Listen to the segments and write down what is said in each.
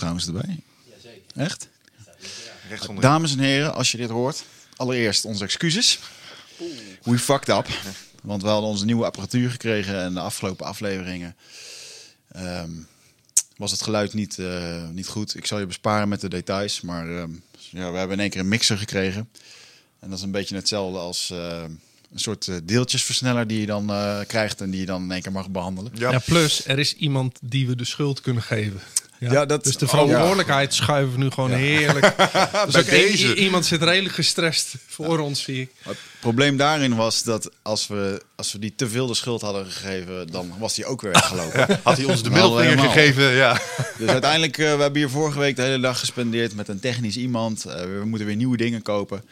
trouwens erbij. Echt? Dames en heren, als je dit hoort, allereerst onze excuses. We fucked up. Want we hadden onze nieuwe apparatuur gekregen en de afgelopen afleveringen ehm, was het geluid niet, eh, niet goed. Ik zal je besparen met de details, maar ehm, ja, we hebben in één keer een mixer gekregen. En dat is een beetje hetzelfde als eh, een soort eh, deeltjesversneller die je dan eh, krijgt en die je dan in één keer mag behandelen. Ja. Ja, plus er is iemand die we de schuld kunnen geven. Ja, Ja, dat- dus de oh, verantwoordelijkheid schuiven we nu gewoon heerlijk. dus ook deze. iemand zit redelijk gestrest voor ons, zie ik. Het probleem daarin was dat als we, als we die te veel de schuld hadden gegeven, dan was die ook weer weggelopen. Had hij ons de middelvinger gegeven, ja. Dus uiteindelijk, eh, we hebben hier vorige week de hele dag gespendeerd met een technisch iemand. Eh, we moeten weer nieuwe dingen kopen.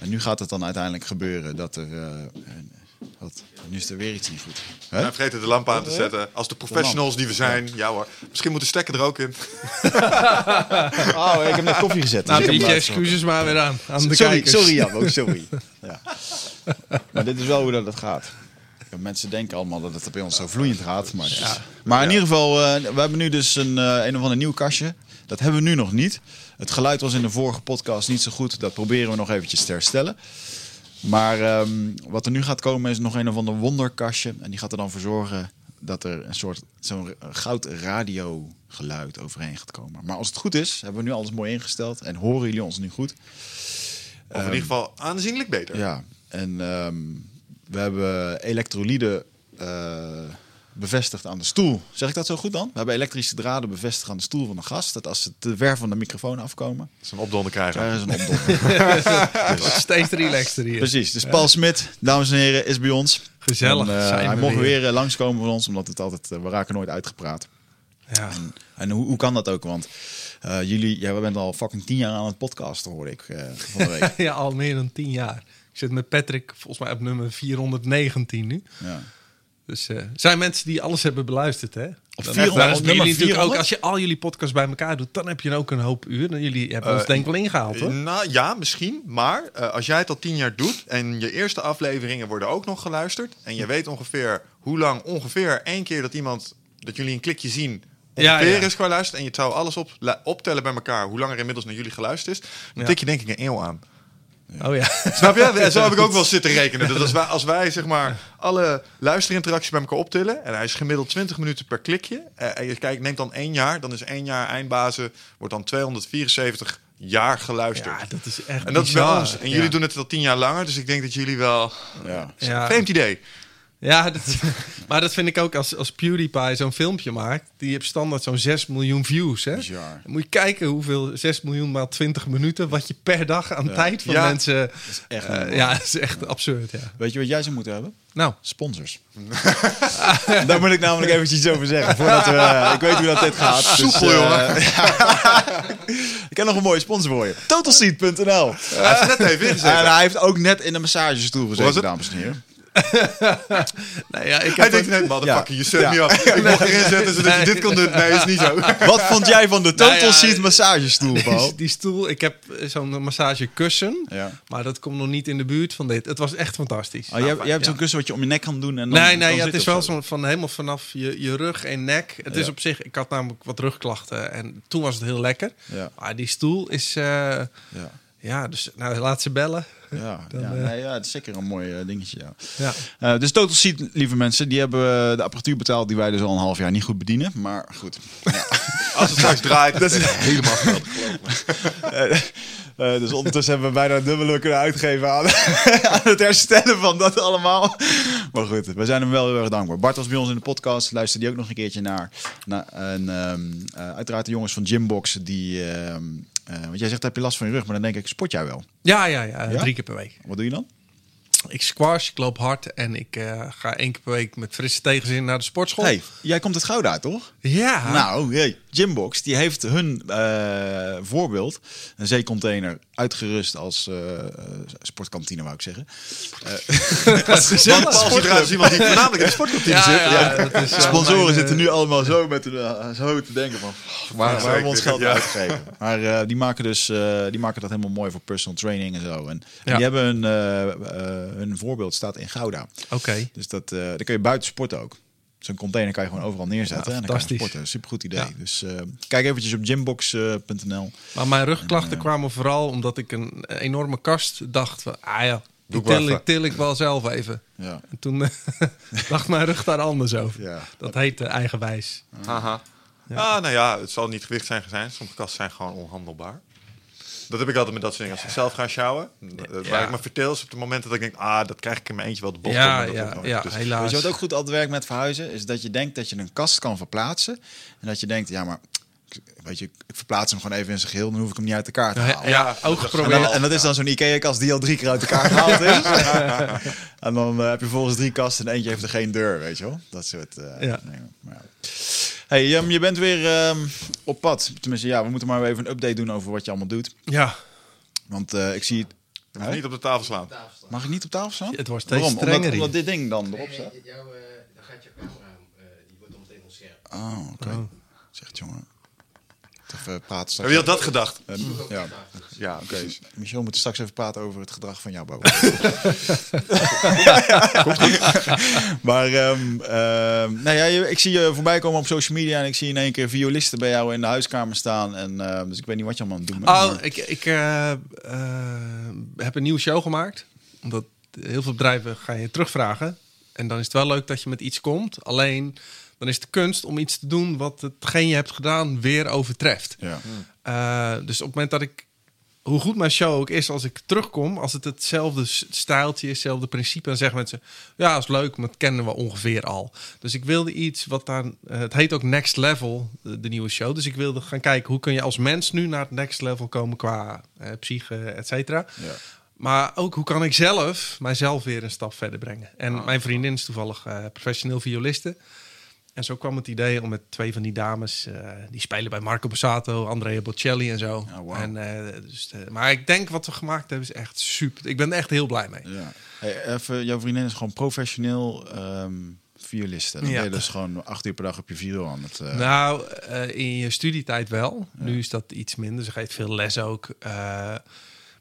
En nu gaat het dan uiteindelijk gebeuren dat er... eh, een- wat, nu is er weer iets niet goed. Hè? En vergeten de lamp aan te zetten. Als de professionals die we zijn. Ja hoor. Misschien moet de stekker er ook in. Oh, ik heb net koffie gezet. dus Nou, je laatst- excuses maar weer aan, aan de Sorry, kijkers. sorry Jan, ook sorry. Ja. Maar dit is wel hoe dat het gaat. Mensen denken allemaal dat het bij ons zo vloeiend gaat. Maar, maar in ieder geval, eh, we hebben nu dus een, eh, een of ander nieuw kastje. Dat hebben we nu nog niet. Het geluid was in de vorige podcast niet zo goed. Dat proberen we nog eventjes te herstellen. Maar ehm, wat er nu gaat komen is nog een of ander wonderkastje. En die gaat er dan voor zorgen dat er een soort zo'n goud radio geluid overheen gaat komen. Maar als het goed is, hebben we nu alles mooi ingesteld. En horen jullie ons nu goed. Of in ieder geval aanzienlijk beter. Ja, en ehm, we hebben elektrolyden eh, bevestigd aan de stoel. Zeg ik dat zo goed dan? We hebben elektrische draden bevestigd aan de stoel van de gast. Dat als ze te ver van de microfoon afkomen, Zo'n opdonder krijgen. daar is een opdonder. Wordt steeds relaxter hier. Precies. Dus Paul Smit, dames en heren, is bij ons. Gezellig En, eh, zijn hij we mocht weer. weer, eh, langskomen van ons, omdat het altijd, eh, we raken nooit uitgepraat. Ja. En hoe, hoe kan dat ook? Want eh, jullie, ja, we bent al fucking tien jaar aan het podcasten, hoorde ik eh, van de week. ja, al meer dan tien jaar. Ik zit met Patrick volgens mij op nummer 419 nu. ja. Dus eh, er zijn mensen die alles hebben beluisterd, hè? Dan 400, dan nummer jullie natuurlijk 400? ook, als je al jullie podcasts bij elkaar doet, dan heb je ook een hoop uur. En jullie hebben ons Eh, denk ik wel ingehaald, hoor. Nou ja, misschien. Maar eh, als jij het al tien jaar doet en je eerste afleveringen worden ook nog geluisterd. En je weet ongeveer hoe lang ongeveer één keer dat iemand, dat jullie een klikje zien. Ja, ja. is geluisterd en je zou alles op, optellen bij elkaar hoe lang er inmiddels naar jullie geluisterd is. Dan Ja. tik je denk ik een eeuw aan. Oh ja. Snap je? Zo heb ik ook wel zitten rekenen. Dat als wij, als wij zeg maar alle luisterinteracties bij elkaar optillen... en hij is gemiddeld 20 minuten per klikje... eh, en je kijkt, neemt dan één jaar... dan is één jaar eindbazen... wordt dan 274 jaar geluisterd. ja, dat is echt en dat is bij ons. En jullie Ja. doen het al tien jaar langer... dus ik denk dat jullie wel... Ja. Ja. Vreemd idee. Ja, dat, maar dat vind ik ook als, als PewDiePie zo'n filmpje maakt. Die heeft standaard zo'n 6 miljoen views. Hè? Bizar. Dan moet je kijken hoeveel 6 miljoen maal 20 minuten... wat je per dag aan tijd van Ja. mensen... echt eh, niet normaal. ja, dat is echt absurd, ja. Weet je wat jij zou moeten hebben? Nou, Sponsors. Daar moet ik namelijk eventjes iets over zeggen. Voordat we, eh, ik weet hoe dat dit gaat. Soepel, eh, jongen. ik heb nog een mooie sponsor voor je. Totalseat.nl. Hij heeft het net even ingezet. En hij heeft ook net in de massagestoel gezeten, dames en heren. nou ja, ik Hij heb denkt ook- net, motherfucker, Ja. je zet Ja. me af. Ik mocht erin zetten zodat je Nee. dit kon doen. Nee, is niet zo. Wat vond jij van de Nou ja, Total Seat massagestoel, Paul? die stoel, ik heb eh, zo'n massagekussen, Ja. maar dat komt nog niet in de buurt van dit. Het was echt fantastisch. Oh, jij, jij hebt zo'n kussen wat je om je nek kan doen. En dan, nee, nee, dan ja, zit het is wel zo. zo'n van helemaal vanaf je, je rug en nek. Het is op zich, ik had namelijk wat rugklachten en toen was het heel lekker. Ja. Maar die stoel is, eh, Ja. Ja, dus nou, laat ze bellen. Ja, Dan, ja, eh, nee, ja, het is zeker een mooi eh, dingetje. Ja. Ja. Eh, dus Total Seat, lieve mensen, die hebben de apparatuur betaald die wij dus al een half jaar niet goed bedienen. Maar goed. Als het straks draait, dat is helemaal geweldig. Dus ondertussen hebben we bijna dubbele kunnen uitgeven aan, aan het herstellen van dat allemaal. Maar goed, we zijn hem wel heel erg dankbaar. Bart was bij ons in de podcast, luisterde die ook nog een keertje naar. naar en ehm, eh, uiteraard de jongens van Gymbox, die... ehm, eh, want jij zegt, heb je last van je rug? Maar dan denk ik, sport jij wel? Ja, ja, ja, Ja? drie keer per week. Wat doe je dan? Ik squash, ik loop hard en ik eh, ga één keer per week met frisse tegenzin naar de sportschool. hey, jij komt uit Gouda, toch? Ja. Nou, hey, Gymbox, die heeft hun eh, voorbeeld, een zeecontainer, uitgerust als eh, eh, sportkantine, wou ik zeggen. eruit als iemand die voornamelijk in de sportkantine Ja, zit. ja, is sponsoren mijn, zitten nu allemaal zo met de, zo te denken van waar, waar hebben we ons geld Ja. uitgegeven. Maar eh, die maken dus eh, die maken dat helemaal mooi voor personal training en zo. En, die hebben een, eh, eh, hun voorbeeld staat in Gouda. Oké. Dus dat, eh dan kun je buiten sporten ook. Zo'n container kan je gewoon overal neerzetten. Ja, en dan kan je fantastisch. sporten. Supergoed idee. Ja. Dus eh, kijk eventjes op gymbox.nl. Maar mijn rugklachten En, eh, kwamen vooral omdat ik een enorme kast dacht van, ah ja, die til, ik, til ik wel zelf even. ja. En toen eh, dacht mijn rug daar anders over. Ja. Dat heet eh, eigenwijs. Haha. Ah, nou ja, het zal niet gewicht zijn zijn. Sommige kasten zijn gewoon onhandelbaar. Dat heb ik altijd met dat soort dingen. Als ik zelf ga sjouwen, eh, waar ik me verteel is op de momenten dat ik denk, ah, dat krijg ik in mijn eentje wel de bocht. Ja, ja, ja, Dus- helaas. Weet je wat ook goed altijd werkt met verhuizen? Is dat je denkt dat je een kast kan verplaatsen. En dat je denkt, ja maar, weet je, ik verplaats hem gewoon even in zijn geheel. Dan hoef ik hem niet uit elkaar te Ja, halen. ja, Ja, ook En, geprobeerd. dan- en dat is dan zo'n Ikea-kast die al drie keer uit elkaar gehaald is. en dan eh, heb je volgens drie kasten en eentje heeft er geen deur, weet je wel. Dat soort eh, Ja. dingen. Maar ja. Hey, je bent weer ehm, op pad. Tenminste, ja, we moeten maar even een update doen over wat je allemaal doet. Ja, Want eh, ik zie... Je mag niet op de tafel slaan. Mag ik niet op tafel staan? het wordt steeds Waarom? strenger Omdat, omdat dit ding dan erop staat? Jouw, eh, dan gaat je camera, eh, die wordt dan meteen onscherp. Oh, oké. Zegt jongen. Even praten straks. Heb je had dat gedacht? Eh, ja, Ja, oké. oké. Michel moet straks even praten over het gedrag van jouw boven. maar ehm, ehm, nou ja, ik zie je voorbij komen op social media en ik zie in één keer violisten bij jou in de huiskamer staan. En, ehm, dus ik weet niet wat je allemaal aan het doen bent. Oh, maar- ik, ik eh, eh, heb een nieuwe show gemaakt. Omdat heel veel bedrijven ga je terugvragen. En dan is het wel leuk dat je met iets komt. Alleen, dan is het de kunst om iets te doen wat hetgeen je hebt gedaan weer overtreft. ja. Eh, dus op het moment dat ik, hoe goed mijn show ook is, als ik terugkom, als het hetzelfde stijltje is, hetzelfde principe, dan zeggen mensen, ja, is leuk, maar dat kennen we ongeveer al. Dus ik wilde iets wat daar, eh, het heet ook Next Level, de, de nieuwe show. Dus ik wilde gaan kijken, hoe kun je als mens nu naar het next level komen qua eh, psyche, et cetera. Ja. Maar ook hoe kan ik zelf mijzelf weer een stap verder brengen. En mijn vriendin is toevallig professioneel violiste. En zo kwam het idee om met twee van die dames, eh, die spelen bij Marco Borsato, Andrea Bocelli en zo. Oh, wauw. en, eh, dus, eh, maar ik denk wat we gemaakt hebben is echt super. Ik ben er echt heel blij mee. Ja. Hey, even, jouw vriendin is gewoon professioneel ehm violiste. Dan Ja. ben je dus gewoon acht uur per dag op je viool aan het... Nou, in je studietijd wel. Nu is dat iets minder. Ze geeft veel les ook.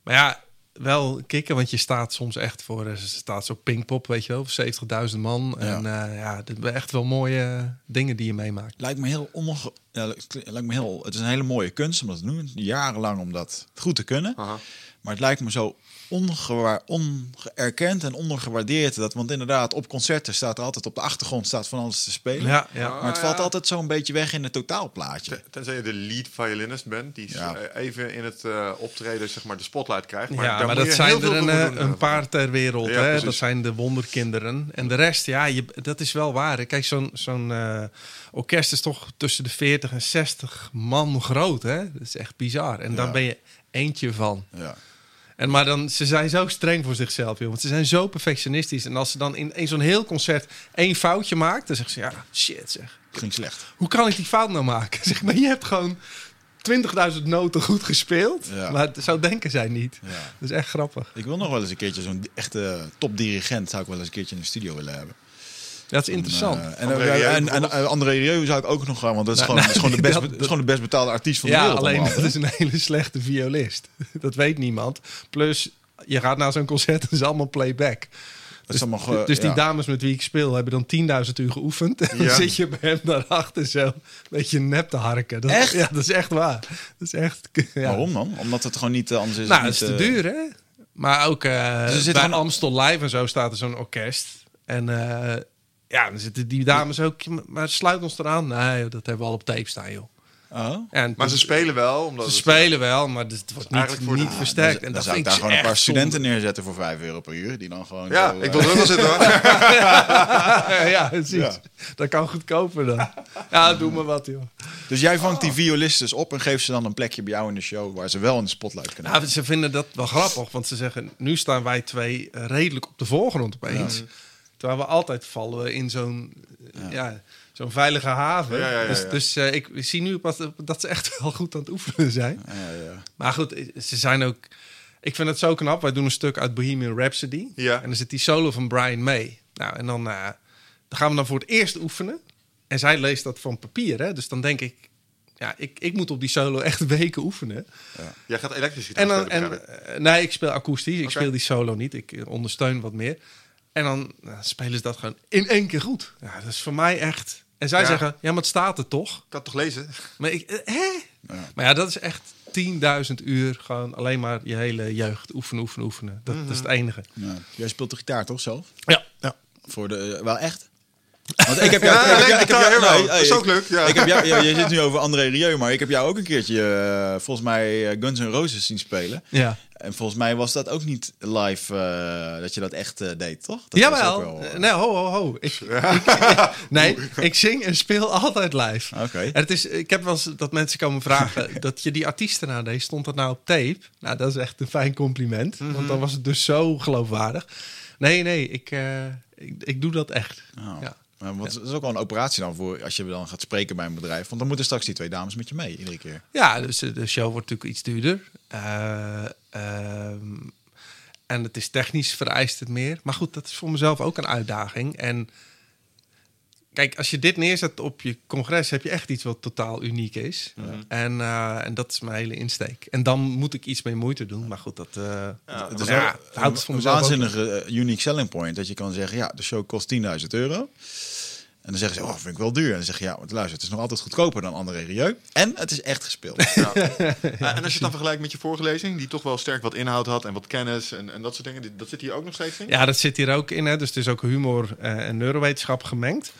Maar ja, wel kicken, want je staat soms echt voor... eh, Ze staat zo Pinkpop, weet je wel, voor 70.000 man. Ja. En eh, ja, dat zijn echt wel mooie dingen die je meemaakt. Lijkt me heel onge... Ja, lijkt me heel... Het is een hele mooie kunst om dat te doen. Jarenlang om dat goed te kunnen. Aha. Maar het lijkt me zo ongewaar, ongeërkend en ondergewaardeerd. Dat, want inderdaad, op concerten staat er altijd op de achtergrond staat van alles te spelen. Ja, ja. Maar het Ah, valt ja. altijd zo'n beetje weg in het totaalplaatje. Ten- Tenzij je de lead violinist bent, die Ja. eh, even in het eh, optreden zeg maar, de spotlight krijgt. Maar ja, daar maar moet dat zijn er een, eh, doen, een paar ter wereld. Ja, hè? precies. Dat zijn de wonderkinderen. En de rest, ja, je, dat is wel waar. Kijk, zo'n zo'n eh, orkest is toch tussen de 40 en 60 man groot. Hè? Dat is echt bizar. En daar ben je eentje van. Ja. En maar dan, ze zijn zo streng voor zichzelf, joh. Want ze zijn zo perfectionistisch. En als ze dan in, in zo'n heel concert één foutje maakt, dan zeggen ze, ja, shit zeg. Ging slecht. Hoe kan ik die fout nou maken? Zeg maar, je hebt gewoon 20.000 noten goed gespeeld. Ja. Maar zo denken zij niet. Ja. Dat is echt grappig. Ik wil nog wel eens een keertje zo'n echte topdirigent zou ik wel eens een keertje in de studio willen hebben. Dat is interessant. En, eh, André en, Rieu en, en, eh, André Rieu zou ik ook nog gaan, want dat is, Nou, gewoon, dat is, gewoon, de best, dat- is gewoon de best betaalde artiest van de ja, wereld. alleen allemaal, dat is een hele slechte violist. Dat weet niemand. Plus, je gaat naar zo'n concert en is allemaal playback. Dat is allemaal ge- dus die ja. dames met wie ik speel hebben dan 10.000 uur geoefend. En dan Ja. zit je bij hem daarachter zo een beetje nep te harken. Dat, Echt? Ja, dat is echt waar. Dat is echt... Ja. Waarom dan? Omdat het gewoon niet eh, anders is. Nou, het is niet, te eh, duur, hè? Maar ook eh Dus er zit bij gewoon- Amstel Live en zo staat er zo'n orkest. En eh, ja, dan zitten die dames ook... Maar sluit ons eraan. Nee, dat hebben we al op tape staan, joh. Oh? En Maar ze spelen wel. Omdat Ze het- spelen wel, maar het wordt niet, voor niet Ah, versterkt. Dan, en dan dat zou ik daar gewoon een paar studenten zonde. neerzetten voor 5 euro per uur. Die dan gewoon. Ja, zo, ik wil er ook wel zitten hoor. ja, precies. Ja. Dat kan goedkoper dan. Ja, doe maar wat, joh. Dus jij vangt die violisten op en geeft ze dan een plekje bij jou in de show waar ze wel in de spotlight kunnen. Nou, ze vinden dat wel grappig, want ze zeggen... nu staan wij twee eh, redelijk op de voorgrond opeens. Terwijl we altijd vallen in zo'n eh, ja. zo'n veilige haven. Ja, ja, ja, Dus, ja. dus eh, ik zie nu pas dat ze echt wel goed aan het oefenen zijn. Ja, ja. Maar goed, ze zijn ook... Ik vind het zo knap. Wij doen een stuk uit Bohemian Rhapsody. Ja. En dan zit die solo van Brian May. Nou, en dan, eh, dan gaan we dan voor het eerst oefenen. En zij leest dat van papier, hè. Dus dan denk ik... Ja, ik, ik moet op die solo echt weken oefenen. Jij gaat elektrisch gitaar En dan, spelen, en, eh, nee, ik speel akoestisch. Ik speel die solo niet. Ik eh, ondersteun wat meer. En dan nou, spelen ze dat gewoon in één keer goed. Ja, dat is voor mij echt... En zij Ja. zeggen, ja, maar het staat er toch? Ik kan het toch lezen? Maar ik, eh, hè? Maar ja, dat is echt 10.000 uur gewoon alleen maar je hele jeugd oefenen, oefenen, oefenen. Dat, dat is het enige. Ja. Jij speelt de gitaar toch zelf? Ja, ja. Voor de, wel echt? Want ik heb jou... Ja, ik heb leuk, jou- ik heb gitaar, jou- jawel. nee, Dat is ik- ook leuk, ja. Ik heb jou, ja, je zit nu over André Rieu, maar ik heb jou ook een keertje, eh, volgens mij, eh, Guns N' Roses zien spelen. ja. En volgens mij was dat ook niet live, eh, dat je dat echt eh, deed, toch? Dat was Jawel. ook wel, Nee, ho, ho, ho. Ik, ik- nee, ik zing en speel altijd live. Oké. En het is, ik heb wel eens dat mensen komen vragen dat je die artiesten nadeed. Stond dat nou op tape? Nou, dat is echt een fijn compliment. Want dan was het dus zo geloofwaardig. Nee, nee, ik, eh, ik, ik doe dat echt. Nou, Ja. Maar wat, dat is ook wel een operatie dan voor als je dan gaat spreken bij een bedrijf. Want dan moeten straks die twee dames met je mee, iedere keer. Ja, dus de de show wordt natuurlijk iets duurder. Eh, ehm, en het is technisch vereist het meer. Maar goed, dat is voor mezelf ook een uitdaging. En kijk, als je dit neerzet op je congres, heb je echt iets wat totaal uniek is. En, eh, en dat is mijn hele insteek. En dan moet ik iets meer moeite doen. Maar goed, dat eh Het is ja, het houdt het voor een mezelf ook. waanzinnige eh, unique selling point. Dat je kan zeggen, ja, de show kost 10.000 euro. En dan zeggen ze, oh, vind ik wel duur. En dan zeg je, ja, maar luister, het is nog altijd goedkoper dan André Rieu. En het is echt gespeeld. Ja. en als je het dan vergelijkt met je vorige lezing, die toch wel sterk wat inhoud had en wat kennis en, en dat soort dingen, dat zit hier ook nog steeds in? Ja, dat zit hier ook in. Hè. Dus het is ook humor eh, en neurowetenschap gemengd.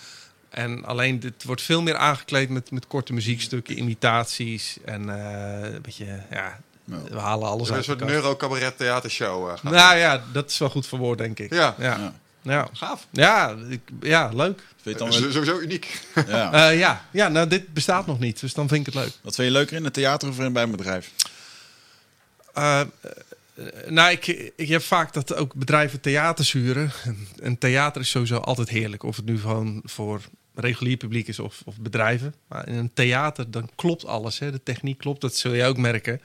En alleen dit wordt veel meer aangekleed met, met korte muziekstukken, imitaties en eh, een beetje, ja, we halen alles Dus een uit soort neuro-cabaret theatershow. eh, gaat Nou ja, dat is wel goed verwoord, denk ik. Ja. ja. Ja. Gaaf. ja, ik, ja leuk. Vind je het Eh, dan, Sowieso uniek. ja. Eh, ja. ja, nou dit bestaat nog niet, dus dan vind ik het leuk. Wat vind je leuker in het theater of in bij een bedrijf? Eh, eh, nou, ik, ik heb vaak dat ook bedrijven theaters huren. En, en theater is sowieso altijd heerlijk. Of het nu gewoon voor regulier publiek is of, of bedrijven. Maar in een theater, dan klopt alles. Hè? De techniek klopt, dat zul je ook merken.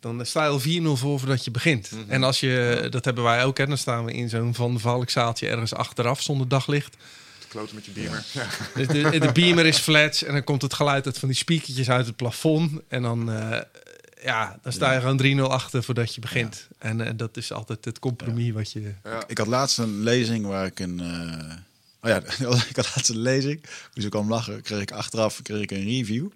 Dan sta je al 4-0 voor voordat je begint. En als je, dat hebben wij ook, hè, dan staan we in zo'n Van de Valk zaaltje ergens achteraf zonder daglicht. Kloten met je beamer. Ja. Dus de, de beamer is flats en dan komt het geluid uit van die speakertjes uit het plafond. En dan, eh, ja, dan sta je gewoon 3-0 achter voordat je begint. En eh, dat is altijd het compromis wat je... Ja. Ik had laatst een lezing waar ik een... eh, oh ja, ik had laatst een lezing. Moest ik al om lachen. Kreeg ik achteraf kreeg ik een review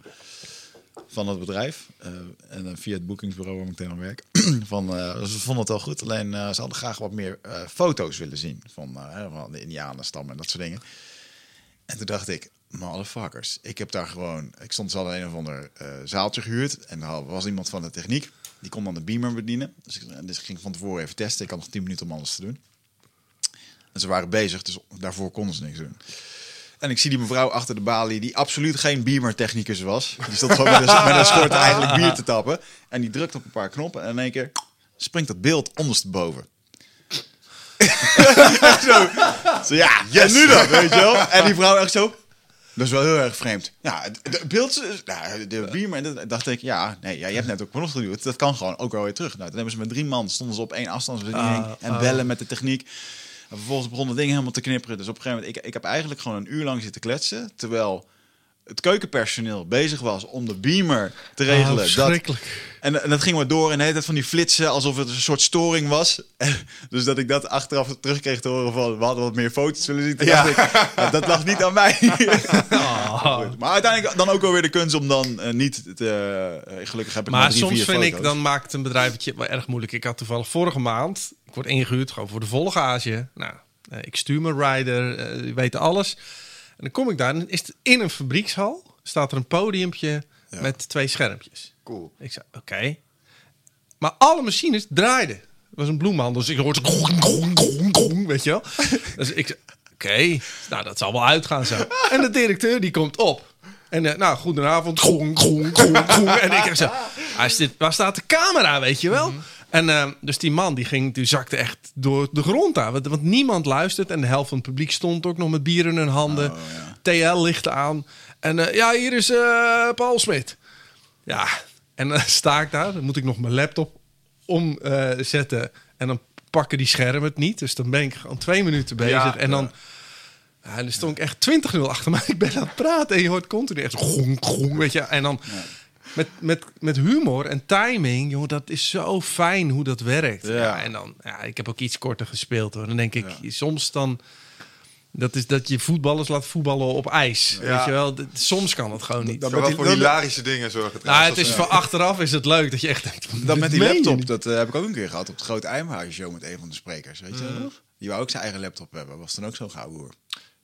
van het bedrijf. Eh, en eh, via het boekingsbureau waar ik meteen aan werk. van, eh, ze vonden het wel goed. Alleen ze hadden graag wat meer foto's willen zien. Van, van de Indianenstam en dat soort dingen. En toen dacht ik, motherfuckers. Ik heb daar gewoon... Ik stond ze hadden een of ander zaaltje gehuurd. En daar was iemand van de techniek. Die kon dan de beamer bedienen. Dus ik, dus ik ging van tevoren even testen. Ik had nog 10 minuten om alles te doen. En ze waren bezig, dus daarvoor konden ze niks doen. En ik zie die mevrouw achter de balie, die absoluut geen beamer-technicus was. Die stond gewoon met een, met een schort eigenlijk bier te tappen. En die drukt op een paar knoppen en in één keer springt dat beeld ondersteboven. zo, zo, ja, en nu dan, weet je wel? En die vrouw echt zo... Dat is wel heel erg vreemd. Ja, het het beeld, nou, de beamer, dat dacht ik, ja, nee, ja, je hebt net ook nog geduwd. Dat kan gewoon ook wel weer terug. Nou, toen hebben ze met drie man, stonden ze op één afstandsbediening Ah, en ah. bellen met de techniek. En vervolgens begon het ding helemaal te knipperen. Dus op een gegeven moment, ik, ik heb eigenlijk gewoon een uur lang zitten kletsen. Terwijl het keukenpersoneel bezig was om de beamer te Ah, regelen. dat, verschrikkelijk. en, en dat ging maar door en de hele tijd van die flitsen alsof het een soort storing was. En dus dat ik dat achteraf terugkreeg te horen van we hadden wat meer foto's willen zien. Dacht ik, ja, dat lag niet aan mij. Ah. Goed. Maar uiteindelijk dan ook wel weer de kunst om dan eh, niet te... eh, gelukkig heb ik Maar maar drie, soms vind ik, dan maakt een bedrijf het je wel erg moeilijk. Ik had toevallig vorige maand, ik word ingehuurd gewoon voor de volle gage. Nou, eh, ik stuur mijn rider, die weten alles. En dan kom ik daar en is het in een fabriekshal, staat er een podiumpje Ja. met twee schermpjes. Cool. Ik zei, oké. Maar alle machines draaiden. Het was een bloemhandel, dus ik hoorde... Gong, gong, gong, gong, weet je wel? Dus ik zei, oké, nou dat zal wel uitgaan zo. En de directeur die komt op. En eh, nou, goedenavond. Gong, gong, gong. En ik zo, ah, is dit, waar staat de camera, weet je wel? En eh, dus die man die ging, die zakte echt door de grond aan. Want, want niemand luistert. En de helft van het publiek stond ook nog met bier in hun handen. Oh, ja. TL licht aan. En eh, ja, hier is eh, Paul Smit. Ja, en dan sta ik daar. Dan moet ik nog mijn laptop omzetten. en dan pakken die schermen het niet. Dus dan ben ik gewoon twee minuten bezig. Ja, en dan... Ja, dan stond ik echt 20-0 achter mij. Ik ben aan het praten en je hoort continu echt gong, gong, weet je. En dan... met, met, met humor en timing, jongen, dat is zo fijn hoe dat werkt. Ja. Ja. en dan, ja, ik heb ook iets korter gespeeld hoor. Dan denk ik, soms dan, dat is dat je voetballers laat voetballen op ijs. Ja. Weet je wel, soms kan het gewoon niet. Dat met die- voor dat- hilarische dingen zorgen. nou, het is voor achteraf is het leuk dat je echt denkt. Dat met die laptop, dat eh, heb ik ook een keer gehad op het grote Eimhuis show met een van de sprekers. Weet je Mm. Die wou ook zijn eigen laptop hebben. Was dan ook zo'n gauw hoor.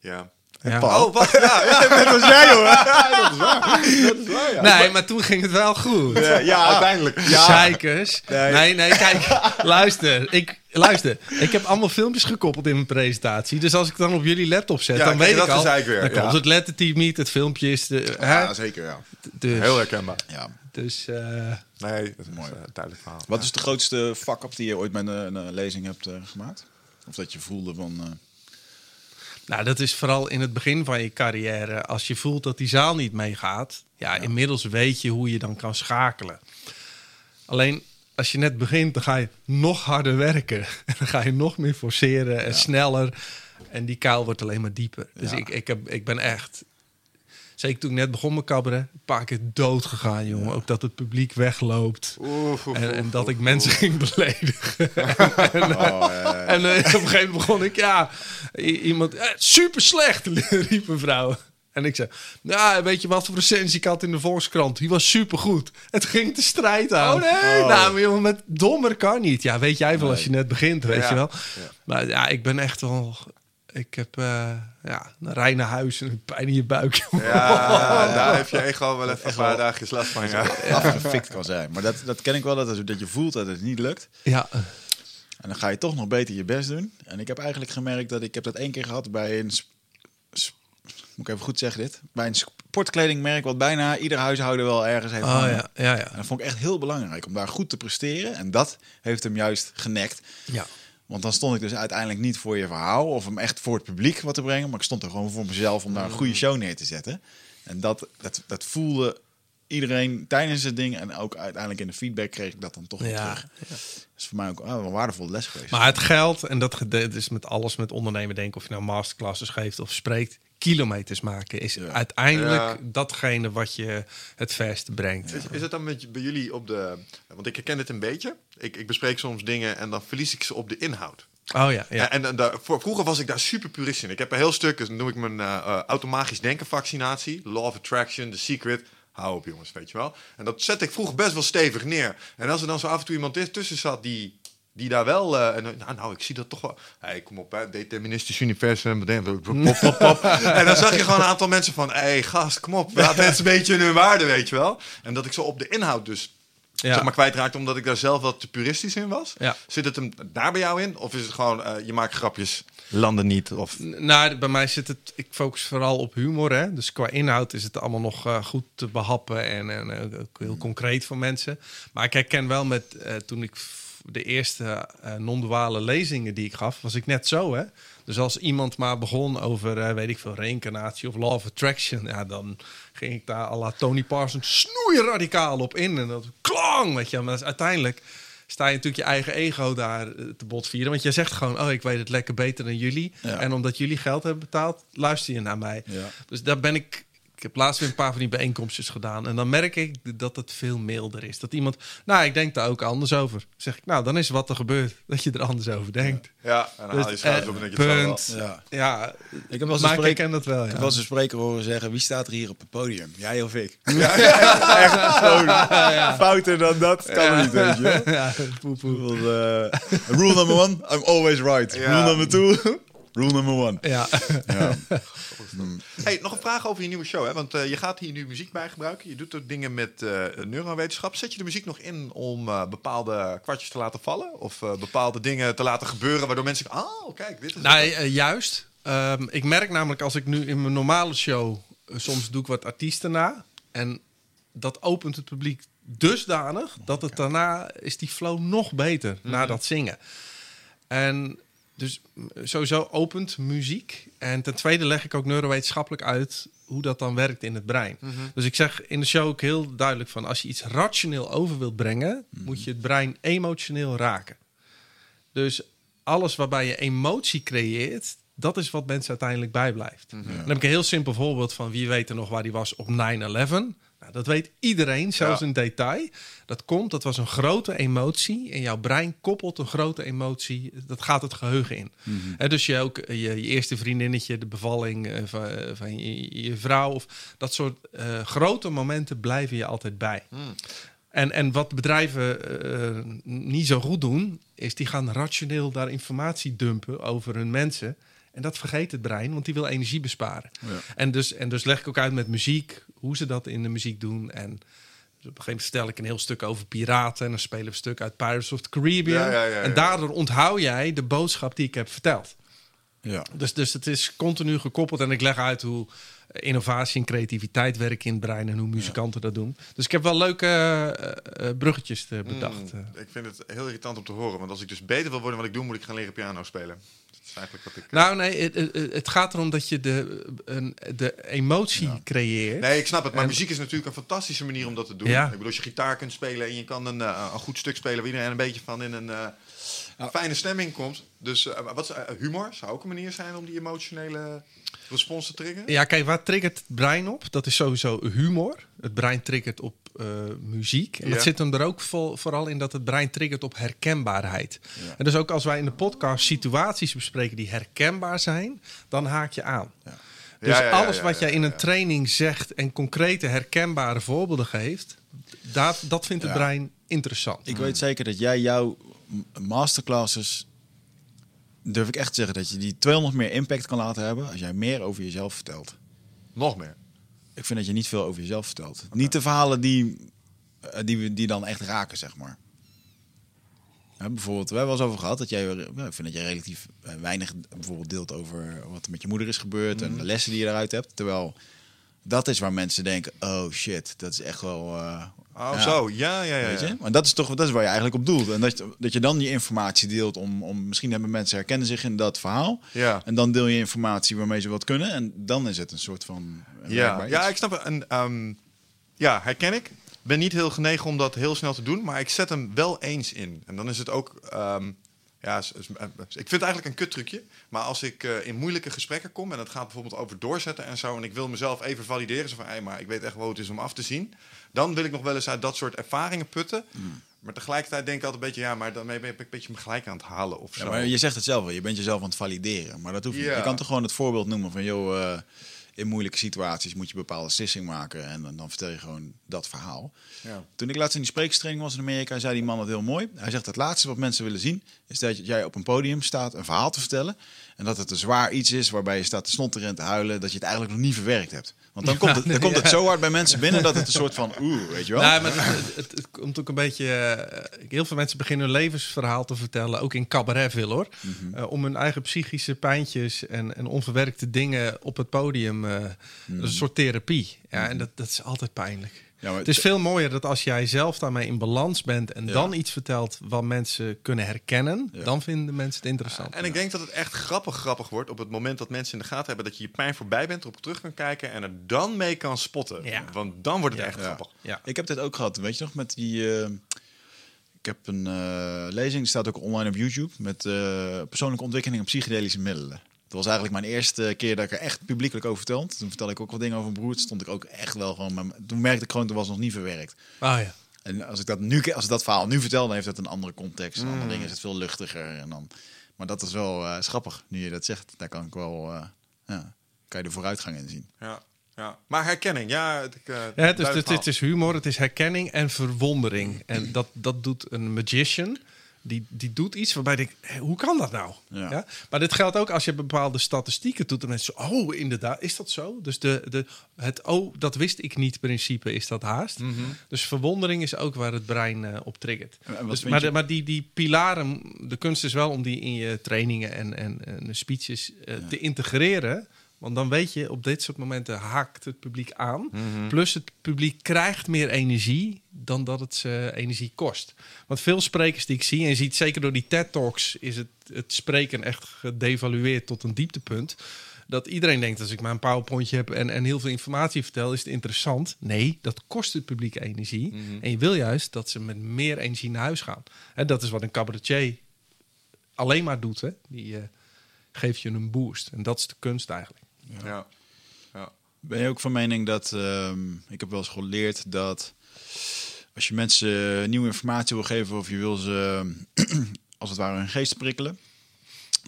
Ja. Ja. Oh, wacht. Ja, ja. dat was jij hoor. dat is waar. Dat is waar ja. Nee, maar toen ging het wel goed. Ja, ja. uiteindelijk. Ja. Zeikers. Nee. Nee. nee, kijk, luister. Ik, luister, ik heb allemaal filmpjes gekoppeld in mijn presentatie. Dus als ik dan op jullie laptop zet, Ja, dan weet je ik dat al. gezeik weer, Dan ja. komt het lettertype niet, het filmpje is de. hè? Ja, zeker ja. Dus, Heel herkenbaar. ja. dus eh, Nee, dat is Mooi. duidelijk verhaal. Wat is de grootste fuck-up die je ooit met een, een lezing hebt eh, gemaakt? Of dat je voelde van... nou, dat is vooral in het begin van je carrière. Als je voelt dat die zaal niet meegaat, ja, inmiddels weet je hoe je dan kan schakelen. Alleen als je net begint, dan ga je nog harder werken. En dan ga je nog meer forceren en sneller. En die kuil wordt alleen maar dieper. Dus Ja. ik, ik, heb, ik ben echt... Zeker toen ik net begon met cabaret, een paar keer dood gegaan, jongen. Ook dat het publiek wegloopt. Oef, oef, En, oef, en dat ik mensen ging beledigen. oh, eh, En op een gegeven moment begon ik, ja, iemand, eh, super slecht, riep een vrouw. En ik zei, nou, weet je wat voor recensie ik had in de Volkskrant? Die was supergoed. Het ging de strijd aan. Oh, nee? Nou, maar jongen, met dommer kan niet. Ja, weet jij wel als je net begint, weet Ja. je wel. Maar ja, ik ben echt wel... Ik heb eh, ja, een rij naar huis en een pijn in je buik. Ja, daar heb je ego wel even een paar dagjes last van. Ja. afgefikt kan zijn. Maar dat, dat ken ik wel, dat, dat je voelt dat het niet lukt. Ja, En dan ga je toch nog beter je best doen. En ik heb eigenlijk gemerkt dat ik heb dat één keer gehad bij een... Moet ik even goed zeggen dit? Bij een sportkledingmerk wat bijna ieder huishouden wel ergens heeft. oh hangen. ja, ja, En ja. dat vond ik echt heel belangrijk om daar goed te presteren. En dat heeft hem juist genekt. ja. Want dan stond ik dus uiteindelijk niet voor je verhaal of hem echt voor het publiek wat te brengen. Maar ik stond er gewoon voor mezelf om daar een goede show neer te zetten. En dat, dat, dat voelde iedereen tijdens het ding. En ook uiteindelijk in de feedback kreeg ik dat dan toch Ja, terug. Dat is voor mij ook ah, een waardevolle les geweest. Maar het geld, en dat is met alles met ondernemen denken, of je nou masterclasses geeft of spreekt, kilometers maken is Ja. uiteindelijk Ja. datgene wat je het verste brengt. Is, is het dan met, bij jullie op de... Want ik herken het een beetje. Ik, ik bespreek soms dingen en dan verlies ik ze op de inhoud. Oh ja, ja. En, en daar- voor, vroeger was ik daar super purist in. Ik heb een heel stuk, dus dan noem ik mijn eh, automatisch denken vaccinatie. Law of Attraction, The Secret. Hou op jongens, weet je wel. En dat zette ik vroeger best wel stevig neer. En als er dan zo af en toe iemand is- tussen zat die, die daar wel... en, dan, nou, nou, ik zie dat toch wel... Hey, kom op, hè, deterministisch universum. pop, pop, pop. en dan zag je gewoon een aantal mensen van... Hé, hey, gast, kom op. Laat mensen een beetje hun waarde, weet je wel. En dat ik zo op de inhoud dus Ja. zeg maar kwijtraakte omdat ik daar zelf wat te puristisch in was. Ja. Zit het hem daar bij jou in? Of is het gewoon, eh, je maakt grapjes, landen niet? Of... Nou, bij mij zit het. Ik focus vooral op humor. Hè? Dus qua inhoud is het allemaal nog eh, goed te behappen en, en eh, ook heel concreet voor mensen. Maar ik herken wel met toen ik de eerste non-duale lezingen die ik gaf, was ik net zo. Hè? Dus als iemand maar begon over, eh, weet ik veel, reïncarnatie of law of attraction, ja, dan ging ik daar à la Tony Parsons snoeiradicaal op in. En dat klang, weet je. Maar is uiteindelijk sta je natuurlijk je eigen ego daar eh, te botvieren. Want je zegt gewoon, oh, ik weet het lekker beter dan jullie. Ja. En omdat jullie geld hebben betaald, luister je naar mij. Ja. Dus daar ben ik... Ik heb laatst weer een paar van die bijeenkomstjes gedaan. En dan merk ik dat het veel milder is. Dat iemand, nou, ik denk daar ook anders over. Zeg ik, nou, dan is wat er gebeurt. Dat je er anders over denkt. Ja, en dan Dus, haal je schouders op en denk je het zal wel. punt. Ja. Ja, Ik heb wel eens een ik dat wel, ik ja. heb wel eens een spreker horen zeggen: wie staat er hier op het podium? Jij of ik? Ja, echt gewoon fouter dan dat kan niet, weet je. wel. ja, poe, poe. Eh, rule number one, I'm always right. Ja. Rule number two, rule number one. Ja. Ja. Hey, nog een vraag over je nieuwe show. Hè? Want eh, je gaat hier nu muziek bij gebruiken. Je doet ook dingen met eh, neurowetenschap. Zet je de muziek nog in om eh, bepaalde kwartjes te laten vallen? Of eh, bepaalde dingen te laten gebeuren waardoor mensen. Oh, kijk, dit is... Nou, het. eh, juist. Ehm, ik merk namelijk als ik nu in mijn normale show... soms doe ik wat artiesten na. En dat opent het publiek dusdanig... dat het daarna is die flow nog beter na dat zingen. En dus sowieso opent muziek. En ten tweede leg ik ook neurowetenschappelijk uit... hoe dat dan werkt in het brein. Dus ik zeg in de show ook heel duidelijk van... als je iets rationeel over wilt brengen... moet je het brein emotioneel raken. Dus alles waarbij je emotie creëert, dat is wat mensen uiteindelijk bijblijft. Dan heb ik een heel simpel voorbeeld van wie weet er nog waar die was op 9-11. Nou, dat weet iedereen, zelfs Ja. in detail. Dat komt, dat was een grote emotie. En jouw brein koppelt een grote emotie. Dat gaat het geheugen in. Hè, dus je ook eh, je, je eerste vriendinnetje, de bevalling eh, van, eh, van je, je vrouw. Of dat soort grote momenten blijven je altijd bij. En, en wat bedrijven niet zo goed doen, is die gaan rationeel daar informatie dumpen over hun mensen. En dat vergeet het brein, want die wil energie besparen. En, dus, en dus leg ik ook uit met muziek, hoe ze dat in de muziek doen. En dus op een gegeven moment stel ik een heel stuk over piraten. En dan spelen we een stuk uit Pirates of the Caribbean. Ja, ja, ja, ja. En daardoor onthoud jij de boodschap die ik heb verteld. Ja. Dus, dus het is continu gekoppeld. En ik leg uit hoe innovatie en creativiteit werken in het brein en hoe muzikanten dat doen. Dus ik heb wel leuke eh, eh, bruggetjes eh, bedacht. Mm, ik vind het heel irritant om te horen. Want als ik dus beter wil worden wat ik doe, moet ik gaan leren piano spelen. Is eigenlijk wat ik... eh, Nou, nee, het, het- gaat erom dat je de, een, de emotie creëert. Nee, ik snap het. Maar En- muziek is natuurlijk een fantastische manier om dat te doen. Ja. Ik bedoel, als je gitaar kunt spelen en je kan een, eh, een goed stuk spelen... waar iedereen een beetje van in een fijne stemming komt. Dus eh, wat eh, humor zou ook een manier zijn om die emotionele respons te triggeren? Ja, kijk, waar triggert het brein op? Dat is sowieso humor. Het brein triggert op eh, muziek. En Ja. dat zit hem er ook vol- vooral in dat het brein triggert op herkenbaarheid. En dus ook als wij in de podcast situaties bespreken die herkenbaar zijn, dan haak je aan. Dus Ja, alles wat jij in een training zegt en concrete herkenbare voorbeelden geeft, daar, dat vindt het brein interessant. Ik weet zeker dat jij jouw masterclasses, durf ik echt te zeggen, dat je die 200 meer impact kan laten hebben als jij meer over jezelf vertelt. Nog meer. Ik vind dat je niet veel over jezelf vertelt. Niet de verhalen die, eh, die, we- die dan echt raken, zeg maar. Hè, bijvoorbeeld, we hebben wel eens over gehad dat jij, ja, ik vind dat jij relatief eh, weinig bijvoorbeeld deelt over wat er met je moeder is gebeurd en de lessen die je eruit hebt. Terwijl dat is waar mensen denken, oh shit, dat is echt wel... eh, Oh, ja. zo. Ja, ja, ja. Weet je? Maar dat is toch dat is waar je eigenlijk op doelt. En dat, je- dat je dan die informatie deelt om, om misschien hebben mensen herkennen zich in dat verhaal. Ja. En dan deel je informatie waarmee ze wat kunnen. En dan is het een soort van. Ja, ja ik snap het. En, ehm, ja, herken ik. ben niet heel genegen om dat heel snel te doen, maar ik zet hem wel eens in. En dan is het ook... ehm, ja, eh, ik vind het eigenlijk een kuttrucje. Maar als ik eh, in moeilijke gesprekken kom... en het gaat bijvoorbeeld over doorzetten en zo... en ik wil mezelf even valideren... zo van, hey, maar ik weet echt wel hoe het is om af te zien... dan wil ik nog wel eens uit dat soort ervaringen putten... Hmm. Maar tegelijkertijd denk ik altijd een beetje... ja, maar daarmee ben ik een beetje me gelijk aan het halen of zo. Ja, maar je zegt het zelf wel. Je bent jezelf aan het valideren. Maar dat hoeft niet. Ja. Je kan toch gewoon het voorbeeld noemen van... joh, eh, in moeilijke situaties moet je bepaalde beslissing maken. En dan, dan vertel je gewoon dat verhaal. Ja. Toen ik laatst in die spreekstraining was in Amerika... zei die man het heel mooi. Hij zegt het laatste wat mensen willen zien... is dat jij op een podium staat een verhaal te vertellen... en dat het een zwaar iets is waarbij je staat te snotteren en te huilen... dat je het eigenlijk nog niet verwerkt hebt. Want dan komt het, dan komt het zo hard bij mensen binnen... dat het een soort van oeh, weet je wel? Nou, maar het, het, het- het komt ook een beetje. eh, heel veel mensen beginnen hun levensverhaal te vertellen, ook in cabaret veel hoor. Mhm. Eh, om hun eigen psychische pijntjes en, en onverwerkte dingen op het podium. Eh Dat is een soort therapie. Ja, en dat, dat is altijd pijnlijk. Ja, maar het is veel mooier dat als jij zelf daarmee in balans bent en Ja. dan iets vertelt wat mensen kunnen herkennen, Ja. dan vinden mensen het interessant. En ik denk dat het echt grappig grappig wordt op het moment dat mensen in de gaten hebben dat je je pijn voorbij bent, erop terug kan kijken en er dan mee kan spotten. Ja. Want dan wordt het Ja. echt Ja. grappig. ja. Ik heb dit ook gehad, weet je nog, met die... eh, ik heb een eh, lezing, die staat ook online op YouTube... met eh, persoonlijke ontwikkeling op psychedelische middelen. Dat was eigenlijk mijn eerste keer dat ik er echt publiekelijk over vertelde. Toen vertelde ik ook wat dingen over mijn broer. Toen stond ik ook echt wel gewoon... met- Toen merkte ik gewoon, toen was nog niet verwerkt. Oh ja. En als ik dat nu, als ik dat verhaal nu vertel, dan heeft het een andere context. Een Mm. andere dingen is het veel luchtiger. En dan, maar dat is wel eh grappig, nu je dat zegt. Daar kan ik wel, eh, ja, kan je de vooruitgang in zien. Ja. Ja. Maar herkenning, ja. Ik, eh, Ja, het, is, het, het is humor, het is herkenning en verwondering. En dat, dat doet een magician. Die, die doet iets waarbij ik denk, "Hé, hoe kan dat nou? Ja. Ja. Maar dit geldt ook als je bepaalde statistieken doet. En mensen zo, oh, inderdaad, is dat zo? Dus de, de, het, oh, dat wist ik niet principe is dat haast. Dus verwondering is ook waar het brein eh, op triggert. Dus, maar de, maar die, die pilaren, de kunst is wel om die in je trainingen en, en, en speeches eh, te integreren. Want dan weet je, op dit soort momenten haakt het publiek aan. Mhm. Plus het publiek krijgt meer energie dan dat het ze energie kost. Want veel sprekers die ik zie, en je ziet zeker door die TED-talks... is het, het spreken echt gedevalueerd tot een dieptepunt. Dat iedereen denkt, als ik maar een powerpointje heb en, en heel veel informatie vertel... is het interessant. Nee, dat kost het publiek energie. En je wil juist dat ze met meer energie naar huis gaan. En dat is wat een cabaretier alleen maar doet. Hè? Die eh, geeft je een boost. En dat is de kunst eigenlijk. Ja. ja. Ben je ook van mening dat, ehm, ik heb wel eens geleerd dat als je mensen nieuwe informatie wil geven of je wil ze als het ware hun geest prikkelen,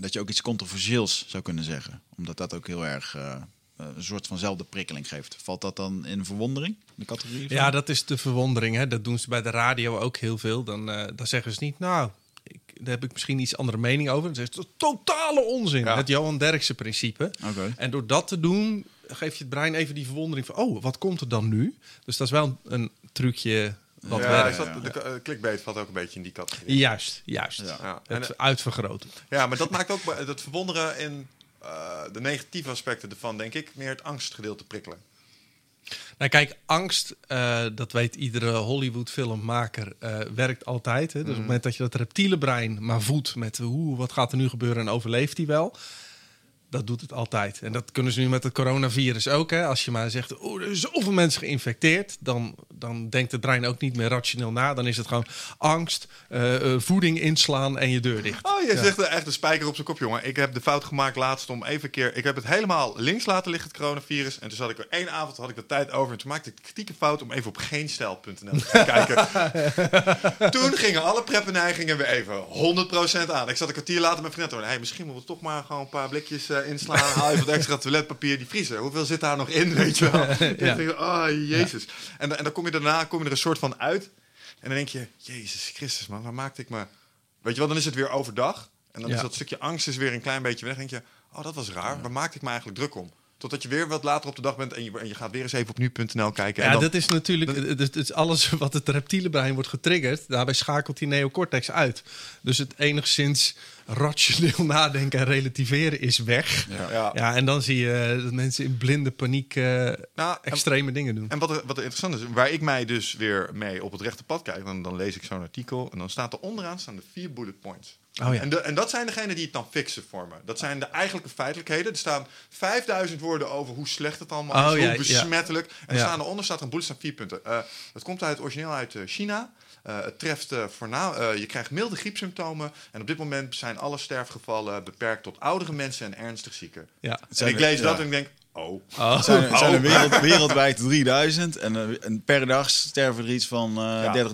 dat je ook iets controversieels zou kunnen zeggen. Omdat dat ook heel erg eh, een soort vanzelfde prikkeling geeft. Valt dat dan in verwondering, de categorie? van? Ja, dat is de verwondering. Hè? Dat doen ze bij de radio ook heel veel. Dan, eh, dan zeggen ze niet, nou, ik, daar heb ik misschien iets andere mening over. Zeggen ze, totale onzin. Ja. Het Johan Derksen principe. En door dat te doen, geef je het brein even die verwondering van... oh, wat komt er dan nu? Dus dat is wel een, een trucje wat ja, werkt. is dat, de eh, clickbait valt ook een beetje in die categorie. Juist, juist. Ja. Ja. En, Het eh, uitvergroten. ja, maar dat maakt ook dat verwonderen in eh, de negatieve aspecten ervan, denk ik, meer het angstgedeelte prikkelen. Nou, kijk, angst, eh, dat weet iedere Hollywood-filmmaker, eh, werkt altijd. Hè? Dus op het moment dat je dat reptiele brein maar voedt met hoe, wat gaat er nu gebeuren en overleeft hij wel, dat doet het altijd. En dat kunnen ze nu met het coronavirus ook. Hè? Als je maar zegt, oh, er zijn zoveel mensen geïnfecteerd, dan, dan denkt het brein ook niet meer rationeel na. Dan is het gewoon angst, eh, eh, voeding inslaan en je deur dicht. Oh, je Ja. zegt echt een spijker op zijn kop, jongen. Ik heb de fout gemaakt laatst om even een keer... Ik heb het helemaal links laten liggen, het coronavirus. En toen zat ik er één avond, had ik de tijd over. En toen maakte ik de kritieke fout om even op geenstijl.nl te gaan kijken. toen gingen alle preppenneigingen weer even 100% aan. Ik zat een kwartier later met vrienden. Hey, misschien moeten we toch maar gewoon een paar blikjes eh, inslaan. Haal even wat extra toiletpapier, die vriezer. Hoeveel zit daar nog in, weet je wel? Denk, oh, jezus. En, dan- en dan kom je daarna kom je er een soort van uit. En dan denk je, Jezus Christus, man, waar maakte ik me... Weet je wel, dan is het weer overdag. En dan Ja. is dat stukje angst is weer een klein beetje weg. Dan denk je, oh, dat was raar. Waar maakte ik me eigenlijk druk om? Totdat je weer wat later op de dag bent en je, en je gaat weer eens even op nu.nl kijken. Ja, en dan, dat is natuurlijk het, het is alles wat het reptiele brein wordt getriggerd. Daarbij schakelt die neocortex uit. Dus het enigszins rationeel nadenken en relativeren is weg. Ja. ja. en dan zie je dat mensen in blinde paniek eh, Nou, en, extreme dingen doen. en wat, er, wat er interessant is, waar ik mij dus weer mee op het rechte pad kijk, dan, dan lees ik zo'n artikel en dan staat er onderaan staan de vier bullet points. Oh ja. en, de, en dat zijn degenen die het dan fixen voor me. Dat zijn de eigenlijke feitelijkheden. Er staan 5000 woorden over hoe slecht het allemaal Oh is, ja, hoe besmettelijk. En er Ja. staan eronder staat er een bullet staan vier punten. Eh, het komt uit origineel uit eh, China. Eh, het treft eh voornaam, eh, je krijgt milde griepsymptomen. En op dit moment zijn alle sterfgevallen beperkt tot oudere mensen en ernstig zieken. Ja. En ik lees dat en ik denk, oh. Oh. Het zijn, het zijn er wereld, wereldwijd 3000 en, eh, en per dag sterven er iets van eh,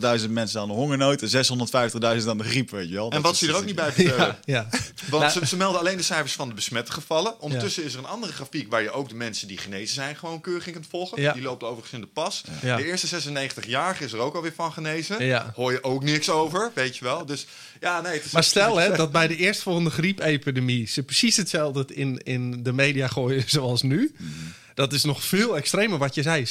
Ja. 30.000 mensen aan de hongernood en 650.000 aan de griep, weet je wel. En Dat wat ze er ook dat niet bij vertellen. Ja, ja. Want Nou- ze, ze melden alleen de cijfers van de besmette gevallen. Ondertussen is er een andere grafiek waar je ook de mensen die genezen zijn gewoon keurig in kunt volgen. Ja. Die loopt overigens in de pas. Ja. De eerste 96-jarige is er ook alweer van genezen. Ja. Hoor je ook niks over, weet je wel. Dus ja, nee. Maar stel hè, dat bij de eerstvolgende griepepidemie ze precies hetzelfde in, in de media gooien zoals nu. Dat is nog veel extremer wat je zei.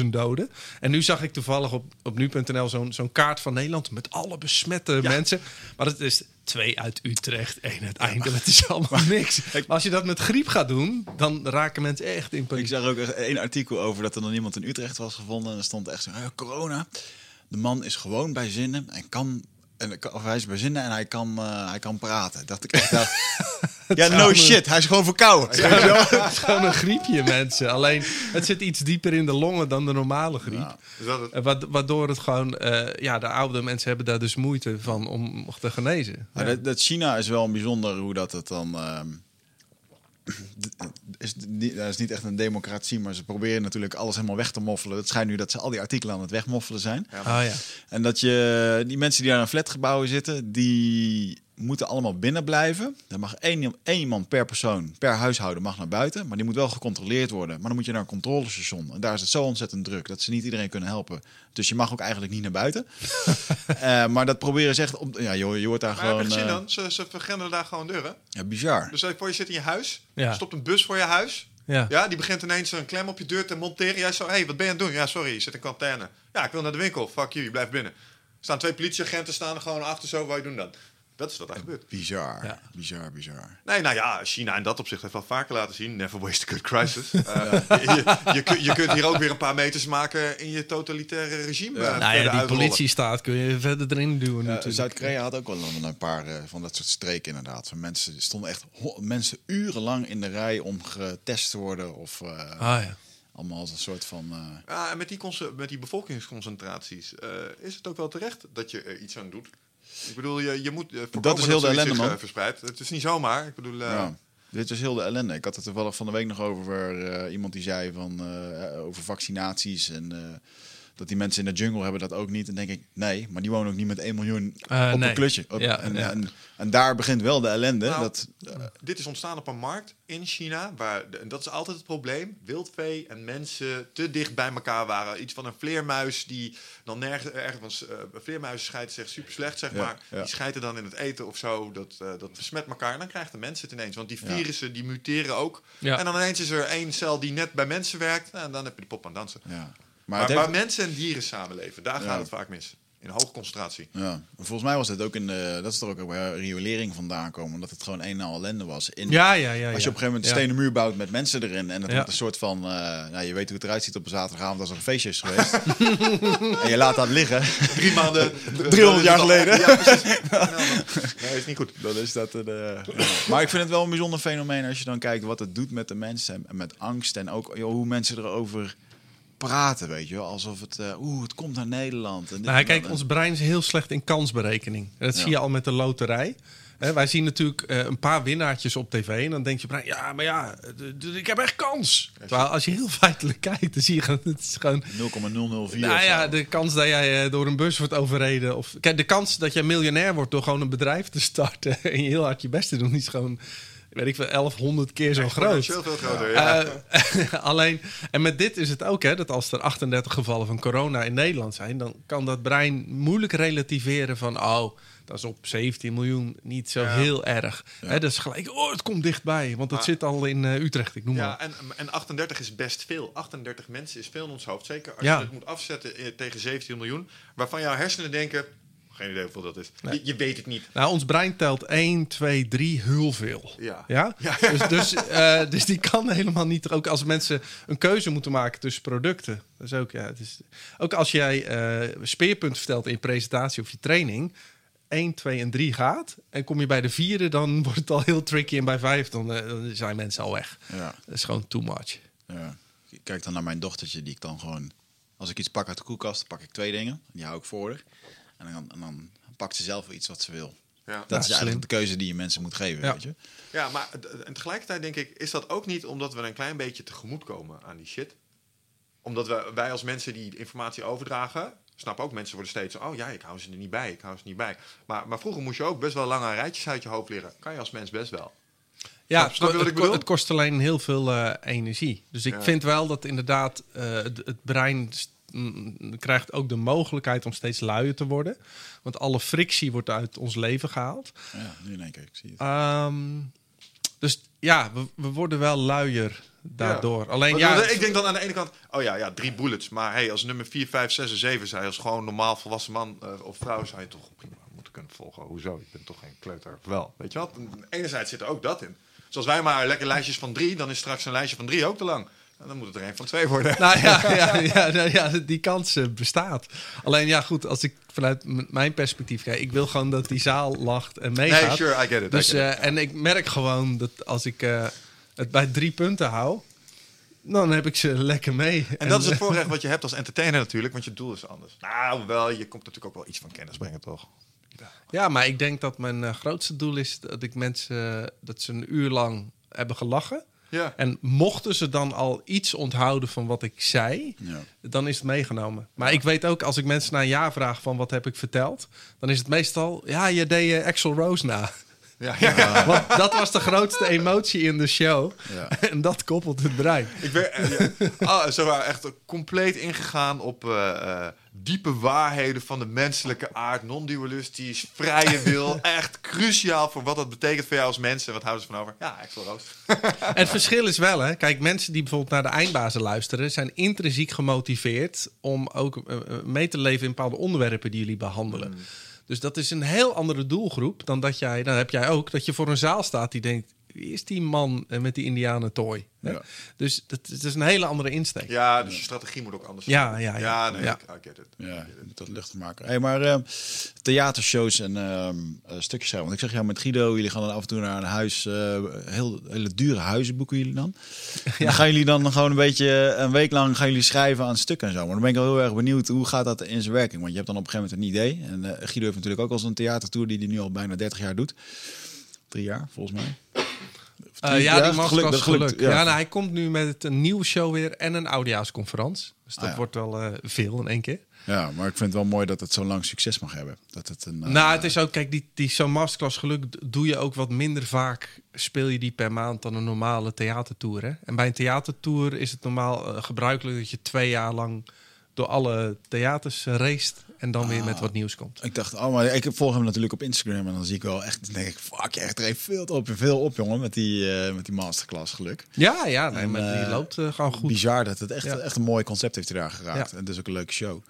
650.000 doden. En nu zag ik toevallig op, op nu.nl zo'n zo'n kaart van Nederland met alle besmette mensen. Maar het is twee uit Utrecht, één uit Eindhoven. Het is allemaal niks. Maar als je dat met griep gaat doen, dan raken mensen echt in Ik paniek. zag ook één artikel over dat er nog iemand in Utrecht was gevonden. En er stond echt zo, "Ah, corona. De man is gewoon bij zinnen en kan... En, of hij is bij zinnen en hij kan, eh, hij kan praten. Dacht ik echt, dacht, ja, no shit, hij is gewoon verkouden. Het is gewoon een griepje, mensen. Alleen, het zit iets dieper in de longen dan de normale griep. Ja. Is dat het? Eh, wa- Waardoor het gewoon, eh, ja, de oude mensen hebben daar dus moeite van om te genezen. Dat, dat China is wel bijzonder hoe dat het dan. ehm, is, dat is niet echt een democratie, maar ze proberen natuurlijk alles helemaal weg te moffelen. Het schijnt nu dat ze al die artikelen aan het wegmoffelen zijn. Oh ja. En dat je die mensen die daar in flatgebouwen zitten, die moeten allemaal binnen blijven. Er mag één, één iemand per persoon, per huishouden mag naar buiten, maar die moet wel gecontroleerd worden. Maar dan moet je naar een controlestation. En daar is het zo ontzettend druk dat ze niet iedereen kunnen helpen. Dus je mag ook eigenlijk niet naar buiten. Eh, maar dat proberen ze echt op. Ja, je, je hoort daar Maar heb je gewoon. gezien eh, dan? Ze, ze vergrendelen daar gewoon deuren. ja, bizar. Dus voor, je zit in je huis. Ja. Stopt een bus voor je huis. Ja. Ja, die begint ineens een klem op je deur te monteren. Jij zo, hé, hey, wat ben je aan het doen? Ja, sorry, je zit in quarantaine. Ja, ik wil naar de winkel. Fuck you, je blijft binnen. Er staan twee politieagenten staan er gewoon achter zo. Wat je doen dan? Dat is wat er gebeurt. Bizar. Ja. Bizar, bizar. Nee, nou ja, China in dat opzicht heeft wel vaker laten zien. Never waste a good crisis. Eh, je, je, kun- je kunt hier ook weer een paar meters maken in je totalitaire regime. eh, Nou ja, die uitrollen. politiestaat kun je verder erin duwen Ja. Zuid-Korea had ook wel een, een paar eh, van dat soort streken inderdaad. Van mensen stonden echt mensen urenlang in de rij om getest te worden of eh, Ah ja. allemaal als een soort van. eh, Ja, en met die, met die bevolkingsconcentraties eh, is het ook wel terecht dat je er iets aan doet. Ik bedoel, je, je moet eh, Dat is heel de ellende, zich, man. eh, verspreidt. Het is niet zomaar. Ik bedoel, eh, ja. Dit is heel de ellende. Ik had het toevallig van de week nog over iemand die zei van over vaccinaties en dat die mensen in de jungle hebben dat ook niet. En denk ik, nee, maar die wonen ook niet met 1 miljoen Eh, op nee. een. Op- Ja, en, ja. En, en daar begint wel de ellende. Nou, dat, Dit is ontstaan op een markt in China, waar, de- en dat is altijd het probleem, wildvee en mensen te dicht bij elkaar waren. Iets van een vleermuis die dan nergens, ergens, eh vleermuizen scheiden zich super slecht, zeg Ja, maar. ja. Die scheiden dan in het eten of zo, dat, eh, dat besmet elkaar en dan krijgen de mensen het ineens. Want die Ja. virussen, die muteren ook. Ja. En dan ineens is er één cel die net bij mensen werkt, nou, en dan heb je de pop aan dansen. ja. Maar, waar mensen en dieren samenleven, daar gaat het vaak mis. In hoge concentratie. ja. Volgens mij was het ook in de, dat is er ook bij riolering vandaan komen, omdat het gewoon een en al ellende was. In, Ja, ja, ja. Als je op een gegeven moment een stenen muur bouwt met mensen erin en het Ja. wordt een soort van, eh, nou, je weet hoe het eruit ziet op een zaterdagavond als er een feestje is geweest. en je laat dat liggen. Drie maanden. 300 jaar geleden. Ja, precies. Nee, is niet goed. Dan is dat een, eh. Maar ik vind het wel een bijzonder fenomeen als je dan kijkt wat het doet met de mensen en met angst en ook joh, hoe mensen erover praten, weet je wel, alsof het, eh, oeh, het komt naar Nederland. En Nou, kijk, dat. ons brein is heel slecht in kansberekening. Dat Ja. zie je al met de loterij. Wij zien natuurlijk eh, een paar winnaartjes op tv. En dan denk je, brein, ja, maar ja, ik heb echt kans. Terwijl als je heel feitelijk kijkt, dan zie je gewoon, het is gewoon 0,004. nou ja, de kans dat jij eh, door een bus wordt overreden. Of, kijk, de kans dat jij miljonair wordt door gewoon een bedrijf te starten. en je heel hard je best te doen, is gewoon, weet ik veel, 1100 keer zo groot. Exponentieel veel groter, ja. Eh, alleen, en met dit is het ook, hè, dat als er 38 gevallen van corona in Nederland zijn, dan kan dat brein moeilijk relativeren van, oh, dat is op 17 miljoen niet zo Ja. heel erg. Hè, dat is gelijk, oh, het komt dichtbij, want het Maar- zit al in eh, Utrecht, ik noem Ja, maar. en, en 38 is best veel. 38 mensen is veel in ons hoofd. Zeker als je het moet afzetten eh, tegen 17 miljoen. Waarvan jouw hersenen denken... Geen idee hoeveel dat is. Je, je weet het niet. Nou, ons brein telt 1, 2, 3 heel veel. Ja. Ja? Ja. Dus, dus, eh, dus die kan helemaal niet. Ook als mensen een keuze moeten maken tussen producten. Dat is ook, ja, het is, ook als jij eh speerpunt vertelt in je presentatie of je training. 1, 2 en 3 gaat. En kom je bij de vierde, dan wordt het al heel tricky. En bij vijf, dan, eh, dan zijn mensen al weg. Ja, Dat is gewoon too much. ja. Ik kijk dan naar mijn dochtertje, die ik dan gewoon... Als ik iets pak uit de koelkast, pak ik twee dingen. Die hou ik voor. En dan, en dan pakt ze zelf wel iets wat ze wil. Ja. Dat Ja, is eigenlijk slim. de keuze die je mensen moet geven, Ja. weet je. Ja, maar en tegelijkertijd denk ik... Is dat ook niet omdat we een klein beetje tegemoet komen aan die shit? Omdat we, wij als mensen die informatie overdragen... Snap ook, mensen worden steeds... Oh ja, ik hou ze er niet bij, ik hou ze niet bij. Maar, maar vroeger moest je ook best wel lange rijtjes uit je hoofd leren. Kan je als mens best wel. Ja, Snap- je wat het, ik bedoel? het kost alleen heel veel eh, energie. Dus ik Ja. vind wel dat inderdaad eh, het, het brein st- krijgt ook de mogelijkheid om steeds luier te worden. Want alle frictie wordt uit ons leven gehaald. Ja, nu in één keer, ik zie het. Ehm, dus ja, we, we worden wel luier daardoor. Alleen ja, ik denk dan aan de ene kant, oh ja, ja, drie bullets. Maar hey, als nummer 4, 5, 6 en 7 zijn, als gewoon normaal volwassen man eh, of vrouw, zou je toch prima moeten kunnen volgen. Hoezo? Ik ben toch geen kleuter. Wel, weet je wat? Enerzijds zit er ook dat in. Zoals wij maar lekker lijstjes van drie, dan is straks een lijstje van drie ook te lang. En dan moet het er een van twee worden. Nou ja, ja, ja, nou ja, die kans eh, bestaat. Alleen ja, goed, als ik vanuit mijn perspectief kijk, ik wil gewoon dat die zaal lacht en meegaat. nee, sure, I get it. Dus, get it. eh, en ik merk gewoon dat als ik eh, het bij drie punten hou, dan heb ik ze lekker mee. en dat is het voorrecht wat je hebt als entertainer natuurlijk, want je doel is anders. Nou, wel, je komt natuurlijk ook wel iets van kennis brengen, toch? Ja, maar ik denk dat mijn grootste doel is dat ik mensen dat ze een uur lang hebben gelachen. Ja. En mochten ze dan al iets onthouden van wat ik zei, Ja. dan is het meegenomen. Maar ik weet ook, als ik mensen na een jaar vraag van wat heb ik verteld, dan is het meestal, ja, je deed Axel Rose na. Ja, ja. Want dat was de grootste emotie in de show. Ja. En dat koppelt het brein. Ik ben eh, ja. Ah, echt compleet ingegaan op eh, eh, diepe waarheden van de menselijke aard, non-dualistisch, vrije wil. Echt cruciaal voor wat dat betekent voor jou als mens en wat houden ze van over? Ja, Axel Roos. Het verschil is wel, hè. Kijk, mensen die bijvoorbeeld naar de eindbazen luisteren... zijn intrinsiek gemotiveerd om ook mee te leven in bepaalde onderwerpen die jullie behandelen. Mm. Dus dat is een heel andere doelgroep dan dat jij... Dan heb jij ook dat je voor een zaal staat die denkt... Wie is die man eh, met die indianen toy? Hè? Ja. Dus dat, dat is een hele andere insteek. Ja, dus je strategie moet ook anders Ja, zijn. ja, ja. Ja, nee, Ja. ik- I get it. Ja, dat luchtig maken. Hey, maar ehm, theatershows en ehm, eh, stukjes schrijven. Want ik zeg jou met Guido, jullie gaan dan af en toe naar een huis, eh, heel hele dure huizen boeken jullie dan. En Dan gaan jullie dan gewoon een beetje een week lang gaan jullie schrijven aan stukken en zo. Maar dan ben ik wel heel erg benieuwd hoe gaat dat in zijn werking? Want je hebt dan op een gegeven moment een idee. En Guido heeft natuurlijk ook al zo'n theatertour die hij nu al bijna 30 jaar doet. Drie jaar volgens mij. Eh, Die- ja, die geluk. gelukt, Ja, ja. nou, hij komt nu met een nieuwe show weer en een oudejaarsconferentie. Dus dat Ah, ja. wordt wel eh, veel in één keer. Ja, maar ik vind het wel mooi dat het zo lang succes mag hebben. Dat het een, eh, nou, het is ook, kijk, die, die zo'n masterclass geluk doe je ook wat minder vaak. Speel je die per maand dan een normale theatertour. Hè? En bij een theatertour is het normaal eh, gebruikelijk dat je twee jaar lang door alle theaters raced en dan weer met wat nieuws komt. Ik dacht, oh, maar ik volg hem natuurlijk op Instagram en dan zie ik wel echt, denk ik, fuck, je echt er veel op, veel op, jongen, met die, uh, met die masterclass geluk. Ja, ja, nee, En, maar die uh, loopt uh, gewoon goed. Bizar dat het echt, Ja. echt een mooi concept heeft hij daar geraakt. Ja. En is ook een leuke show.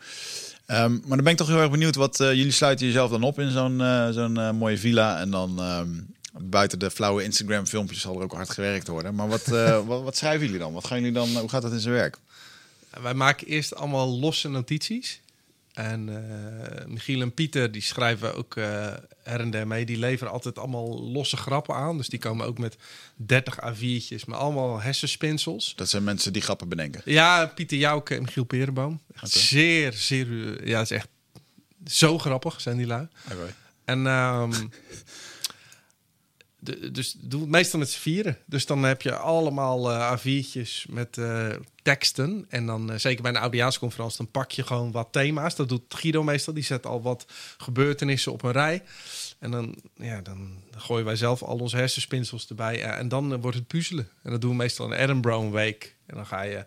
Um, maar dan ben ik toch heel erg benieuwd wat uh, jullie sluiten jezelf dan op in zo'n zo'n mooie villa en dan um, buiten de flauwe Instagram filmpjes zal er ook hard gewerkt worden. Maar wat, wat, wat, schrijven jullie dan? Wat gaan jullie dan? Hoe gaat dat in zijn werk? Wij maken eerst allemaal losse notities. En uh, Michiel en Pieter die schrijven ook uh, her en der mee. Die leveren altijd allemaal losse grappen aan. Dus die komen ook met 30 A4'tjes, maar allemaal hersenspinsels. Dat zijn mensen die grappen bedenken. Ja, Pieter Jouke en Michiel Perenboom. Okay. Zeer, zeer. Ja, het is echt zo grappig zijn die lui. Okay. En um, de, dus doe het meestal met z'n vieren. Dus dan heb je allemaal uh, A4'tjes met uh, teksten. En dan, uh, zeker bij een oudejaarsconferentie, dan pak je gewoon wat thema's. Dat doet Guido meestal. Die zet al wat gebeurtenissen op een rij. En dan, ja, dan gooien wij zelf al onze hersenspinsels erbij. en dan wordt het puzzelen. En dat doen we meestal een Adam Brown Week. En dan ga je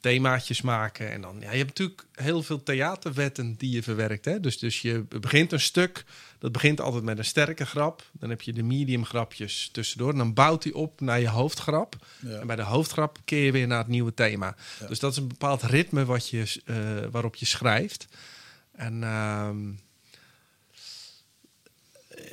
themaatjes maken. En dan, ja, je hebt natuurlijk heel veel theaterwetten die je verwerkt. Hè? Dus, dus je begint een stuk, dat begint altijd met een sterke grap. Dan heb je de medium grapjes tussendoor. En dan bouwt hij op naar je hoofdgrap. Ja. En bij de hoofdgrap keer je weer naar het nieuwe thema. Ja. Dus dat is een bepaald ritme wat je, uh, waarop je schrijft. En uh,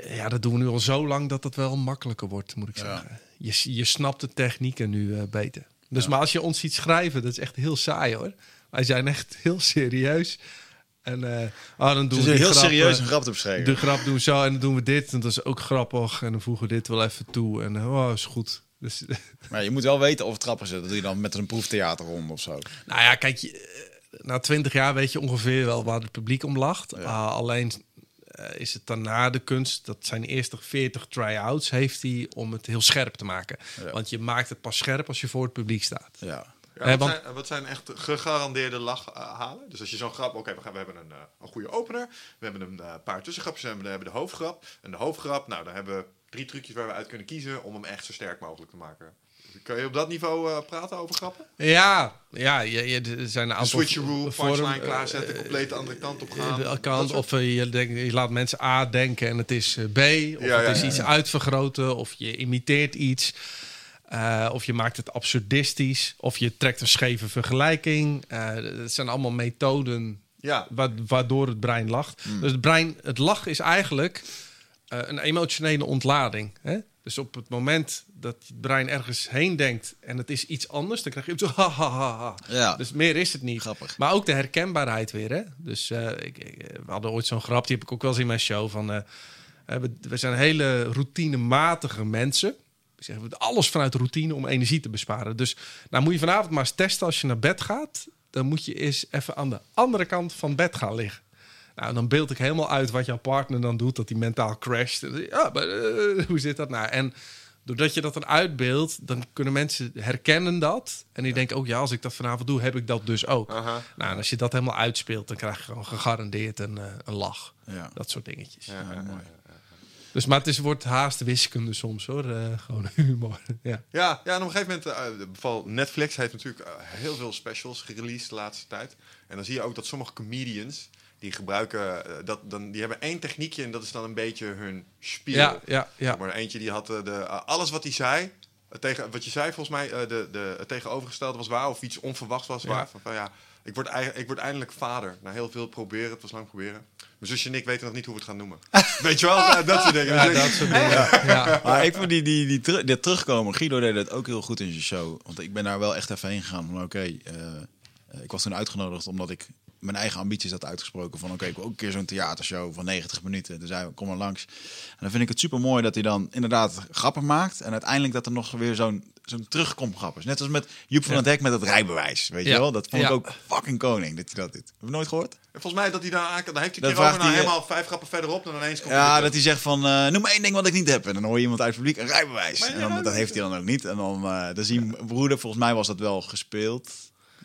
ja, dat doen we nu al zo lang dat het wel makkelijker wordt, moet ik Ja. zeggen. Je, je snapt de technieken nu uh, beter. Dus maar als je ons ziet schrijven, dat is echt heel saai hoor. Wij zijn echt heel serieus. En uh, oh, dan doen Dus we heel serieus een grap te beschrijven. De grap doen we zo en dan doen we dit. En dat is ook grappig. En dan voegen we dit wel even toe. En oh, is goed. Dus, Maar je moet wel weten of het grappig is. Dat doe je dan met een proeftheaterronde of zo. nou ja, kijk, je, na twintig jaar weet je ongeveer wel waar het publiek om lacht. Ja. Uh, alleen uh, is het daarna de kunst, dat zijn eerste 40 try-outs, heeft hij om het heel scherp te maken. Ja. Want je maakt het pas scherp als je voor het publiek staat. Ja. Ja, wat, want- zijn, wat zijn echt gegarandeerde lachhalen? Dus als je zo'n grap... Oké, we, hebben een, eh, een goede opener. We hebben een eh, paar tussengrapjes. We hebben, we hebben de hoofdgrap. En de hoofdgrap, nou, dan hebben we drie trucjes waar we uit kunnen kiezen... om hem echt zo sterk mogelijk te maken. Kun je op dat niveau eh, praten over grappen? Ja, ja je, je, er zijn een aantal switcheroo, vormen, punchline klaarzetten, compleet de andere kant op gaan. kant, of je, denkt, je laat mensen A denken en het is B. Of Ja, het ja, is iets uitvergroten. Of je imiteert iets. Eh, of je maakt het absurdistisch. Of je trekt een scheve vergelijking. Eh dat zijn allemaal methoden Ja, wa- waardoor het brein lacht. Hmm. Dus het brein, het lachen is eigenlijk eh, een emotionele ontlading. Hè? Dus op het moment dat het brein ergens heen denkt en het is iets anders, dan krijg je zo ha ha ha ha. Ja. Dus meer is het niet. Grappig. Maar ook de herkenbaarheid weer. Hè? Dus ik, ik- we hadden ooit zo'n grap, die heb ik ook wel eens in mijn show. Van, we, we zijn hele routinematige mensen. Doen alles vanuit routine om energie te besparen. Dus nou moet je vanavond maar eens testen als je naar bed gaat. Dan moet je eens even aan de andere kant van bed gaan liggen. Nou, dan beeld ik helemaal uit wat jouw partner dan doet, dat hij mentaal crasht. Ja, maar eh, hoe zit dat nou? En doordat je dat dan uitbeeldt, dan kunnen mensen herkennen dat. En die denken ook, ja, als ik dat vanavond doe, heb ik dat dus ook. Aha. Nou, en als je dat helemaal uitspeelt, dan krijg je gewoon gegarandeerd een, eh, een lach. Ja. Dat soort dingetjes. Ja, ja, ja. Dus, maar het is, wordt haast wiskunde soms hoor. Eh, gewoon humor. ja. Ja, ja, en op een gegeven moment, vooral Netflix heeft natuurlijk heel veel specials gereleased de laatste tijd. En dan zie je ook dat sommige comedians, die gebruiken, dat, dan, die hebben één techniekje en dat is dan een beetje hun spiel. Ja, ja, ja. Maar eentje die had de, alles wat hij zei, tegen, wat je zei volgens mij, de, de, het tegenovergestelde was waar of iets onverwachts was Ja. waar. Van, van, ja, ik word, ik word eindelijk vader. Na heel veel proberen, het was lang proberen. Mijn zusje en ik weten nog niet hoe we het gaan noemen. Weet je wel, dat soort dingen. Ja, ik- dat soort dingen. Ja. Maar ik vond die, die, die, teru- dit terugkomen. Guido deed het ook heel goed in zijn show. Want ik ben daar wel echt even heen gegaan. Van oké, eh, eh, ik was toen uitgenodigd omdat ik mijn eigen ambities had uitgesproken van oké, ik wil ook een keer zo'n theatershow van 90 minuten. Dus hij kom maar langs. En dan vind ik het super mooi dat hij dan inderdaad grappen maakt en uiteindelijk dat er nog weer zo'n zo'n terugkomt grap is. Net als met Joep van Ja. het Hek met het rijbewijs, weet je wel? Dat vond ik Ja. ook fucking koning dat hij dat dit. Heb je nooit gehoord? En volgens mij dat hij daar aan dan heeft hij Dan over hij, eh, helemaal vijf grappen verderop en ineens komt Ja, dat hij zegt van eh, noem maar één ding wat ik niet heb en dan hoor je iemand uit het publiek een rijbewijs. Maar En dan, dat heeft hij dan ook niet en dan uh, dan zie je mijn broeder volgens mij was dat wel gespeeld.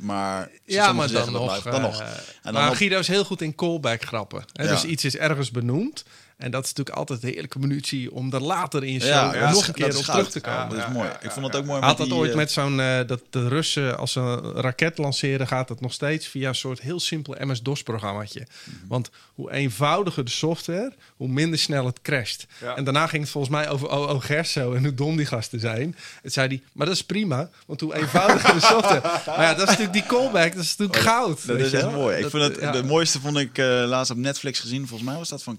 Maar Ja, maar dan nog. blijft. dan nog. eh, En dan maar Guido is heel goed in callback grappen. Hè? Dus iets is ergens benoemd. En dat is natuurlijk altijd een heerlijke munitie om er later in show Ja, ja, nog dat een keer op goud. terug te komen. Ja, dat is mooi. ik vond het ook mooi. Had dat die, ooit eh, met zo'n... eh, dat de Russen, als ze een raket lanceren... gaat het nog steeds via een soort heel simpel MS-DOS-programmaatje. Mhm. Want hoe eenvoudiger de software... hoe minder snel het crasht. En daarna ging het volgens mij over OO Gerso... en hoe dom die gasten zijn. Het zei hij, maar dat is prima... want hoe eenvoudiger de software... Maar ja, dat is natuurlijk die callback. Dat is natuurlijk goud. Oh, Dat weet is echt wel? mooi. Ik Dat- vond het, de mooiste vond ik eh, laatst op Netflix gezien. Volgens mij was dat van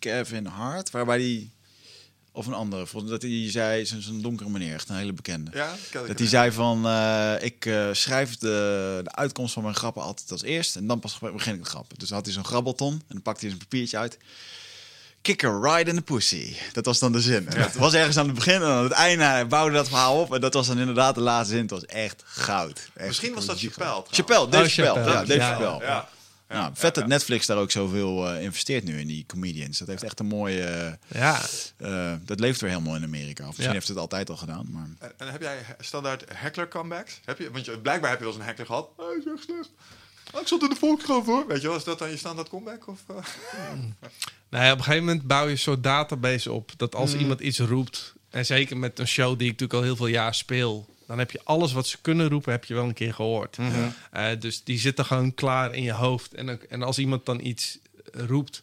Kevin Hart. Waarbij die... Of een andere. Volgens dat hij zei... Zo'n donkere meneer. Echt een hele bekende. Ja, ken ik Dat hij zei van... eh, ik eh, schrijf de, de uitkomst van mijn grappen altijd als eerst. En dan pas begin ik met grappen. Dus dan had hij zo'n grabbelton. En dan pakte hij zijn papiertje uit. Kicker right in the pussy. Dat was dan de zin. Dat was ergens aan het begin en aan het einde hij bouwde dat verhaal op. En dat was dan inderdaad de laatste zin. Het was echt goud. Echt Misschien was dat. Chappelle. Chappelle, Dave Oh, Chappelle. Chappelle. Ja, Dave Ja, Chappelle. Ja. Ja, Ja, vet dat Netflix daar ook zoveel eh, investeert nu in die comedians. Dat heeft echt een mooie... eh, Ja, eh, dat leeft weer helemaal in Amerika. Of misschien Ja. heeft het altijd al gedaan. Maar En, en heb jij standaard heckler comebacks? Heb je, want je, blijkbaar heb je wel eens een heckler gehad. Hij is echt slecht. Ah, ik zat in de Volkskrant hoor. Weet je wel, is dat dan je standaard comeback? Of, eh? Nou ja, op een gegeven moment bouw je een soort database op. Dat als Mm. iemand iets roept, en zeker met een show die ik natuurlijk al heel veel jaar speel, dan heb je alles wat ze kunnen roepen, heb je wel een keer gehoord. Mhm. Eh, dus die zitten gewoon klaar in je hoofd. En, en als iemand dan iets eh, roept.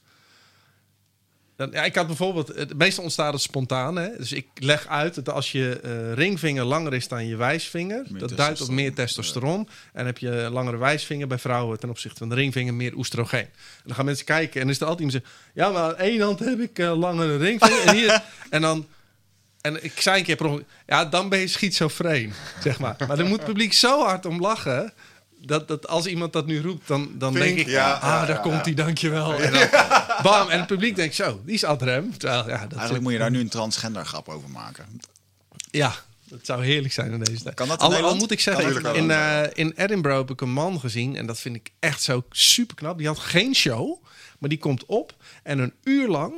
Dan, ja, ik had bijvoorbeeld, het meestal ontstaat het spontaan. Hè? Dus ik leg uit dat als je eh, ringvinger langer is dan je wijsvinger, Meer dat duidt op meer testosteron. En heb je een langere wijsvinger bij vrouwen ten opzichte van de ringvinger meer oestrogeen. En dan gaan mensen kijken en is er altijd iemand zegt, ja, maar aan één hand heb ik eh, langere ringvinger en hier en dan. En ik zei een keer per ja, dan ben je schizofreen, zeg maar. Maar dan moet het publiek zo hard om lachen. Dat, dat als iemand dat nu roept, dan, dan denk ik... ja, ah, ja, daar ja, komt hij, dankjewel. En dan, bam, en het publiek denkt zo, die is adrem. Terwijl, ja, dat eigenlijk moet je daar nu een transgender grap over maken. ja, dat zou heerlijk zijn in deze tijd. Kan dat in al, moet ik zeggen, in eh, in Edinburgh heb ik een man gezien... en dat vind ik echt zo super knap. Die had geen show, maar die komt op... en een uur lang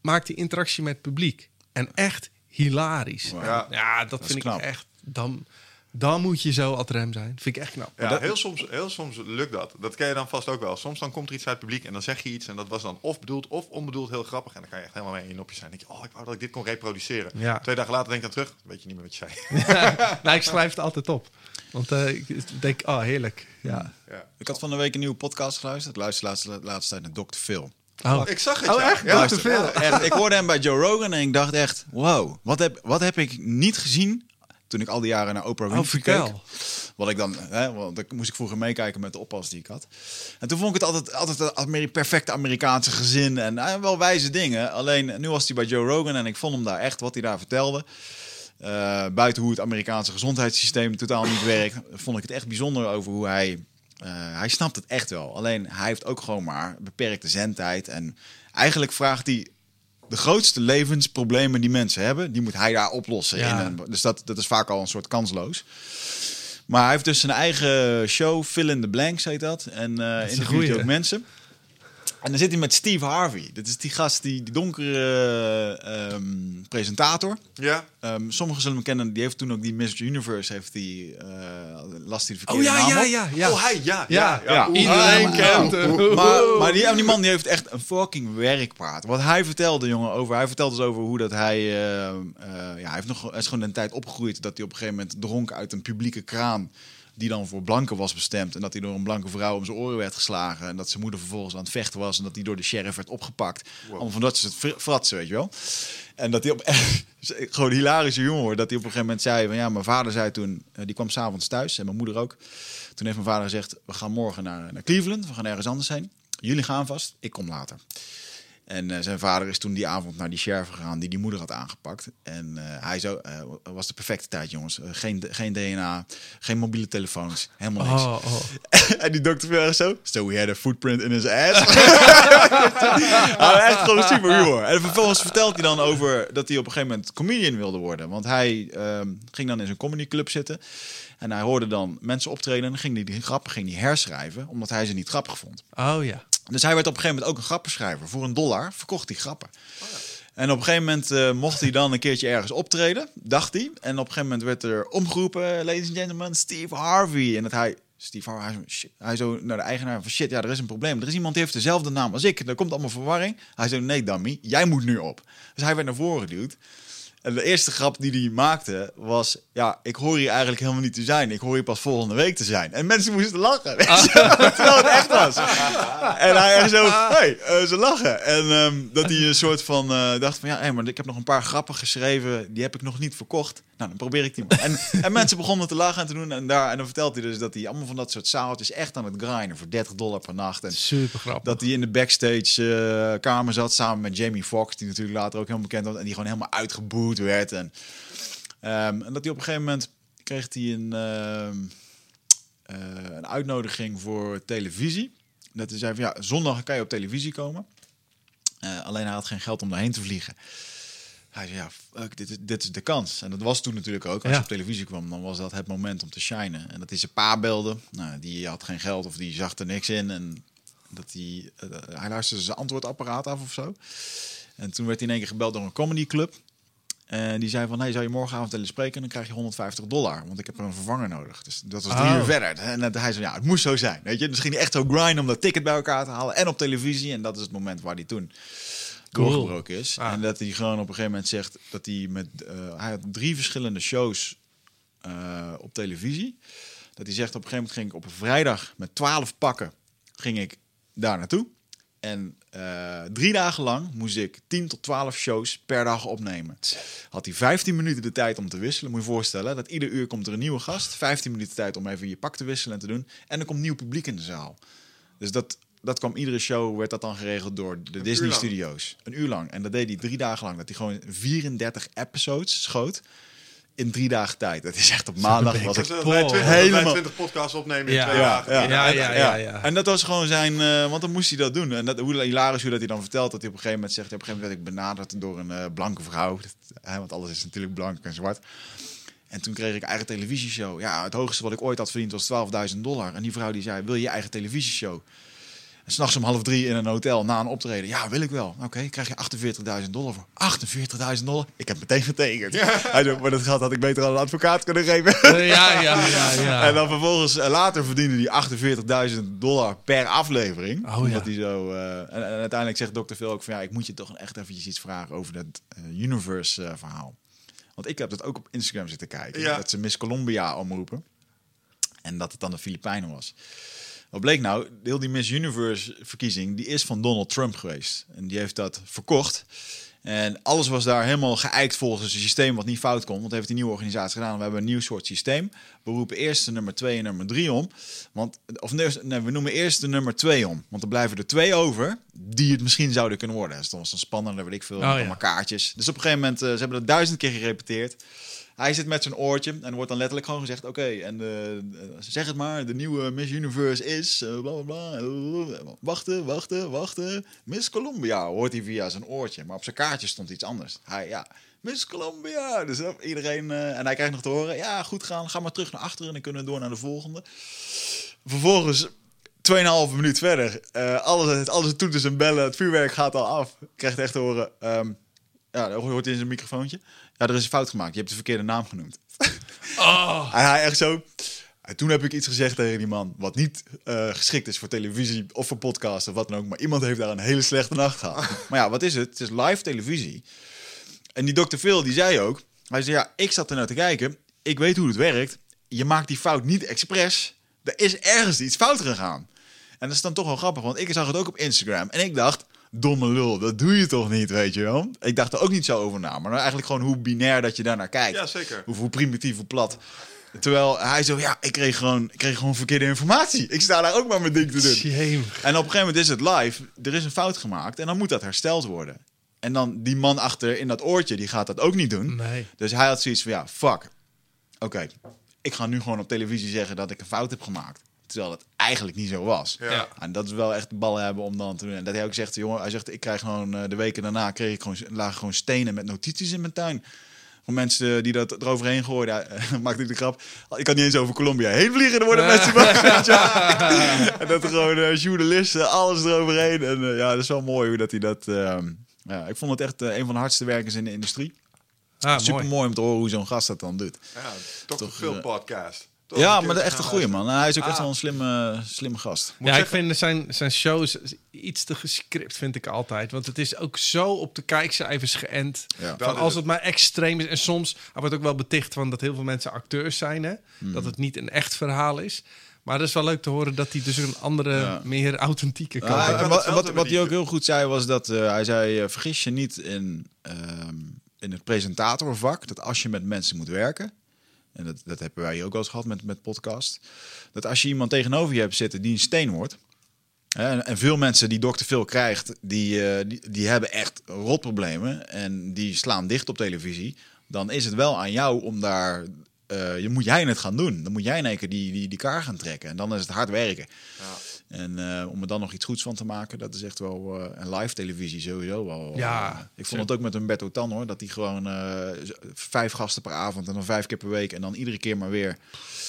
maakt hij interactie met het publiek. En echt hilarisch. Ja. Ja, dat, vind knap. ik echt... Dan, dan moet je zo adrem zijn. vind ik echt knap. Ja, dat- heel, soms, heel soms lukt dat. Dat ken je dan vast ook wel. Soms dan komt er iets uit het publiek en dan zeg je iets... en dat was dan of bedoeld of onbedoeld heel grappig. En dan kan je echt helemaal mee in je nopje zijn. Dan denk je, oh, ik wou dat ik dit kon reproduceren. Ja. Twee dagen later denk ik dan terug, weet je niet meer wat je zei. nou, ik schrijf het altijd op. Want eh, ik denk, oh, heerlijk. Ja. Ja. Ik had van de week een nieuwe podcast geluisterd. Ik luister de laatste, laatste tijd naar Dr. Phil. Oh. Ik zag het, Oh, ja. echt? Ja. Echt, ik hoorde hem bij Joe Rogan en ik dacht echt... Wow, wat heb, wat heb ik niet gezien toen ik al die jaren naar Oprah Oh, Winfrey keek. Wat ik dan, hè, want dan moest ik vroeger meekijken met de oppas die ik had. En toen vond ik het altijd, altijd een Ameri- perfecte Amerikaanse gezin en eh, wel wijze dingen. Alleen nu was hij bij Joe Rogan en ik vond hem daar echt wat hij daar vertelde. Eh, buiten hoe het Amerikaanse gezondheidssysteem totaal niet werkt, vond ik het echt bijzonder over hoe hij. Eh, hij snapt het echt wel. Alleen hij heeft ook gewoon maar beperkte zendtijd. En eigenlijk vraagt hij de grootste levensproblemen die mensen hebben, die moet hij daar oplossen. Ja. In een, dus dat, dat is vaak al een soort kansloos. Maar hij heeft dus zijn eigen show, Fill in the Blanks heet dat. En eh een interviewt ook mensen. En dan zit hij met Steve Harvey. Dat is die gast, die, die donkere ehm, presentator. Ja. Ehm, sommigen zullen hem kennen. Die heeft toen ook die Miss Universe, heeft die, eh last de Oh ja, naam ja, ja, ja. Oh, hij, ja. Ja, Ja, ja. Iedereen ah, kent hem. Maar, maar die, die man die heeft echt een fucking werkpraat. Wat hij vertelde, jongen, over. Hij vertelde dus over hoe dat hij. eh, ja, hij, heeft nog, hij is gewoon een tijd opgegroeid dat hij op een gegeven moment dronk uit een publieke kraan. Die dan voor blanken was bestemd. En dat hij door een blanke vrouw om zijn oren werd geslagen. En dat zijn moeder vervolgens aan het vechten was. En dat hij door de sheriff werd opgepakt. Allemaal van dat soort fr- fratsen, weet je wel. En dat hij op gewoon hilarische humor. Dat hij op een gegeven moment zei: van ja, mijn vader zei toen. eh, die kwam s'avonds thuis en mijn moeder ook. Toen heeft mijn vader gezegd: we gaan morgen naar, naar Cleveland. We gaan ergens anders heen. Jullie gaan vast, ik kom later. En eh, zijn vader is toen die avond naar die sheriff gegaan die die moeder had aangepakt. En eh, hij zo, eh, was de perfecte tijd, jongens. Geen, geen DNA, geen mobiele telefoons, helemaal niks. Oh, oh. en die dokter echt zo. So we had a footprint in his ass. hij echt gewoon super humor. En vervolgens vertelt hij dan over dat hij op een gegeven moment comedian wilde worden. Want hij ehm, ging dan in zijn comedyclub zitten. En hij hoorde dan mensen optreden. En ging hij die grappen ging hij herschrijven. Omdat hij ze niet grappig vond. Oh ja. Dus hij werd op een gegeven moment ook een grappenschrijver. Voor een dollar verkocht hij grappen. En op een gegeven moment eh, mocht hij dan een keertje ergens optreden, dacht hij. En op een gegeven moment werd er omgeroepen, ladies and gentlemen, Steve Harvey. En dat hij, Steve Harvey, hij zo, shit, hij zo naar de eigenaar van shit, ja, er is een probleem. Er is iemand die heeft dezelfde naam als ik. Er komt allemaal verwarring. Hij zei, nee dummy, jij moet nu op. Dus hij werd naar voren geduwd. En de eerste grap die hij maakte was... Ja, ik hoor hier eigenlijk helemaal niet te zijn. Ik hoor hier pas volgende week te zijn. En mensen moesten lachen. Terwijl het echt was. En hij echt zo... Hey, eh, ze lachen. En ehm, dat hij een soort van... eh, dacht van... Ja, hey, maar ik heb nog een paar grappen geschreven. Die heb ik nog niet verkocht. Nou, dan probeer ik die maar. En, en mensen begonnen te lachen en te doen. En, daar, en dan vertelt hij dus dat hij allemaal van dat soort zaaltjes... echt aan het grinden voor 30 dollar per nacht. En Super grappig. dat hij in de backstage eh, kamer zat samen met Jamie Foxx, die natuurlijk later ook helemaal bekend was. En die gewoon helemaal uitgeboet werd. En, ehm, en dat hij op een gegeven moment kreeg hij een, ehm, eh, een uitnodiging voor televisie. Dat hij zei van ja, zondag kan je op televisie komen. Eh, alleen hij had geen geld om daarheen te vliegen. Hij zei ja, fuck, dit, is, dit is de kans. En dat was toen natuurlijk ook. Als je op televisie kwam, dan was dat het moment om te shinen. En dat is zijn pa belde. Nou, die had geen geld of die zag er niks in. En dat hij, eh, hij luisterde zijn antwoordapparaat af of zo. En toen werd hij in één keer gebeld door een comedyclub. En die zei van, hey, zou je morgenavond willen spreken? En dan krijg je 150 dollar, want ik heb er een vervanger nodig. Dus dat was drie Oh. uur verder. En hij zei, ja, het moest zo zijn. Weet je? Dus hij echt zo grinden om dat ticket bij elkaar te halen. En op televisie. En dat is het moment waar hij toen Cool. doorgebroken is. Ah. En dat hij gewoon op een gegeven moment zegt dat hij met... eh, hij had drie verschillende shows eh, op televisie. Dat hij zegt, op een gegeven moment ging ik op een vrijdag met 12 pakken ging ik daar naartoe. En eh, drie dagen lang moest ik 10 tot 12 shows per dag opnemen. Had hij 15 minuten de tijd om te wisselen. Moet je je voorstellen dat ieder uur komt er een nieuwe gast. 15 minuten tijd om even je pak te wisselen en te doen. En er komt nieuw publiek in de zaal. Dus dat, dat kwam iedere show, werd dat dan geregeld door de Disney. Studios. Een uur lang. En dat deed hij drie dagen lang. Dat hij gewoon 34 episodes schoot in drie dagen tijd. Dat is echt op maandag was ik dat wij 20, dat wij helemaal- 20 podcasts opnemen in Ja. twee ja, dagen. ja, Ja, en- ja, ja, ja. En dat was gewoon zijn, eh, want dan moest hij dat doen. En dat, hoe hilarisch hoe dat hij dan vertelt, dat hij op een gegeven moment zegt, op een gegeven moment werd ik benaderd door een eh, blanke vrouw. Dat, hè, want alles is natuurlijk blank en zwart. En toen kreeg ik eigen televisieshow. Ja, het hoogste wat ik ooit had verdiend was 12.000 dollar. En die vrouw die zei, wil je je eigen televisieshow? En s'nachts om half drie in een hotel na een optreden. Ja, wil ik wel. Oké, krijg je 48.000 dollar voor. 48.000 dollar? Ik heb meteen getekend. Hij zei, maar dat geld had ik beter aan een advocaat kunnen geven. Eh, ja, ja, ja, ja. En dan vervolgens eh, later verdiende hij 48.000 dollar per aflevering. Oh, omdat ja. hij zo. eh, en, en uiteindelijk zegt Dr. Phil ook van ja, ik moet je toch echt eventjes iets vragen over dat universe verhaal. Want ik heb dat ook op Instagram zitten kijken. Ja. Dat ze Miss Columbia omroepen. En dat het dan de Filipijnen was. Wat bleek nou? Heel die Miss Universe verkiezing, die is van Donald Trump geweest. En die heeft dat verkocht. En alles was daar helemaal geëikt volgens een systeem wat niet fout kon. Want heeft die nieuwe organisatie gedaan. We hebben een nieuw soort systeem. We roepen eerst de nummer 2 en nummer 3 om. Want, of nee, we noemen eerst de nummer 2 om. Want er blijven er twee over die het misschien zouden kunnen worden. Dus dat was dan spannender, weet ik veel. Oh, met ja. kaartjes. Dus op een gegeven moment, eh, ze hebben dat duizend keer gerepeteerd. Hij zit met zijn oortje en wordt dan letterlijk gewoon gezegd: Oké, en de- zeg het maar, de nieuwe Miss Universe is. eh, bla bla bla. eh, wachten, wachten, wachten. Miss Columbia hoort hij via zijn oortje. Maar op zijn kaartje stond iets anders. Hij, ja, Miss Columbia. Dus iedereen. en hij krijgt nog te horen: Ja, goed gaan, ga maar terug naar achteren en dan kunnen we door naar de volgende. Vervolgens. 2,5 minuut verder. eh alles, alles toeters en bellen, het vuurwerk gaat al af. Krijgt echt te horen. ehm, ja, hoort in zijn microfoontje. Ja, er is een fout gemaakt. Je hebt de verkeerde naam genoemd. Oh, En hij echt zo. En toen heb ik iets gezegd tegen die man. Wat niet eh, geschikt is voor televisie of voor podcast of wat dan ook. Maar iemand heeft daar een hele slechte nacht gehad. maar ja, wat is het? Het is live televisie. En die Dr. Phil die zei ook. Hij zei ja, ik zat er naar te kijken. Ik weet hoe het werkt. Je maakt die fout niet expres. Er is ergens iets fout gegaan. En dat is dan toch wel grappig. Want ik zag het ook op Instagram. En ik dacht. Domme lul, dat doe je toch niet, weet je wel? Ik dacht er ook niet zo over na. Maar eigenlijk gewoon hoe binair dat je daarnaar kijkt. Ja, zeker. Hoe, hoe primitief, hoe plat. Terwijl hij zo, ja, ik kreeg gewoon, ik kreeg gewoon verkeerde informatie. Ik sta daar ook maar mijn ding te doen. En op een gegeven moment is het live. Er is een fout gemaakt en dan moet dat hersteld worden. En dan die man achter in dat oortje, die gaat dat ook niet doen. Nee. Dus hij had zoiets van, ja, fuck. Oké, ik ga nu gewoon op televisie zeggen dat ik een fout heb gemaakt. Terwijl het eigenlijk niet zo was. Ja. Ja. En dat is wel echt de ballen hebben om dan te doen. En dat hij ook zegt, jongen, hij zegt, ik krijg gewoon eh, de weken daarna kreeg ik gewoon, lagen gewoon stenen met notities in mijn tuin. Van mensen die dat eroverheen gooiden. Hij maakte ik de grap. Ik kan niet eens over Colombia heen vliegen. Er worden mensen bang. wel. en dat er gewoon eh, journalisten, alles eroverheen. En eh, ja, dat is wel mooi hoe dat hij dat... ehm, ja, ik vond het echt een van de hardste werkers in de industrie. Ah, Super mooi. mooi om te horen hoe zo'n gast dat dan doet. Ja. Toch, Phil eh, podcast. Toch ja, maar echt een gaan goeie man. Hij is ook echt Ah. wel een slimme, slimme gast. Moet ja, ik zeggen- vind zijn, zijn shows iets te gescript, vind ik altijd. Want het is ook zo op de kijkcijfers geënt. Ja. Dat Van is als het. maar extreem is. En soms hij wordt ook wel beticht van dat heel veel mensen acteurs zijn. Hè? Hmm. Dat het niet een echt verhaal is. Maar het is wel leuk te horen dat hij dus een andere, Ja. meer authentieke kant heeft. wat, wat, wat hij ook heel goed zei was dat eh, hij zei: eh, vergis je niet in, ehm, in het presentatorvak. Dat als je met mensen moet werken. En dat, dat hebben wij ook wel eens gehad met, met podcast. Dat als je iemand tegenover je hebt zitten die een steen wordt. En, veel mensen die Dr. Phil krijgt, die, eh, die, die hebben echt rotproblemen. En die slaan dicht op televisie. Dan is het wel aan jou om daar. eh, je moet jij het gaan doen. Dan moet jij in één keer die, die, die kaar gaan trekken. En dan is het hard werken. Ja. En eh, om er dan nog iets goeds van te maken, dat is echt wel eh, een live televisie sowieso wel. Ja, eh, ik vond het ook met Humberto Tan hoor, dat hij gewoon eh, vijf gasten per avond en dan vijf keer per week en dan iedere keer maar weer.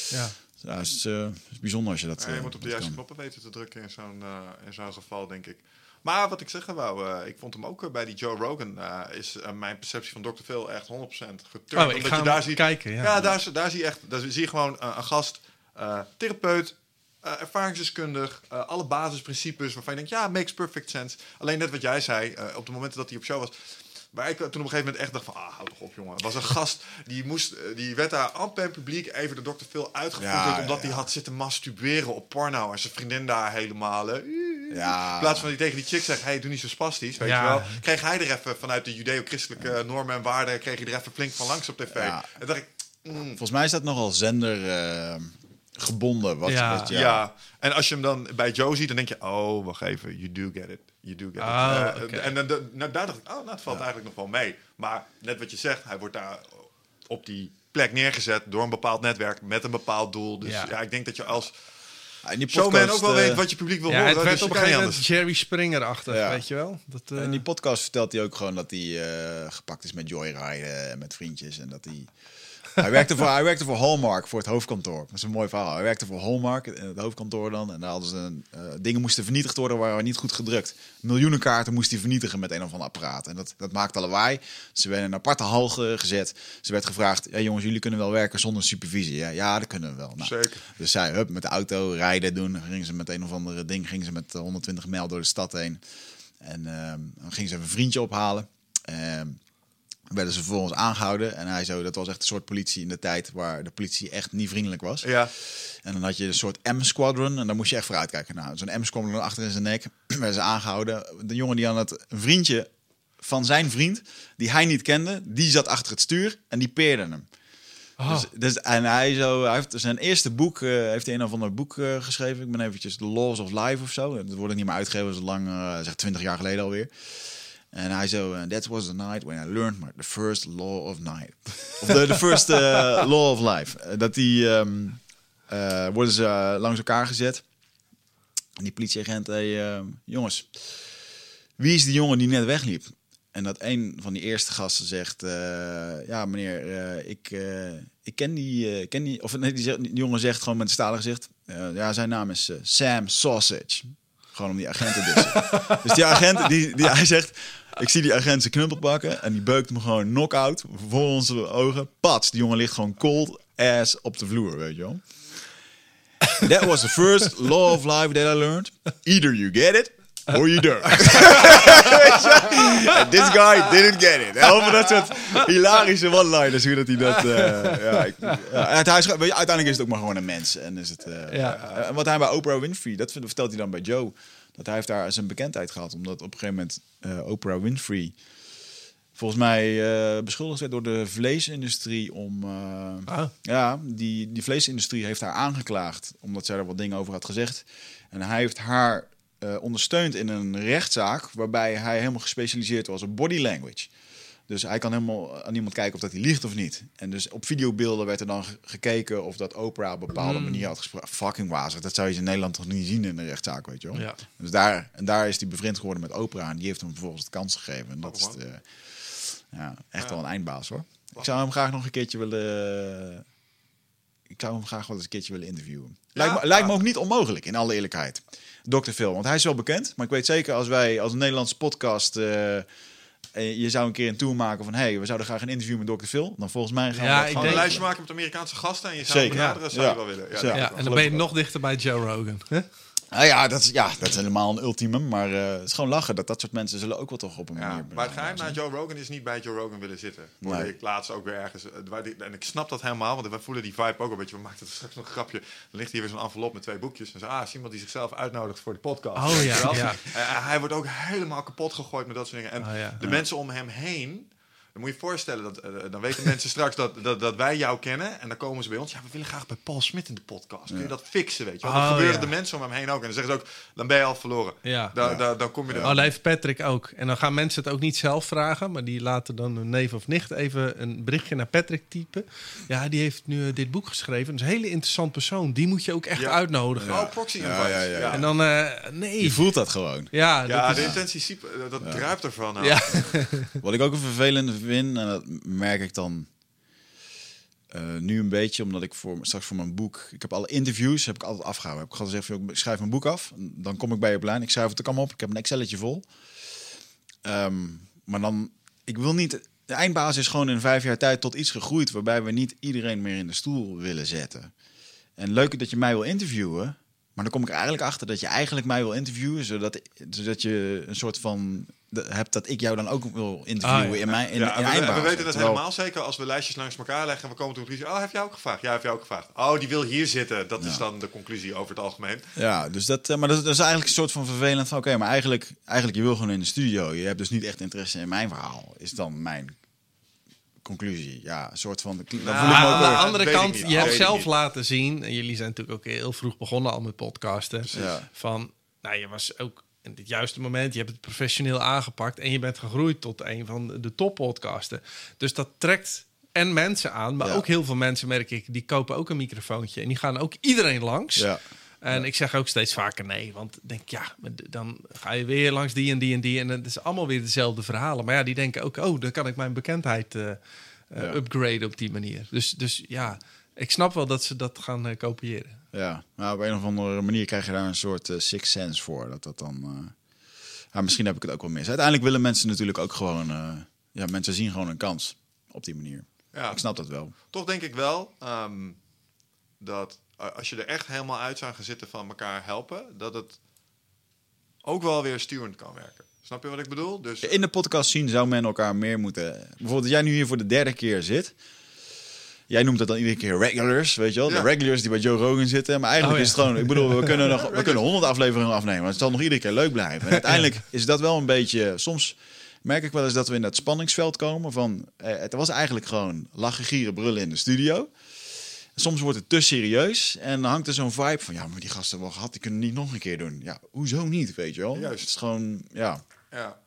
Ja. Ja, het is, eh, is bijzonder als je dat. Ja, je moet op de juiste kan. knoppen weten te drukken in zo'n eh, in zo'n geval, denk ik. Maar wat ik zeggen wou, eh, ik vond hem ook bij die Joe Rogan, eh, is mijn perceptie van Dr. Phil echt 100% geturnd. Oh, ik omdat ga je hem daar ziet, kijken, ja. Ja, daar, daar zie je echt, daar zie je gewoon een gast, eh, therapeut, eh, ervaringsdeskundig, eh, alle basisprincipes waarvan je denkt, ja, makes perfect sense. Alleen net wat jij zei, eh, op de momenten dat hij op show was, Waar ik toen op een gegeven moment echt dacht van, ah, houd toch op jongen. Het was een gast, die, moest, die werd daar amper in publiek even de Dr. Phil uitgevoerd. Ja, omdat ja, hij ja. had zitten masturberen op porno. En zijn vriendin daar helemaal... eh, Ja. In plaats van die tegen die chick zegt, hey, doe niet zo spastisch, weet Ja. je wel. Kreeg hij er even vanuit de judeo-christelijke normen en waarden... kreeg hij er even flink van langs op tv. Ja. En dacht ik, mm, Volgens mij is dat nogal zender eh, gebonden. Wat, Ja. wat, ja. ja. En als je hem dan bij Joe ziet, dan denk je, oh, wacht even, you do get it. You do get Ah, it. Eh, oké. En dan, dan- nou, daar dacht ik, oh, nou, het valt eigenlijk nog wel mee. Maar net wat je zegt, hij wordt daar op die plek neergezet door een bepaald netwerk met een bepaald doel. Dus ja, Ja. ik denk dat je als In die showman podcast, ook wel eh, weet wat je publiek wil Ja, horen. het werd dus op een gegeven moment. Jerry Springer-achtig, Ja. weet je wel. Dat, eh, In die podcast vertelt hij ook gewoon dat hij eh, gepakt is met joyriden en met vriendjes. En dat hij... hij, werkte voor, hij werkte voor Hallmark, voor het hoofdkantoor. Dat is een mooi verhaal. Hij werkte voor Hallmark, in het hoofdkantoor dan. En daar hadden ze een, eh, dingen moesten vernietigd worden, waren niet goed gedrukt. Miljoenen kaarten moest hij vernietigen met een of ander apparaat. En dat, dat maakte lawaai. Ze werden in een aparte hal ge- gezet. Ze werd gevraagd, ja, jongens, jullie kunnen wel werken zonder supervisie. Ja, ja dat kunnen we wel. Nou, Zeker. dus zij, hup, met de auto rijden doen. Gingen ze met een of andere ding, gingen ze met eh, 120 mijl door de stad heen. En ehm, dan gingen ze even een vriendje ophalen. Ehm, werden ze vervolgens aangehouden. En hij zo, dat was echt een soort politie in de tijd waar de politie echt niet vriendelijk was. Ja, En dan had je een soort M-squadron en daar moest je echt voor uitkijken. Nou, zo'n M-squadron achter in zijn nek, werden ze aangehouden. De jongen die aan het een vriendje van zijn vriend, die hij niet kende, die zat achter het stuur en die peerde hem. oh, Dus, dus, en hij, zo, hij heeft zijn eerste boek, eh, heeft hij een of ander boek eh, geschreven. Ik ben eventjes The Laws of Life of zo. Dat wordt niet meer uitgegeven, zo lang, eh zeg 20 jaar geleden alweer. En hij zo, eh, that was the night when I learned my, the first law of night. Of the, the first eh, law of life. Eh, dat die, ehm, eh, worden ze langs elkaar gezet. En die politieagent, hey, eh, jongens, wie is die jongen die net wegliep? En dat een van die eerste gasten zegt, ja meneer, ik, ik ken die, ken die, of nee, die, die jongen zegt gewoon met een stalen gezicht, ja zijn naam is Sam Sausage. Gewoon om die agent te dissen. dus die agent, die, die, hij zegt, ik zie die agent zijn knuppel pakken en die beukt hem gewoon knock-out voor onze ogen. Pats, die jongen ligt gewoon cold ass op de vloer, weet je wel. That was the first law of life that I learned. Either you get it or you don't. And this guy didn't get it. Over dat soort hilarische one-liners, hoe dat hij dat... eh, ja, ik, ja, en hij is, weet je, uiteindelijk is het ook maar gewoon een mens. En is het, eh, Ja. en wat hij bij Oprah Winfrey, dat vertelt hij dan bij Joe. Dat hij heeft daar zijn bekendheid gehad. Omdat op een gegeven moment eh, Oprah Winfrey volgens mij eh, beschuldigd werd door de vleesindustrie om... eh, Ah. Ja, die, die vleesindustrie heeft haar aangeklaagd omdat zij er wat dingen over had gezegd. En hij heeft haar eh, ondersteund in een rechtszaak waarbij hij helemaal gespecialiseerd was op body language. Dus hij kan helemaal aan iemand kijken of dat hij liegt of niet. En dus op videobeelden werd er dan ge- gekeken of dat Oprah op een bepaalde manier had gesproken. Fucking wazig. Dat zou je in Nederland toch niet zien in een rechtszaak, weet je wel. Ja. Dus daar, en daar is hij bevriend geworden met Oprah. En die heeft hem vervolgens de kans gegeven. En dat is Grappig, de- ja, echt Ja. wel een eindbaas hoor. Ik zou hem graag nog een keertje willen... Ik zou hem graag wel eens een keertje willen interviewen. Lijkt, me, lijkt me ook niet onmogelijk, in alle eerlijkheid. Dr. Phil, want hij is wel bekend. Maar ik weet zeker, als wij als een Nederlandse podcast... eh, eh, je zou een keer een tour maken van... hey, we zouden graag een interview met Dr. Phil. Dan volgens mij gaan Ja, we Gewoon een lijstje maken met Amerikaanse gasten en je zou Zeker. hem benaderen, zou Ja. je wel willen. Ja, Ja. Ja, en dan ben je nog dichter bij Joe Rogan. hè? Nou ja, dat is, ja, dat is helemaal een ultimum. Maar eh, het is gewoon lachen dat dat soort mensen zullen ook wel toch op een Ja, manier... maar het geheim naar Joe Rogan is niet bij Joe Rogan willen zitten. Hoorde Nee. ik laatst ook weer ergens. eh, En ik snap dat helemaal, want we voelen die vibe ook een beetje. We maakten straks nog een grapje. Er ligt hier weer zo'n envelop met twee boekjes. En zo, ah, is iemand die zichzelf uitnodigt voor de podcast. Oh, ja. Eh, hij wordt ook helemaal kapot gegooid met dat soort dingen. En Oh, ja. de mensen om hem heen. Dan moet je je voorstellen, dat, eh, dan weten mensen straks dat, dat, dat wij jou kennen. En dan komen ze bij ons. Ja, we willen graag bij Paul Smit in de podcast. Kun je dat fixen, weet je wel? Dan Oh, gebeuren ja. de mensen om hem heen ook. En dan zeggen ze ook, dan ben je al verloren. Ja. Dan, dan, dan kom je er Oh, dat heeft Patrick ook. En dan gaan mensen het ook niet zelf vragen, maar die laten dan hun neef of nicht even een berichtje naar Patrick typen. Ja, die heeft nu eh, dit boek geschreven. Dat is een hele interessant persoon. Die moet je ook echt Ja. uitnodigen. Oh, proxy Ja, invites. ja, ja, ja. En dan, eh, nee. Je voelt dat gewoon. Ja, Ja, dat de is- intentie, dat druipt ervan. nou. ja. Wat ik ook een vervelende vind, en dat merk ik dan eh, nu een beetje, omdat ik voor, straks voor mijn boek, ik heb alle interviews, heb ik altijd afgehouden. Heb ik gewoon gezegd, ik schrijf mijn boek af, dan kom ik bij je op lijn, ik schrijf het ook allemaal op, ik heb een Excelletje vol. Ehm, maar dan, ik wil niet, de eindbaas is gewoon in vijf jaar tijd tot iets gegroeid, waarbij we niet iedereen meer in de stoel willen zetten. En leuk dat je mij wil interviewen, maar dan kom ik er eigenlijk achter dat je eigenlijk mij wil interviewen, zodat, zodat je een soort van hebt dat ik jou dan ook wil interviewen Ah, ja. in mijn in, Ja, in we, eindbaas. we weten het Terwijl- helemaal zeker als we lijstjes langs elkaar leggen en we komen tot de conclusie. Oh, heeft jou ook gevraagd? Ja, heeft jou ook gevraagd. Oh, die wil hier zitten. Dat is dan de conclusie over het algemeen. Ja, dus dat, eh, maar dat, dat is eigenlijk een soort van vervelend van, oké, maar eigenlijk, eigenlijk je wil gewoon in de studio. Je hebt dus niet echt interesse in mijn verhaal, is dan mijn conclusie. Ja, een soort van, Nou, Maar ook aan de andere kant, je hebt zelf niet. laten zien, en jullie zijn natuurlijk ook heel vroeg begonnen al met podcasten, Ja. van, nou, je was ook het juiste moment, je hebt het professioneel aangepakt en je bent gegroeid tot een van de toppodcasten. Dus dat trekt en mensen aan, maar Ja. ook heel veel mensen merk ik, die kopen ook een microfoontje en die gaan ook iedereen langs. Ja. En ik zeg ook steeds vaker nee, want denk ja, dan ga je weer langs die en die en die en het is allemaal weer dezelfde verhalen. Maar ja, die denken ook, oh, dan kan ik mijn bekendheid eh, eh, upgraden op die manier. Dus, dus ja, ik snap wel dat ze dat gaan eh, kopiëren. Ja, maar op een of andere manier krijg je daar een soort eh sixth sense voor. Dat dat dan. eh, ja, misschien heb ik het ook wel mis. Uiteindelijk willen mensen natuurlijk ook gewoon. eh, ja, mensen zien gewoon een kans op die manier. Ja. Ik snap dat wel. Toch denk ik wel ehm, dat als je er echt helemaal uit zou gaan zitten van elkaar helpen, dat het ook wel weer sturend kan werken. Snap je wat ik bedoel? Dus In de podcast zien zou men elkaar meer moeten. Bijvoorbeeld, als jij nu hier voor de derde keer zit. Jij noemt dat dan iedere keer regulars, weet je wel? Ja. De regulars die bij Joe Rogan zitten. Maar eigenlijk Oh, is het gewoon... Ik bedoel, we kunnen, nog, we kunnen honderd afleveringen afnemen. Maar het zal nog iedere keer leuk blijven. En uiteindelijk is dat wel een beetje... Soms merk ik wel eens dat we in dat spanningsveld komen van... Eh, het was eigenlijk gewoon lachen, gieren, brullen in de studio. Soms wordt het te serieus en dan hangt er zo'n vibe van... Ja, maar die gasten hebben wel gehad, die kunnen het niet nog een keer doen. Ja, hoezo niet, weet je wel? Juist. Het is gewoon, ja... Ja,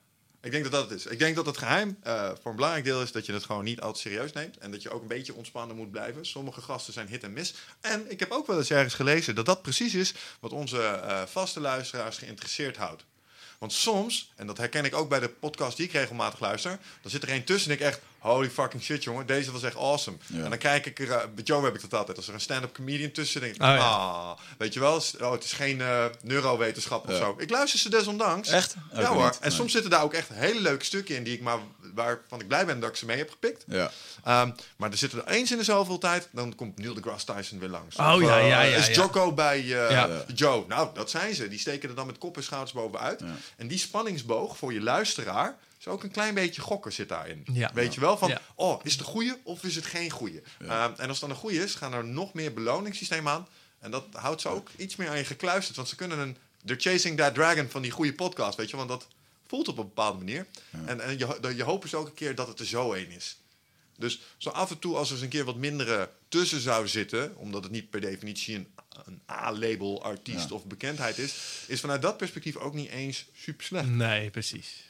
ik denk dat dat het is. Ik denk dat het geheim eh, voor een belangrijk deel is dat je het gewoon niet altijd serieus neemt. En dat je ook een beetje ontspannen moet blijven. Sommige gasten zijn hit en miss. En ik heb ook wel eens ergens gelezen dat dat precies is wat onze eh, vaste luisteraars geïnteresseerd houdt. Want soms, en dat herken ik ook bij de podcast die ik regelmatig luister, dan zit er een tussen en ik echt, holy fucking shit jongen, deze was echt awesome. Ja. En dan kijk ik er, eh, bij Joe heb ik dat altijd, als er een stand-up comedian tussen denk ik, Oh, ja. ah, weet je wel, oh, het is geen eh, neurowetenschap of Ja. zo. Ik luister ze desondanks. Echt? Ja Ook hoor. niet. En Nee. soms zitten daar ook echt hele leuke stukken in die ik maar waarvan ik blij ben dat ik ze mee heb gepikt. Ja. Ehm, maar er zitten er eens in de zoveel tijd, dan komt Neil deGrasse Tyson weer langs. Oh, Of, ja, eh, ja, ja, Is ja. Jocko bij eh, Ja. Joe? Nou, dat zijn ze. Die steken er dan met kop en schouders bovenuit. Ja. En die spanningsboog voor je luisteraar is ook een klein beetje gokken zit daarin. Ja. Weet je wel van, Ja. oh, is het een goeie of is het geen goeie? Ehm, en als het dan een goeie is, gaan er nog meer beloningssysteem aan. En dat houdt ze ook iets meer aan je gekluisterd. Want ze kunnen een, they're chasing that dragon van die goede podcast, weet je. Want dat voelt op een bepaalde manier. En, en je, je hoop is ook een keer dat het er zo een is. Dus zo af en toe, als er eens een keer wat mindere tussen zou zitten, omdat het niet per definitie een, een A-label artiest Ja. of bekendheid is, is vanuit dat perspectief ook niet eens super slecht. Nee, precies.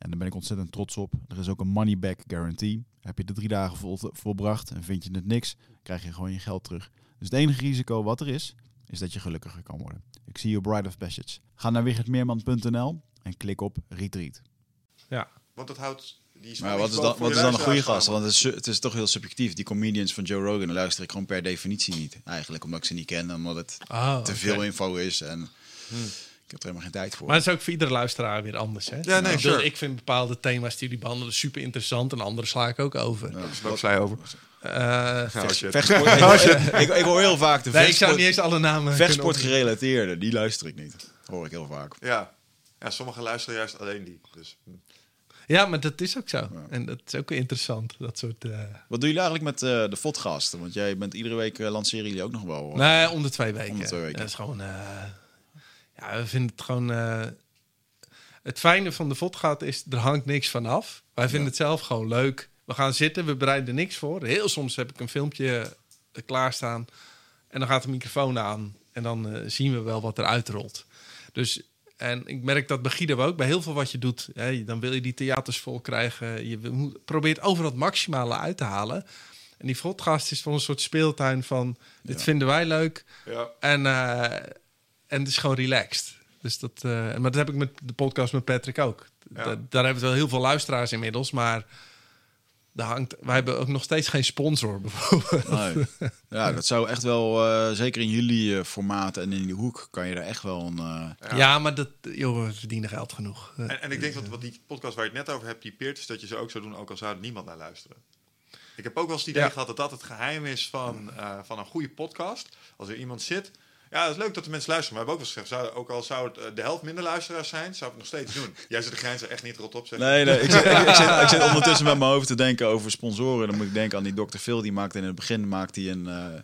En daar ben ik ontzettend trots op. Er is ook een money back guarantee. Heb je de drie dagen vol, volbracht en vind je het niks, krijg je gewoon je geld terug. Dus het enige risico wat er is, is dat je gelukkiger kan worden. Ik zie je Bride of Passage. Ga naar wichertmeerman.nl en klik op retreat. Ja. Want dat houdt die Maar wat is dan, wat is dan een goede gast? Want het is, su- het is toch heel subjectief. Die comedians van Joe Rogan luister ik gewoon per definitie niet. Eigenlijk omdat ik ze niet ken en omdat het Oh, te veel info is. En ik heb er helemaal geen tijd voor. Maar het is ook voor iedere luisteraar weer anders. Hè? Ja, nee, ik, bedoel, sure. ik vind bepaalde thema's die jullie behandelen super interessant en andere sla ik ook over. Ja, Wat zei je over? Eh, Ja, als je- vechtsport, ik, hoor- ik, ik hoor heel vaak de nee, ik zou vechtsport, niet eens alle namen vechtsport gerelateerde. Die luister ik niet. Hoor ik heel vaak. Ja. ja, sommigen luisteren juist alleen die. Dus, Ja, maar dat is ook zo. En dat is ook interessant. Dat soort. eh Wat doen jullie eigenlijk met eh, de vodgasten? Want jij bent iedere week eh, lanceren jullie ook nog wel. Nee, om de twee weken. Om de twee weken. Dat is gewoon. Ja, we vinden het gewoon. eh, het fijne van de vodgaat is, er hangt niks van af. Wij vinden het zelf gewoon leuk. We gaan zitten, we bereiden er niks voor. Heel soms heb ik een filmpje eh, klaarstaan. En dan gaat de microfoon aan. En dan eh, zien we wel wat er uitrolt. Dus, en ik merk dat bij Guido ook, bij heel veel wat je doet. Hè, dan wil je die theaters vol krijgen. Je moet- probeert overal het maximale uit te halen. En die podcast is van een soort speeltuin van... dit Ja. vinden wij leuk. ja. En, en het is gewoon relaxed. Dus dat, eh, maar dat heb ik met de podcast met Patrick ook. Ja. Da- daar hebben we wel heel veel luisteraars inmiddels, maar daar hangt, wij hebben ook nog steeds geen sponsor bijvoorbeeld. Nee. Ja, dat zou echt wel, eh, zeker in jullie eh, formaat en in die hoek, kan je er echt wel een... eh, Ja, maar dat, joh, we verdienen geld genoeg. En, en ik denk dat wat die podcast waar je het net over hebt typeert, is dat je ze ook zou doen, ook al zou er niemand naar luisteren. Ik heb ook wel eens het idee Ja. gehad dat dat het geheim is van, eh, van een goede podcast. Als er iemand zit. Ja, het is leuk dat de mensen luisteren. Maar we hebben ook wel eens gezegd, zou, ook al zou het eh, de helft minder luisteraars zijn, zou ik het nog steeds doen. Jij zit de grens er echt niet rot op, zeg. Nee, nee ik, zit, ik, ik zit, ik zit ondertussen met mijn hoofd te denken over sponsoren. Dan moet ik denken aan die Dr. Phil. Die maakte in het begin maakt hij een, eh,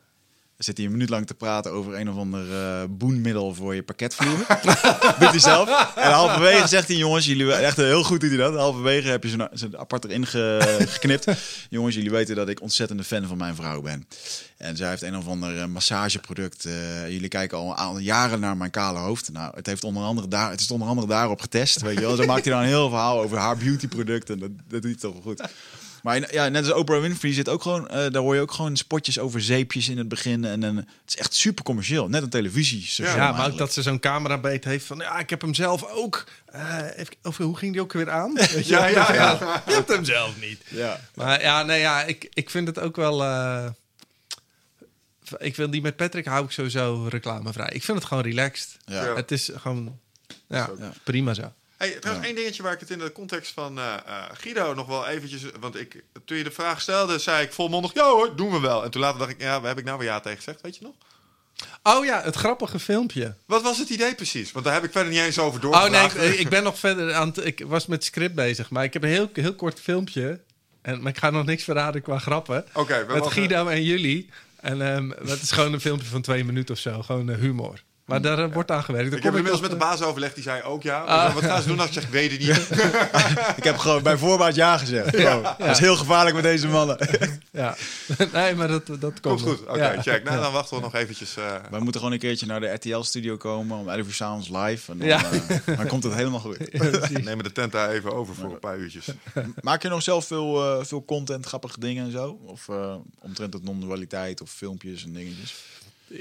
zit hij een minuut lang te praten over een of ander eh, boenmiddel voor je parketvloer. Doet hij zelf. En halverwege zegt hij, jongens, jullie echt heel goed doet hij dat. Halverwege heb je zo'n apart erin ge- geknipt. jongens, jullie weten dat ik ontzettende fan van mijn vrouw ben. En zij heeft een of ander eh, massageproduct. eh, jullie kijken al, al jaren naar mijn kale hoofd. Nou, het, heeft onder andere daar, het is onder andere daarop getest. Weet je wel. Zo maakt hij dan een heel verhaal over haar beautyproduct. En dat, dat doet hij toch wel goed. Maar ja, net als Oprah Winfrey zit ook gewoon, eh, daar hoor je ook gewoon spotjes over zeepjes in het begin. En, en het is echt super commercieel. Net een televisie. ja, maar ook dat ze zo'n camerabeet heeft van... ja, ik heb hem zelf ook. Eh, even, of hoe ging die ook weer aan? Ja, ja, ja. Je hebt hem zelf niet. Ja. Maar ja, nee, ja ik, ik vind het ook wel... eh, ik wil die met Patrick hou ik sowieso reclamevrij. Ik vind het gewoon relaxed. Ja. Het is gewoon... Ja. prima zo. Hey, trouwens, één dingetje waar ik het in de context van eh, eh, Guido nog wel eventjes... Want ik, toen je de vraag stelde, zei ik volmondig... Ja hoor, doen we wel. En toen later dacht ik, ja, waar heb ik nou weer ja tegen gezegd? Weet je nog? Oh ja, het grappige filmpje. Wat was het idee precies? Want daar heb ik verder niet eens over Oh nee, ik, ik ben nog verder aan het... Ik was met script bezig, maar ik heb een heel, heel kort filmpje. En, maar ik ga nog niks verraden qua grappen. Oké, we met Guido en jullie. En ehm, het is gewoon een filmpje van twee minuten of zo. Gewoon eh, humor. Maar daar eh, wordt aan gewerkt. Dan Ik heb inmiddels met de baas overlegd, die zei ook ja. Ah. Wat gaan ze doen als je zegt, weet het niet? Ik heb gewoon bij voorbaat ja gezegd. Dat is heel gevaarlijk met deze mannen. eh, Ja. nee, maar dat, dat komt Komt goed, oké, Ja. check. Nou, dan wachten we nog eventjes. eh, Wij moeten gewoon een keertje naar de RTL-studio komen om 11 uur s'avonds live. En dan, Ja. eh, dan komt het helemaal goed. Nemen de tent daar even over voor een paar uurtjes. Maak je nog zelf veel, eh, veel content, grappige dingen en zo? Of eh, omtrent het non-dualiteit of filmpjes en dingetjes?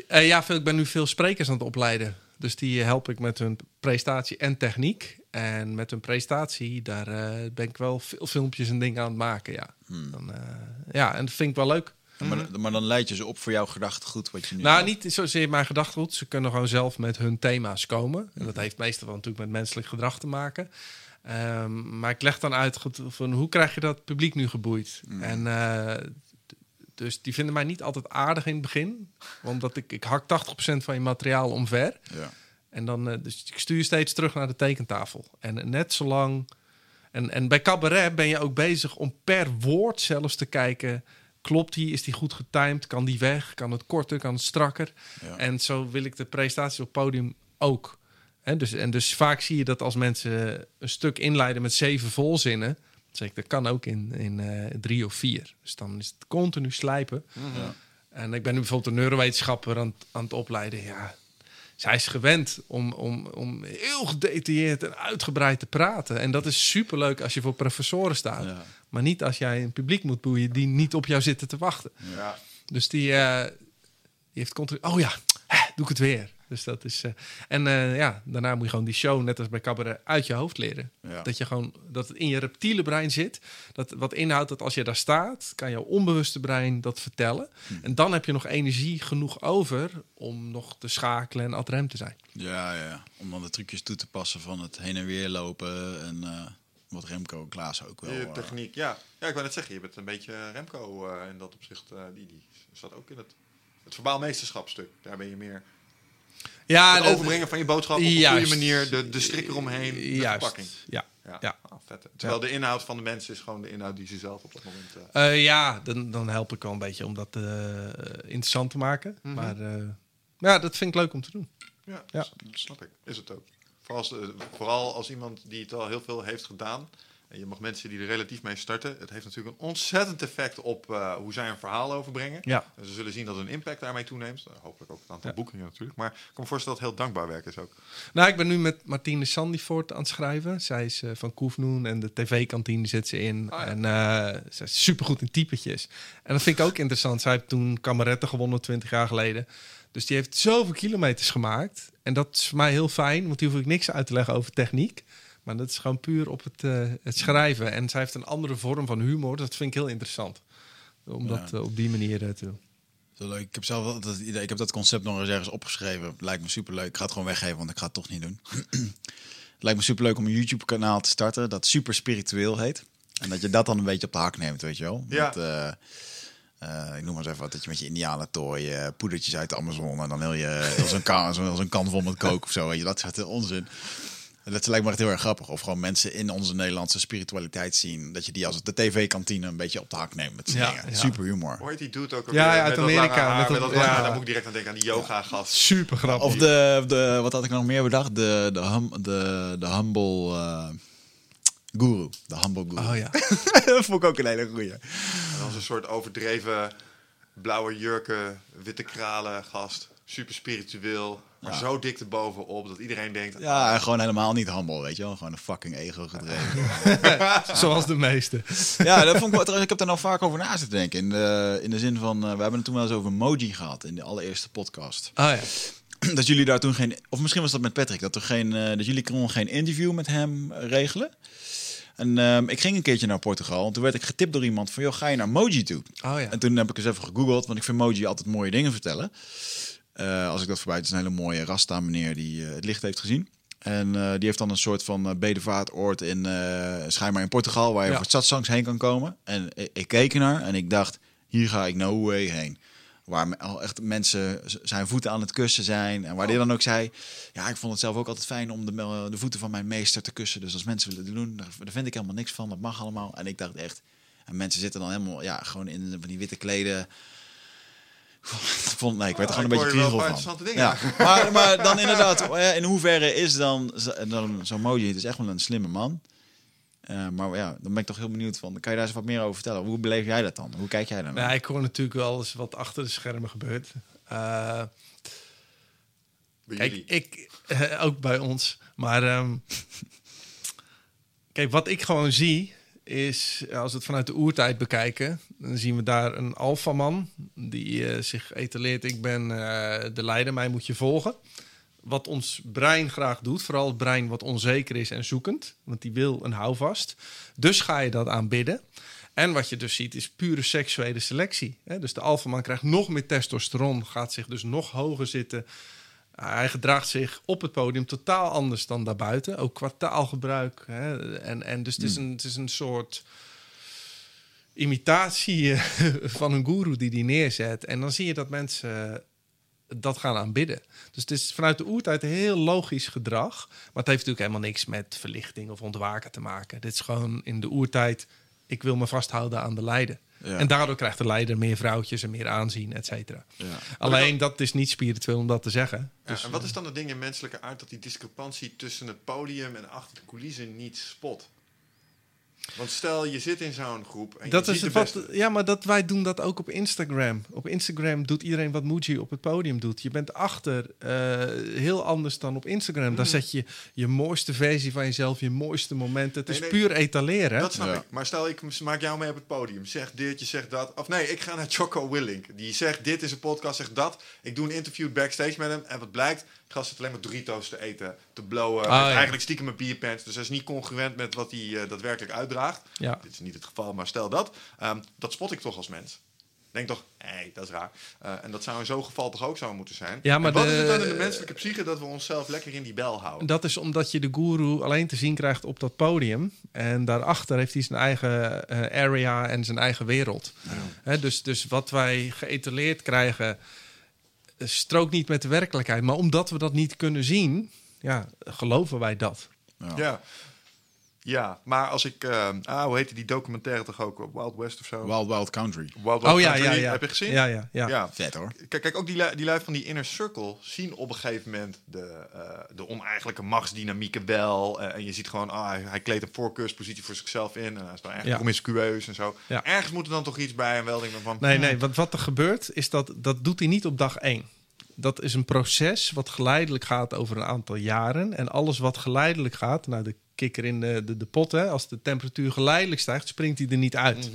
Eh, ja, veel, ik ben nu veel sprekers aan het opleiden. Dus die help ik met hun prestatie en techniek. En met hun prestatie, daar eh, ben ik wel veel filmpjes en dingen aan het maken. Ja, Hmm. dan, eh, ja en dat vind ik wel leuk. Maar, maar dan leid je ze op voor jouw gedachtegoed wat je nu Nou, hebt. niet zozeer mijn gedachtegoed. Ze kunnen gewoon zelf met hun thema's komen. En dat heeft meestal wel natuurlijk met menselijk gedrag te maken. Ehm, maar ik leg dan uit goed, van hoe krijg je dat publiek nu geboeid. En eh, d- dus die vinden mij niet altijd aardig in het begin. Omdat ik, ik hak 80% van je materiaal omver. Ja. En dan, eh, dus ik stuur je steeds terug naar de tekentafel. En net zolang. En, en bij cabaret ben je ook bezig om per woord zelfs te kijken. Klopt die? Is die goed getimed? Kan die weg? Kan het korter? Kan het strakker? Ja. En zo wil ik de presentaties op het podium ook. Hè, dus, en dus vaak zie je dat als mensen een stuk inleiden met zeven volzinnen. Zeg ik, dat kan ook in, in eh, drie of vier. Dus dan is het continu slijpen. Ja. En ik ben nu bijvoorbeeld een neurowetenschapper aan, het- aan het opleiden. Ja, zij is gewend om, om, om heel gedetailleerd en uitgebreid te praten. En dat is superleuk als je voor professoren staat. Ja. Maar niet als jij een publiek moet boeien die niet op jou zitten te wachten. Ja. Dus die, eh, die heeft continu... Oh ja, hè, doe ik het weer. Dus dat is... eh, en eh, ja, daarna moet je gewoon die show, net als bij cabaret, uit je hoofd leren. Ja. Dat je gewoon... Dat het in je reptiele brein zit. Dat wat inhoudt dat als je daar staat... kan jouw onbewuste brein dat vertellen. Hm. En dan heb je nog energie genoeg over... om nog te schakelen en ad rem te zijn. Ja, ja, om dan de trucjes toe te passen van het heen en weer lopen. En eh, wat Remco en Klaas ook wel. Eh, techniek, ja. Ja, ik wou net zeggen, je bent een beetje Remco eh, in dat opzicht. eh, die, die zat ook in het, het verbaal meesterschapstuk. Daar ben je meer Ja, het overbrengen van je boodschap op een goede manier. De, de strik eromheen, de Juist. verpakking. Ja. Ja, Ja. Ah, vet. Terwijl de inhoud van de mensen is gewoon de inhoud die ze zelf op dat moment... Eh, ja, dan, dan help ik wel een beetje om dat eh, interessant te maken. Mhm. Maar ja, dat vind ik leuk om te doen. Ja, Ja. snap ik. Is het ook. Vooral als, vooral als iemand die het al heel veel heeft gedaan. En je mag mensen die er relatief mee starten. Het heeft natuurlijk een ontzettend effect op eh, hoe zij een verhaal overbrengen. Ja. En ze zullen zien dat hun impact daarmee toeneemt. Eh, hopelijk ook het aantal Ja. boekingen natuurlijk. Maar ik kan me voorstellen dat het heel dankbaar werk is ook. Nou, ik ben nu met Martine Sandivoort aan het schrijven. Zij is eh, van Koefnoen en de tv-kantine zit ze in. Ah, ja. En eh ze is supergoed in typetjes. En dat vind ik ook interessant. Zij heeft toen Kameretten gewonnen 20 jaar geleden. Dus die heeft zoveel kilometers gemaakt. En dat is voor mij heel fijn, want die hoef ik niks uit te leggen over techniek. Maar dat is gewoon puur op het, eh, het schrijven. En zij heeft een andere vorm van humor. Dat vind ik heel interessant. Om Ja. dat eh, op die manier te doen. Zo leuk. Ik heb zelf dat idee. Ik heb dat concept nog eens ergens opgeschreven. Lijkt me superleuk. Ik ga het gewoon weggeven, want ik ga het toch niet doen. het lijkt me superleuk om een YouTube-kanaal te starten dat super spiritueel heet. En dat je dat dan een beetje op de hak neemt, weet je wel. Ja. Met, eh, eh, ik noem maar eens even wat, dat je met je indianentooi eh, poedertjes uit de Amazon en dan heel je heel zo'n kan, zo, zo'n kan vol met kook of zo, weet je, dat soort onzin. Dat lijkt me echt heel erg grappig. Of gewoon mensen in onze Nederlandse spiritualiteit zien. Dat je die als de tv-kantine een beetje op de hak neemt met z'n Ja, dingen. ja. Super humor. Hoe heet die dude ook? Ja, ja, uit Met dat Amerika, haar, met met dat- ja. Daar moet ik direct aan denken, aan die yoga-gast. Super grappig. Of de, de, wat had ik nog meer bedacht? De, de, hum, de, de humble eh, guru. De humble guru. Oh ja. dat vond ik ook een hele goeie. En dan zo'n soort overdreven blauwe jurken, witte kralen gast. Super spiritueel, maar Ja. zo dik erbovenop dat iedereen denkt... Ja, en gewoon helemaal niet humble, weet je wel. Gewoon een fucking ego gedreven. Zoals de meeste. ja, dat vond ik wel, trouwens, ik heb daar nou vaak over na zitten denken. In de, in de zin van, eh, we hebben het toen wel eens over emoji gehad in de allereerste podcast. Oh ja. dat jullie daar toen geen, of misschien was dat met Patrick, dat, er geen, eh, dat jullie konden geen interview met hem eh, regelen. En ehm, ik ging een keertje naar Portugal en toen werd ik getipt door iemand van, joh, ga je naar Moji toe? Oh ja. En toen heb ik eens even gegoogeld, want ik vind Moji altijd mooie dingen vertellen. Eh, als ik dat voorbij, het is een hele mooie Rasta meneer die eh, het licht heeft gezien. En eh, die heeft dan een soort van bedevaartoord in, schijnbaar in Portugal, waar je Ja. voor satsangs heen kan komen. En ik, ik keek ernaar en ik dacht, hier ga ik no way heen. Waar al echt mensen zijn voeten aan het kussen zijn. En waar die dan ook zei, ja, ik vond het zelf ook altijd fijn om de, de voeten van mijn meester te kussen. Dus als mensen willen doen, daar, daar vind ik helemaal niks van. Dat mag allemaal. En ik dacht echt, en mensen zitten dan helemaal, ja, gewoon in van die witte kleden. vond, nee, ik werd er Ah, gewoon een beetje kriegel van. Ja, maar, maar dan inderdaad, eh, in hoeverre is dan, dan zo'n Moji, het is echt wel een slimme man. Eh, maar ja, dan ben ik toch heel benieuwd van, kan je daar eens wat meer over vertellen? Hoe beleef jij dat dan? Hoe kijk jij daar naar? Nou, ik hoor natuurlijk wel eens wat achter de schermen gebeurt. Eh, Bij Kijk, jullie. ik, eh, ook bij ons. Maar ehm, kijk, wat ik gewoon zie, is als we het vanuit de oertijd bekijken, dan zien we daar een alfaman die eh, zich etaleert. Ik ben eh, de leider, mij moet je volgen. Wat ons brein graag doet, vooral het brein wat onzeker is en zoekend, want die wil een houvast. Dus ga je dat aanbidden. En wat je dus ziet is pure seksuele selectie. Hè? Dus de alfaman krijgt nog meer testosteron, gaat zich dus nog hoger zitten. Hij gedraagt zich op het podium totaal anders dan daarbuiten. Ook qua taalgebruik. Hè? En, en dus het is, een, het is een soort imitatie eh, van een guru die die neerzet. En dan zie je dat mensen dat gaan aanbidden. Dus het is vanuit de oertijd een heel logisch gedrag. Maar het heeft natuurlijk helemaal niks met verlichting of ontwaken te maken. Dit is gewoon in de oertijd... ik wil me vasthouden aan de leider. Ja. En daardoor krijgt de leider meer vrouwtjes en meer aanzien, et cetera. Ja. Alleen dat is niet spiritueel om dat te zeggen. Dus, en wat is dan het ding in menselijke aard dat die discrepantie tussen het podium en achter de coulissen niet spot? Want stel, je zit in zo'n groep en dat je is ziet de wat, beste. ja, maar dat, wij doen dat ook op Instagram. Op Instagram doet iedereen wat Muji op het podium doet. Je bent achter eh, heel anders dan op Instagram. Hmm. Daar zet je je mooiste versie van jezelf, je mooiste momenten. Het is nee. puur etaleren. Dat snap Ja. ik. Maar stel, ik maak jou mee op het podium. Zeg dit, je zegt dat. Of nee, ik ga naar Choco Willink. Die zegt dit is een podcast, zegt dat. Ik doe een interview backstage met hem. En wat blijkt? Gast zit alleen maar Doritos te eten, te blowen. Ah, ja. Eigenlijk stiekem een bierpants. Dus hij is niet congruent met wat hij eh, daadwerkelijk uitdraagt. Ja. Dit is niet het geval, maar stel dat. Ehm, dat spot ik toch als mens. Denk toch, hé, dat is raar. Eh, en dat zou in zo'n geval toch ook zo moeten zijn. Ja, maar En wat de- is het dan in de menselijke psyche dat we onszelf lekker in die bel houden? Dat is omdat je de guru alleen te zien krijgt op dat podium. En daarachter heeft hij zijn eigen eh, area en zijn eigen wereld. Hè, dus, dus wat wij geëtaleerd krijgen, strookt niet met de werkelijkheid. Maar omdat we dat niet kunnen zien, ja, geloven wij dat. Ja. Ja, maar als ik... eh, ah, hoe heette die documentaire toch ook? Wild West of zo? Wild Wild Country. Wild Wild oh ja, Country, ja, ja. Heb je gezien? Ja, ja, ja. Ja. Vet hoor. Kijk, kijk, ook die, lui- die lui van die inner circle zien op een gegeven moment de, eh, de oneigenlijke machtsdynamieken wel. Eh, en je ziet gewoon, ah, hij, kleedt een voorkeurspositie voor zichzelf in. En hij is dan echt Ja. promiscueus en zo. Ja. Ergens moet er dan toch iets bij. En wel denk ik dan van... Nee, hmm, nee, wat, wat er gebeurt is dat dat doet hij niet op dag één. Dat is een proces wat geleidelijk gaat over een aantal jaren. En alles wat geleidelijk gaat, nou de kikker in de, de, de pot, hè, als de temperatuur geleidelijk stijgt, springt hij er niet uit.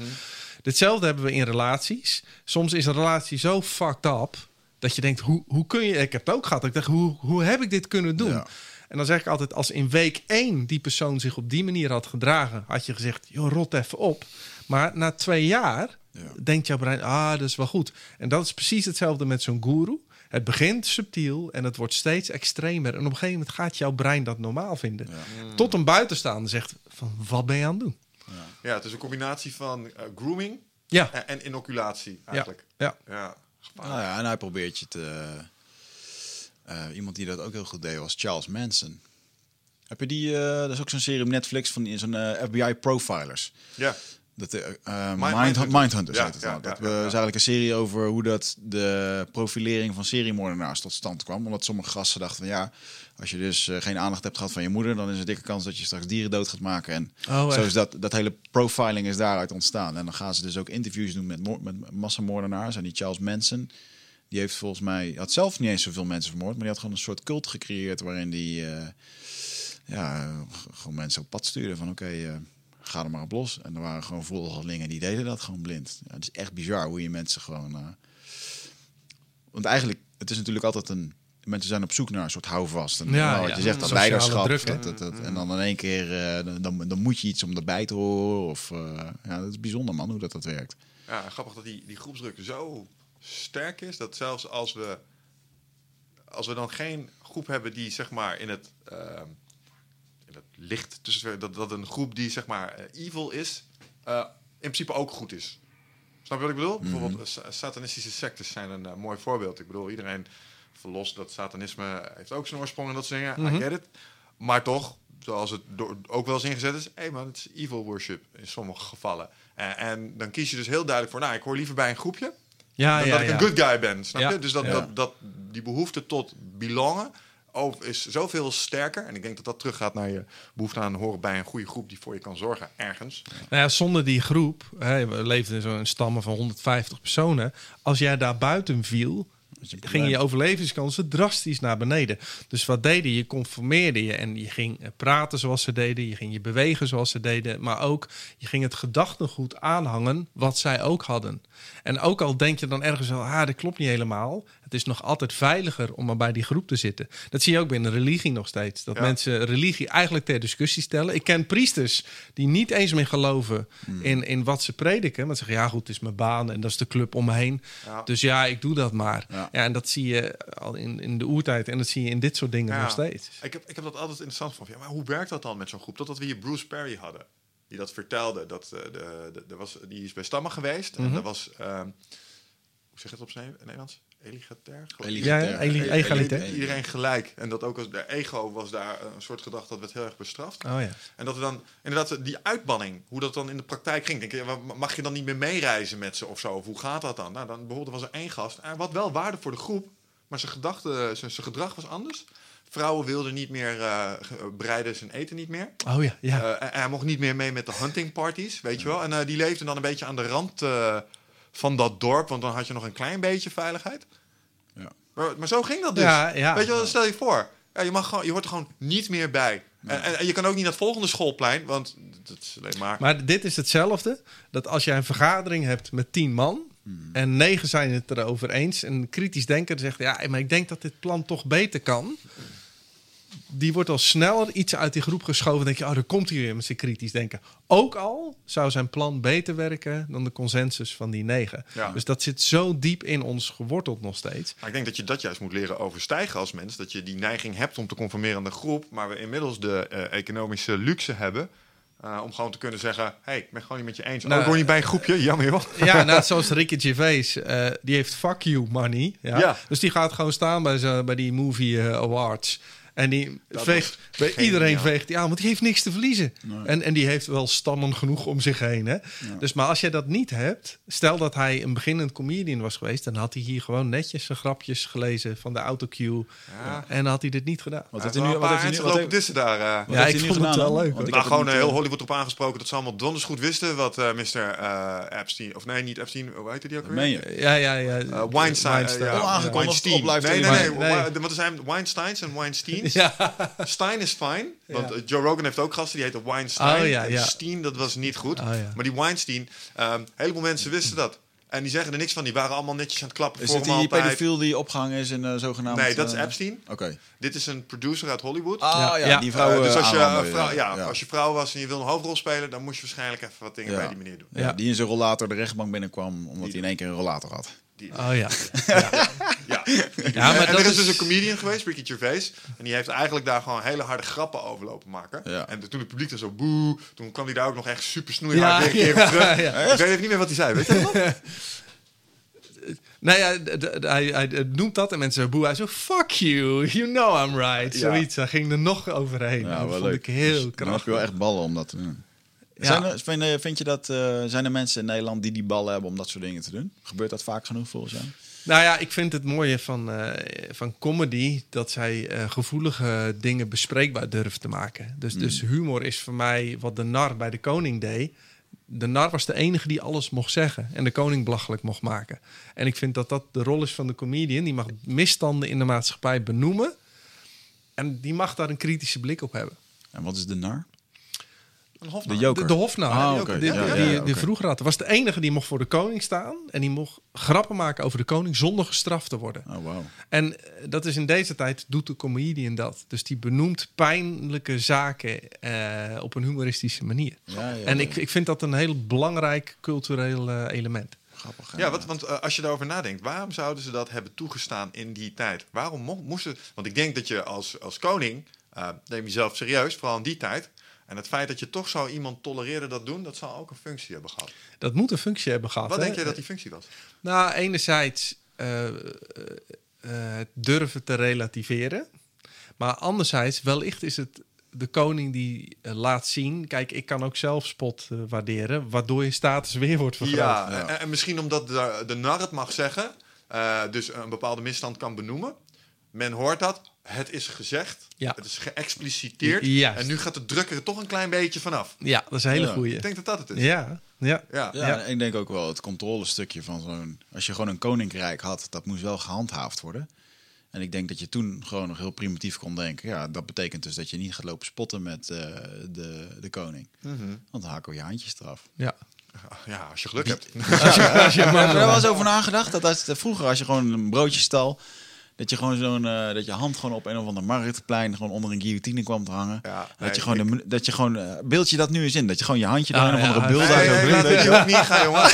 Hetzelfde hebben we in relaties. Soms is een relatie zo fucked up dat je denkt, hoe, hoe kun je... Ik heb het ook gehad. Ik dacht, hoe, hoe heb ik dit kunnen doen? Ja. En dan zeg ik altijd, als in week één die persoon zich op die manier had gedragen, had je gezegd, joh, rot even op. Maar na twee jaar Ja. denkt jouw brein, ah, dat is wel goed. En dat is precies hetzelfde met zo'n guru. Het begint subtiel en het wordt steeds extremer. En op een gegeven moment gaat jouw brein dat normaal vinden. Tot een buitenstaander zegt van, wat ben je aan het doen? Ja, het is een combinatie van eh, grooming Ja, en, en inoculatie eigenlijk. ja. Ja. Nou ja, en hij probeert je te... eh, iemand die dat ook heel goed deed was Charles Manson. Heb je die... eh dat is ook zo'n serie op Netflix van die- zo'n FBI Profilers. Ja. Dat, eh, eh, Mind- Mind, Mindhunters. Mindhunters Ja, heet het ja, dan. Dat ja, we- ja, ja. is eigenlijk een serie over hoe dat de profilering van seriemoordenaars tot stand kwam. Omdat sommige gasten dachten van ja, als je dus eh, geen aandacht hebt gehad van je moeder, dan is er een dikke kans dat je straks dieren dood gaat maken. En Oh, zo is dat, dat hele profiling is daaruit ontstaan. En dan gaan ze dus ook interviews doen met, met massamoordenaars. En die Charles Manson, die heeft volgens mij, had zelf niet eens zoveel mensen vermoord, maar die had gewoon een soort cult gecreëerd waarin die eh, ja, gewoon mensen op pad stuurde van oké, eh, ga er maar op los. En er waren gewoon volgelingen die deden dat gewoon blind. Ja, het is echt bizar hoe je mensen gewoon... eh, Want eigenlijk, het is natuurlijk altijd een... Mensen zijn op zoek naar een soort houvast. En, Ja, nou, ja. je zegt, dat leiderschap. druk, dat, dat, dat- en dan in één keer, eh, dan- dan, moet je iets om erbij te horen. Of, eh, ja, dat is bijzonder man, hoe dat, dat werkt. Ja, grappig dat die, die groepsdruk zo sterk is dat zelfs als we, als we dan geen groep hebben die zeg maar in het, het licht tussen dat, dat een groep die zeg maar eh, evil is, eh, in principe ook goed is. Snap je wat ik bedoel? Bijvoorbeeld eh, sa- satanistische sectes zijn een mooi voorbeeld. Ik bedoel, iedereen verlost dat satanisme heeft ook zijn oorsprong en dat soort dingen. I get it. Maar toch, zoals het door, ook wel eens ingezet is, hé man, het is evil worship in sommige gevallen. En, en dan kies je dus heel duidelijk voor, nou, ik hoor liever bij een groepje. Ja, dan ja, dat ik een good guy ben. Snap je? Dus dat, dat, dat, die behoefte tot belongen oh, is zoveel sterker. En ik denk dat dat teruggaat naar je behoefte aan horen bij een goede groep die voor je kan zorgen ergens. Nou ja, zonder die groep, hè, we leefden in zo'n stammen van 150 personen. Als jij daar buiten viel, gingen je overlevingskansen drastisch naar beneden. Dus wat deden je? Je conformeerde je en je ging eh, praten zoals ze deden, je ging je bewegen zoals ze deden, maar ook je ging het gedachtegoed aanhangen wat zij ook hadden. En ook al denk je dan ergens wel, ah, dat klopt niet helemaal. Het is nog altijd veiliger om maar bij die groep te zitten. Dat zie je ook binnen religie nog steeds. Dat Ja. mensen religie eigenlijk ter discussie stellen. Ik ken priesters die niet eens meer geloven in, in wat ze prediken. Maar zeggen, ja goed, het is mijn baan en dat is de club om me heen. Ja. Dus ja, ik doe dat maar. Ja. Ja. en dat zie je al in, in de oertijd en dat zie je in dit soort dingen nog steeds. Ik heb, ik heb dat altijd interessant van. Ja, maar hoe werkt dat dan met zo'n groep? Totdat we hier Bruce Perry hadden. Die dat vertelde. Dat, eh, de, de, de was, die is bij Stammen geweest. En Mhm. dat was... ehm, zeg het op zijn Nederlands? Eligatair? Ja, Egalitair. eli- egalitair. Iedereen gelijk. En dat ook als de ego was daar een soort gedachte dat werd heel erg bestraft. Oh ja. En dat er dan inderdaad die uitbanning, hoe dat dan in de praktijk ging. Denk je, mag je dan niet meer meereizen met ze of zo? Of hoe gaat dat dan? Nou, dan bijvoorbeeld was er één gast. Had wel waarde voor de groep, maar zijn, gedachte, zijn, zijn gedrag was anders. Vrouwen wilden niet meer eh, ge- bereiden zijn eten niet meer. Oh ja, ja. Eh, en hij mocht niet meer mee met de hunting parties, weet je wel. En eh, die leefde dan een beetje aan de rand eh, van dat dorp, want dan had je nog een klein beetje veiligheid. Ja. Maar, maar zo ging dat dus. Ja, ja. Weet je wel, stel je voor. Ja, je, mag gewoon, je hoort er gewoon niet meer bij. En, en, en je kan ook niet naar het volgende schoolplein, want dat is alleen maar... Maar dit is hetzelfde. Dat als jij een vergadering hebt met tien man. En negen zijn het erover eens. En een kritisch denker zegt: Ja, maar ik denk dat dit plan toch beter kan. Die wordt al sneller iets uit die groep geschoven. Dan denk je: Oh, daar komt hij weer met zijn kritisch denken. Ook al zou zijn plan beter werken dan de consensus van die negen. Ja. Dus dat zit zo diep in ons geworteld nog steeds. Maar ik denk dat je dat juist moet leren overstijgen als mens. Dat je die neiging hebt om te conformeren aan de groep. Maar we inmiddels de eh, economische luxe hebben. eh, om gewoon te kunnen zeggen: hé, hey, ik ben gewoon niet met je eens. Nou, oh, ik hoor niet bij een groepje, jammer joh. Ja, net zoals Ricky Gervais. eh, die heeft fuck you money. Ja? Ja. Dus die gaat gewoon staan bij, bij die movie eh, awards. En die Dat veegt, bij geniaal. iedereen veegt die aan, want die heeft niks te verliezen. En, en die heeft wel stammen genoeg om zich heen. Hè? Dus, maar als je dat niet hebt, stel dat hij een beginnend comedian was geweest, dan had hij hier gewoon netjes zijn grapjes gelezen van de autocue. Ja. En dan had hij dit niet gedaan. Wat heeft hij nu? wel Wat een heeft hij paar nu? Wat heeft, dissen daar. eh. wat Ja, heeft ik vond het gedaan wel dan? leuk, Want ik nou, gewoon het heel eh, Hollywood erop aangesproken dat ze allemaal donders goed wisten wat eh Mr. eh, Epstein, of nee, niet Epstein, hoe heette die ook weer? meen je? Ja, ja, ja. Weinstein. eh, ja, Onaangekondigd Weinstein. Nee, nee, nee. Nee. Wa- Wat zijn Weinsteins en Weinsteins? Ja. Stein is fijn, want Ja. eh, Joe Rogan heeft ook gasten die heten Weinstein. Oh, ja, En ja. Steen, dat was niet goed. Oh, ja. Maar die Weinstein, ehm, een heleboel mensen wisten dat. En die zeggen er niks van. Die waren allemaal netjes aan het klappen Is voor het hem die altijd. pedofiel die opgehangen is in uh, zogenaamd... Nee, dat is eh, Epstein. Oké. Dit is een producer uit Hollywood. Ah Ja. die vrouw Eh, dus eh, als je, eh, vrouw, ja, als je vrouw was en je wil een hoofdrol spelen, dan moest je waarschijnlijk even wat dingen Ja. bij die meneer doen. Ja, Ja. Die in zijn rollator de rechtbank binnenkwam omdat hij in één keer een rollator had. Die- Oh ja. Ja. Ja, maar en dat er is dus een comedian geweest, Ricky Gervais. En die heeft eigenlijk daar gewoon hele harde grappen over lopen maken. Ja. En toen het publiek er zo boe, toen kwam hij daar ook nog echt super snoeihard Ja, weer een keer ja, terug. ja. Ik weet even niet meer wat hij zei, weet je dat? Nou ja, hij, hij noemt dat en mensen boe. Hij zo, fuck you, you know I'm right. Ja. Zoiets, hij ging er nog overheen. Ja, dat wel vond leuk. ik heel Dus Dan heb krachtig. je wel echt ballen om dat te doen. Zijn er, vind, je- vind je dat, eh, zijn er mensen in Nederland die die ballen hebben om dat soort dingen te doen? Gebeurt dat vaak genoeg volgens jou? Nou ja, ik vind het mooie van, eh, van comedy dat zij eh, gevoelige dingen bespreekbaar durven te maken. Dus, dus humor is voor mij wat de nar bij de koning deed. De nar was de enige die alles mocht zeggen en de koning belachelijk mocht maken. En ik vind dat dat de rol is van de comedian. Die mag misstanden in de maatschappij benoemen en die mag daar een kritische blik op hebben. En wat is de nar? Een hofnaam. De joker. De, de hofnaam. Ah, die, oké. die, Ja, ja, die- ja, die oké. vroeger had. was de enige die mocht voor de koning staan. En die mocht grappen maken over de koning zonder gestraft te worden. Oh, wauw. En eh, dat is in deze tijd, doet de comedian dat. Dus die benoemt pijnlijke zaken eh, op een humoristische manier. Ja, ja, en ja. ik, ik vind dat een heel belangrijk cultureel eh, element. Grappig. Ja, wat, want als je daarover nadenkt, waarom zouden ze dat hebben toegestaan in die tijd? Waarom mo- moesten... Want ik denk dat je als, als koning, eh, neem jezelf serieus, vooral in die tijd. En het feit dat je toch zo iemand tolereerde dat doen, dat zal ook een functie hebben gehad. Dat moet een functie hebben gehad. Wat hè? denk je dat die functie was? Nou, enerzijds eh, eh, eh, het durven te relativeren. Maar anderzijds, wellicht is het de koning die eh, laat zien... Kijk, ik kan ook zelf spot eh, waarderen... waardoor je status weer wordt vergroot. Ja, Ja. En, en misschien omdat de, de nar het mag zeggen, eh, dus een bepaalde misstand kan benoemen. Men hoort dat, het is gezegd, Ja. het is geëxpliciteerd. Juist. En nu gaat de druk er toch een klein beetje vanaf. Ja, dat is een hele Ja. goeie. Ik denk dat dat het is. Ja, ja. Ja. Ja, Ja. ik denk ook wel het controlestukje van zo'n... Als je gewoon een koninkrijk had, dat moest wel gehandhaafd worden. En ik denk dat je toen gewoon nog heel primitief kon denken... ja, dat betekent dus dat je niet gaat lopen spotten met eh, de, de koning. Want dan we je handjes eraf. ja. Ja, als je geluk hebt. Als je, als je Heb man je er wel eens over nagedacht? Dat als, vroeger, als je gewoon een broodje stal... Dat je gewoon zo'n eh, dat je hand gewoon op een of ander marktplein gewoon onder een guillotine kwam te hangen. Ja, dat nee, je gewoon de, dat je gewoon eh, beeld je dat nu eens in. Dat je gewoon je handje door Ah, een of andere beeld Nee, daar zo nee, ook niet gaan, jongen.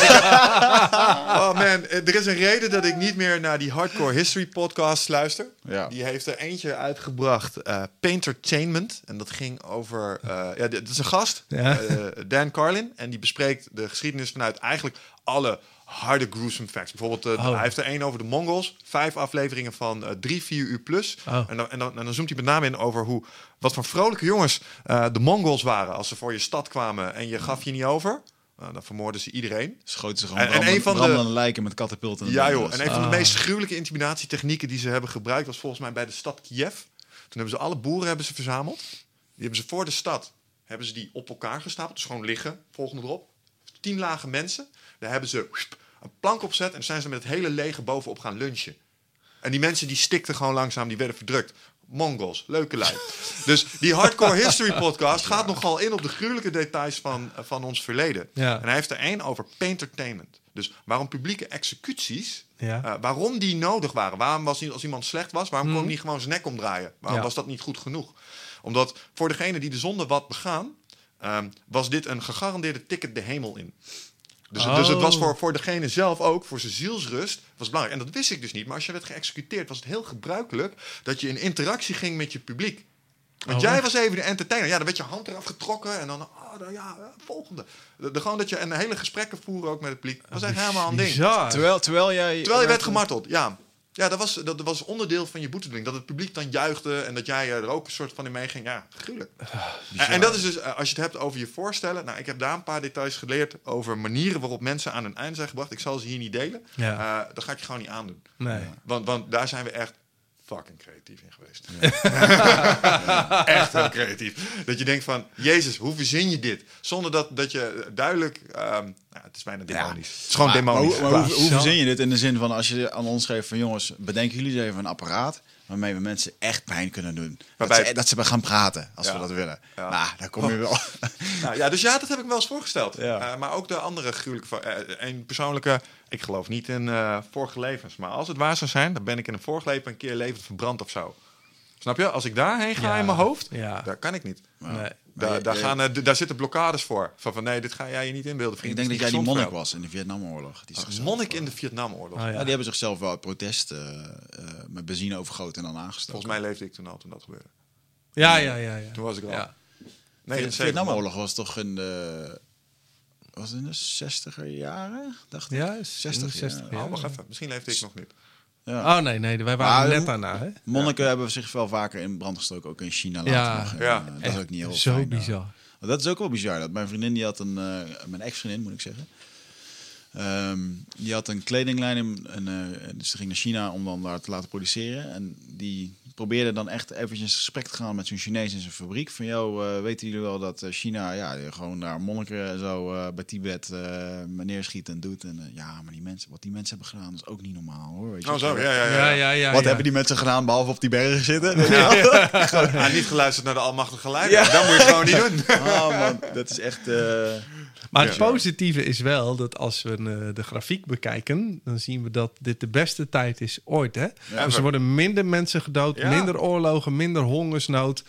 Oh man, er is een reden dat ik niet meer naar die Hardcore History podcast luister. Ja. Die heeft er eentje uitgebracht, eh Paintertainment. En dat ging over... eh, ja, dit is een gast, Ja. eh, Dan Carlin. En die bespreekt de geschiedenis vanuit eigenlijk alle harde gruesome facts. Bijvoorbeeld, eh, Oh. hij heeft er één over de Mongols. Vijf afleveringen van eh, drie, vier uur plus. Oh. En, dan, en, dan, en dan zoomt hij met name in over hoe, wat voor vrolijke jongens eh, de Mongols waren. Als ze voor je stad kwamen en je gaf je niet over... Nou, dan vermoorden ze iedereen. Schoten ze gewoon En- en een van de- lijken met katapulten. Ja joh, en een van de meest gruwelijke intimidatietechnieken die ze hebben gebruikt... was volgens mij bij de stad Kiev. Toen hebben ze alle boeren hebben ze verzameld. Die hebben ze voor de stad hebben ze die op elkaar gestapeld. Dus gewoon liggen, volgende erop. Tien lage mensen. Daar hebben ze een plank opzet... en dan zijn ze met het hele leger bovenop gaan lunchen. En die mensen die stikten gewoon langzaam, die werden verdrukt. Mongols, leuke lui. dus die Hardcore History podcast gaat nogal in op de gruwelijke details van, eh, van ons verleden. Ja. En hij heeft er één over paintertainment. Dus waarom publieke executies, Ja. eh, waarom die nodig waren. Waarom was niet als iemand slecht was, waarom kon hij niet gewoon zijn nek omdraaien? Waarom Mhm. Ja. was dat niet goed genoeg? Omdat voor degene die de zonde wat begaan, ehm, was dit een gegarandeerde ticket de hemel in. Dus, het- dus het was Oh. voor, voor degene zelf ook, voor zijn zielsrust, was belangrijk. En dat wist ik dus niet. Maar als je werd geëxecuteerd, was het heel gebruikelijk dat je in interactie ging met je publiek. Want Oh, jij echt? was even de entertainer. Ja, dan werd je hand eraf getrokken en dan, oh, dan ja, volgende. De, de- gewoon dat je een hele gesprekken voeren ook met het publiek. was echt helemaal een ding. Terwijl, terwijl jij... Terwijl je werd gemarteld, ja. Ja, dat was, dat was onderdeel van je boetedoening. Dat het publiek dan juichte en dat jij er ook een soort van in meeging. Ja, gruwelijk. En, en dat is dus, eh, als je het hebt over je voorstellen. Nou, ik heb daar een paar details geleerd over manieren waarop mensen aan hun einde zijn gebracht. Ik zal ze hier niet delen. Ja. Eh, dat ga ik je gewoon niet aandoen. Nee. Want, want daar zijn we echt fucking creatief in geweest. echt heel creatief. Dat je denkt van, Jezus, hoe verzin je dit? Zonder dat, dat je duidelijk... ehm, nou, het is bijna demonisch. Het is gewoon Maar, demonisch. hoe, maar hoe, Klaar. hoe verzin je dit in de zin van als je aan ons schreef van jongens, bedenken jullie eens even een apparaat waarmee we mensen echt pijn kunnen doen. Waarbij- Dat, ze, dat ze gaan praten als Ja. we dat willen. Ja. Nou, daar kom je wel. Nou, ja, dus ja, dat heb ik me wel eens voorgesteld. Ja. Eh, maar ook de andere gruwelijke... eh, een persoonlijke... Ik geloof niet in eh, vorige levens. Maar als het waar zou zijn, dan ben ik in een vorig leven een keer levend verbrand of zo. Snap je? Als ik daarheen ga Ja. in mijn hoofd, Ja. daar kan ik niet. Nee. Daar, je- daar, gaan, eh, d- daar zitten blokkades voor. Van, van nee, dit ga jij je niet inbeelden, vriend. Ik denk dat jij die monnik was in de Vietnamoorlog. Die Monnik in de eh, Vietnamoorlog. Oh, ja. ja. die hebben zichzelf wel uit protest eh, eh, met benzine overgoten en dan aangestoken. Volgens mij leefde ik toen al toen dat gebeurde. Ja, ja, ja. ja. Toen was ik al. Ja. Nee, de Vietnamoorlog was toch in de... Was het in de 60er jaren? Dacht ik. Ja, is 60, 60 ja. ja. Oh, wacht even. Misschien leefde ik nog niet. Ja. Oh nee, nee, wij waren Maar net daarna. Hè? Monniken hebben zich wel vaker in brand gestoken, ook in China later Ja. nog. En, Ja. eh, dat is ook niet heel Zo fijn, eh. bizar. Dat is ook wel bizar. Dat mijn vriendin, die had een, eh, mijn ex-vriendin moet ik zeggen, Ehm, die had een kledinglijn in, en, eh, dus ze ging naar China om dan daar te laten produceren. En die probeerde dan echt eventjes in gesprek te gaan met zo'n Chinees in zijn fabriek. Van, joh, eh, weten jullie wel dat eh, China ja, gewoon daar monniken zo eh, bij Tibet eh neerschiet en doet. En ja, maar die mensen, wat die mensen hebben gedaan, is ook niet normaal hoor. Weet je. Oh, zo. Ja, ja, ja. Ja, ja, ja. wat ja. hebben die mensen gedaan behalve op die bergen zitten? Ah, niet geluisterd naar de almachtige leider. Dat moet je gewoon niet doen. Oh man, dat is echt... eh, Maar het Ja. positieve is wel dat als we de grafiek bekijken, dan zien we dat dit de beste tijd is ooit. Hè? Dus er worden minder mensen gedood, Ja. minder oorlogen, minder hongersnood.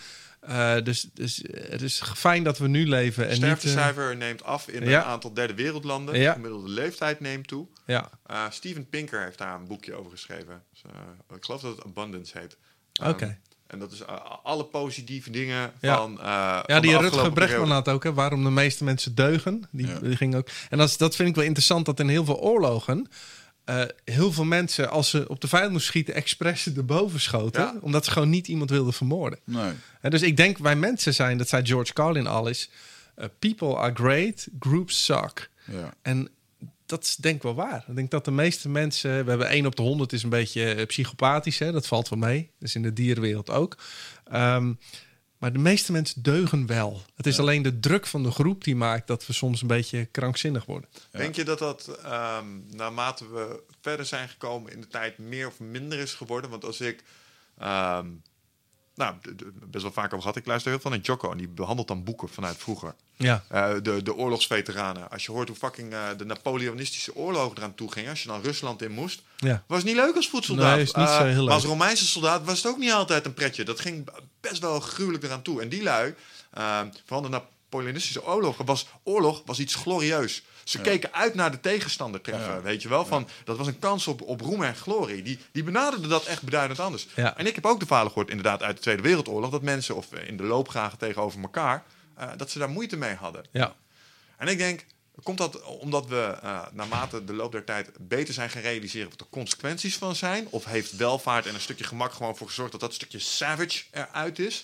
Eh, dus, dus eh, het is fijn dat we nu leven. En eh, sterftecijfer neemt af in ja. een aantal derde wereldlanden. Ja. De gemiddelde leeftijd neemt toe. ja, Uh, Steven Pinker heeft daar een boekje over geschreven. Dus, ik geloof dat het Abundance heet. oké. Um, en dat is alle positieve dingen Ja. van. Ja, van die Rutger Bregman had ook, hè, waarom de meeste mensen deugen. Die, ging ook. En dat, dat vind ik wel interessant, dat in heel veel oorlogen eh, heel veel mensen, als ze op de vijand moesten schieten, expres erboven schoten. Ja. Omdat ze gewoon niet iemand wilden vermoorden. Nee. En dus ik denk wij mensen zijn, dat zei George Carlin al eens, eh, people are great, groups suck. Ja. En dat is denk ik wel waar. Ik denk dat de meeste mensen, we hebben 1 op de 100 is een beetje eh, psychopathisch, hè? dat valt wel mee. Dus in de dierenwereld ook. Ehm, maar de meeste mensen deugen wel. Het is alleen de druk van de groep die maakt dat we soms een beetje krankzinnig worden. Denk je dat dat ehm, naarmate we verder zijn gekomen in de tijd meer of minder is geworden? Want als ik, ehm, nou, best wel vaak over gehad, ik luister heel veel naar Jocko en die behandelt dan boeken vanuit vroeger. Ja, Eh, de, de oorlogsveteranen. Als je hoort hoe fucking eh, de Napoleonistische oorlogen eraan toe gingen, als je dan Rusland in moest, ja. was niet leuk als voetsoldaat. Nee, is niet Eh, zo heel leuk. Maar als Romeinse soldaat was het ook niet altijd een pretje. Dat ging best wel gruwelijk eraan toe. En die lui, uh, van de Napoleonistische oorlogen, was oorlog was iets glorieus. Ze keken uit naar de tegenstander treffen, Ja. weet je wel. Van, Dat was een kans op, op roem en glorie. Die, die benaderden dat echt beduidend anders. Ja. En ik heb ook de verhalen gehoord, inderdaad, uit de Tweede Wereldoorlog... dat mensen, of eh, in de loopgragen tegenover elkaar... eh, dat ze daar moeite mee hadden. ja. En ik denk, komt dat omdat we eh, naarmate de loop der tijd beter zijn gaan realiseren wat de consequenties van zijn? Of heeft welvaart en een stukje gemak gewoon voor gezorgd dat dat stukje savage eruit is?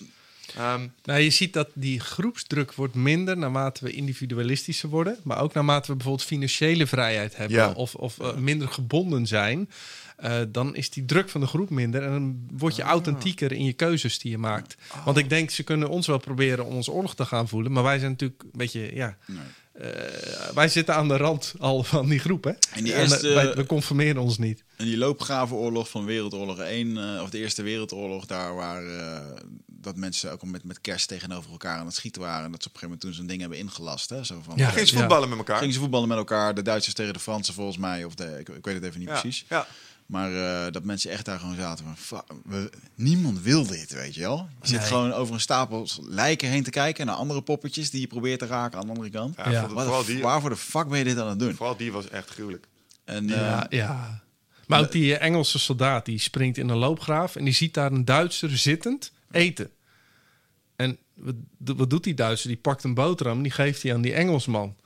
Ehm, Nou, je ziet dat die groepsdruk wordt minder naarmate we individualistischer worden. Maar ook naarmate we bijvoorbeeld financiële vrijheid hebben Ja. of, of eh, minder gebonden zijn. Eh, dan is die druk van de groep minder en dan word je authentieker in je keuzes die je maakt. Want ik denk, ze kunnen ons wel proberen om ons oorlog te gaan voelen, maar wij zijn natuurlijk een beetje, ja, Nee. eh, wij zitten aan de rand al van die groep, hè? En die En, eerste- wij, we conformeren ons niet. En die loopgravenoorlog van Wereldoorlog 1, eh, of de Eerste Wereldoorlog, daar waar eh, dat mensen ook al met, met kerst tegenover elkaar aan het schieten waren. En dat ze op een gegeven moment toen zo'n ding hebben ingelast. Hè? Zo van, Ja. gingen ze voetballen met elkaar? Gingen ze voetballen met elkaar, de Duitsers tegen de Fransen volgens mij, of de, ik, ik weet het even niet ja. precies. Ja. Maar eh, dat mensen echt daar gewoon zaten van, "Fuck, we, niemand wil dit, weet je wel. Je zit Nee. gewoon over een stapel lijken heen te kijken naar andere poppetjes die je probeert te raken aan de andere kant. Ja, Wat vooral, de- die, waarvoor de fuck ben je dit aan het doen? vooral die was echt gruwelijk. En, eh, Ja, ja. Maar ook die eh, Engelse soldaat die springt in een loopgraaf en die ziet daar een Duitser zittend eten. En wat, wat doet die Duitser? Die pakt een boterham en die geeft hij aan die Engelsman.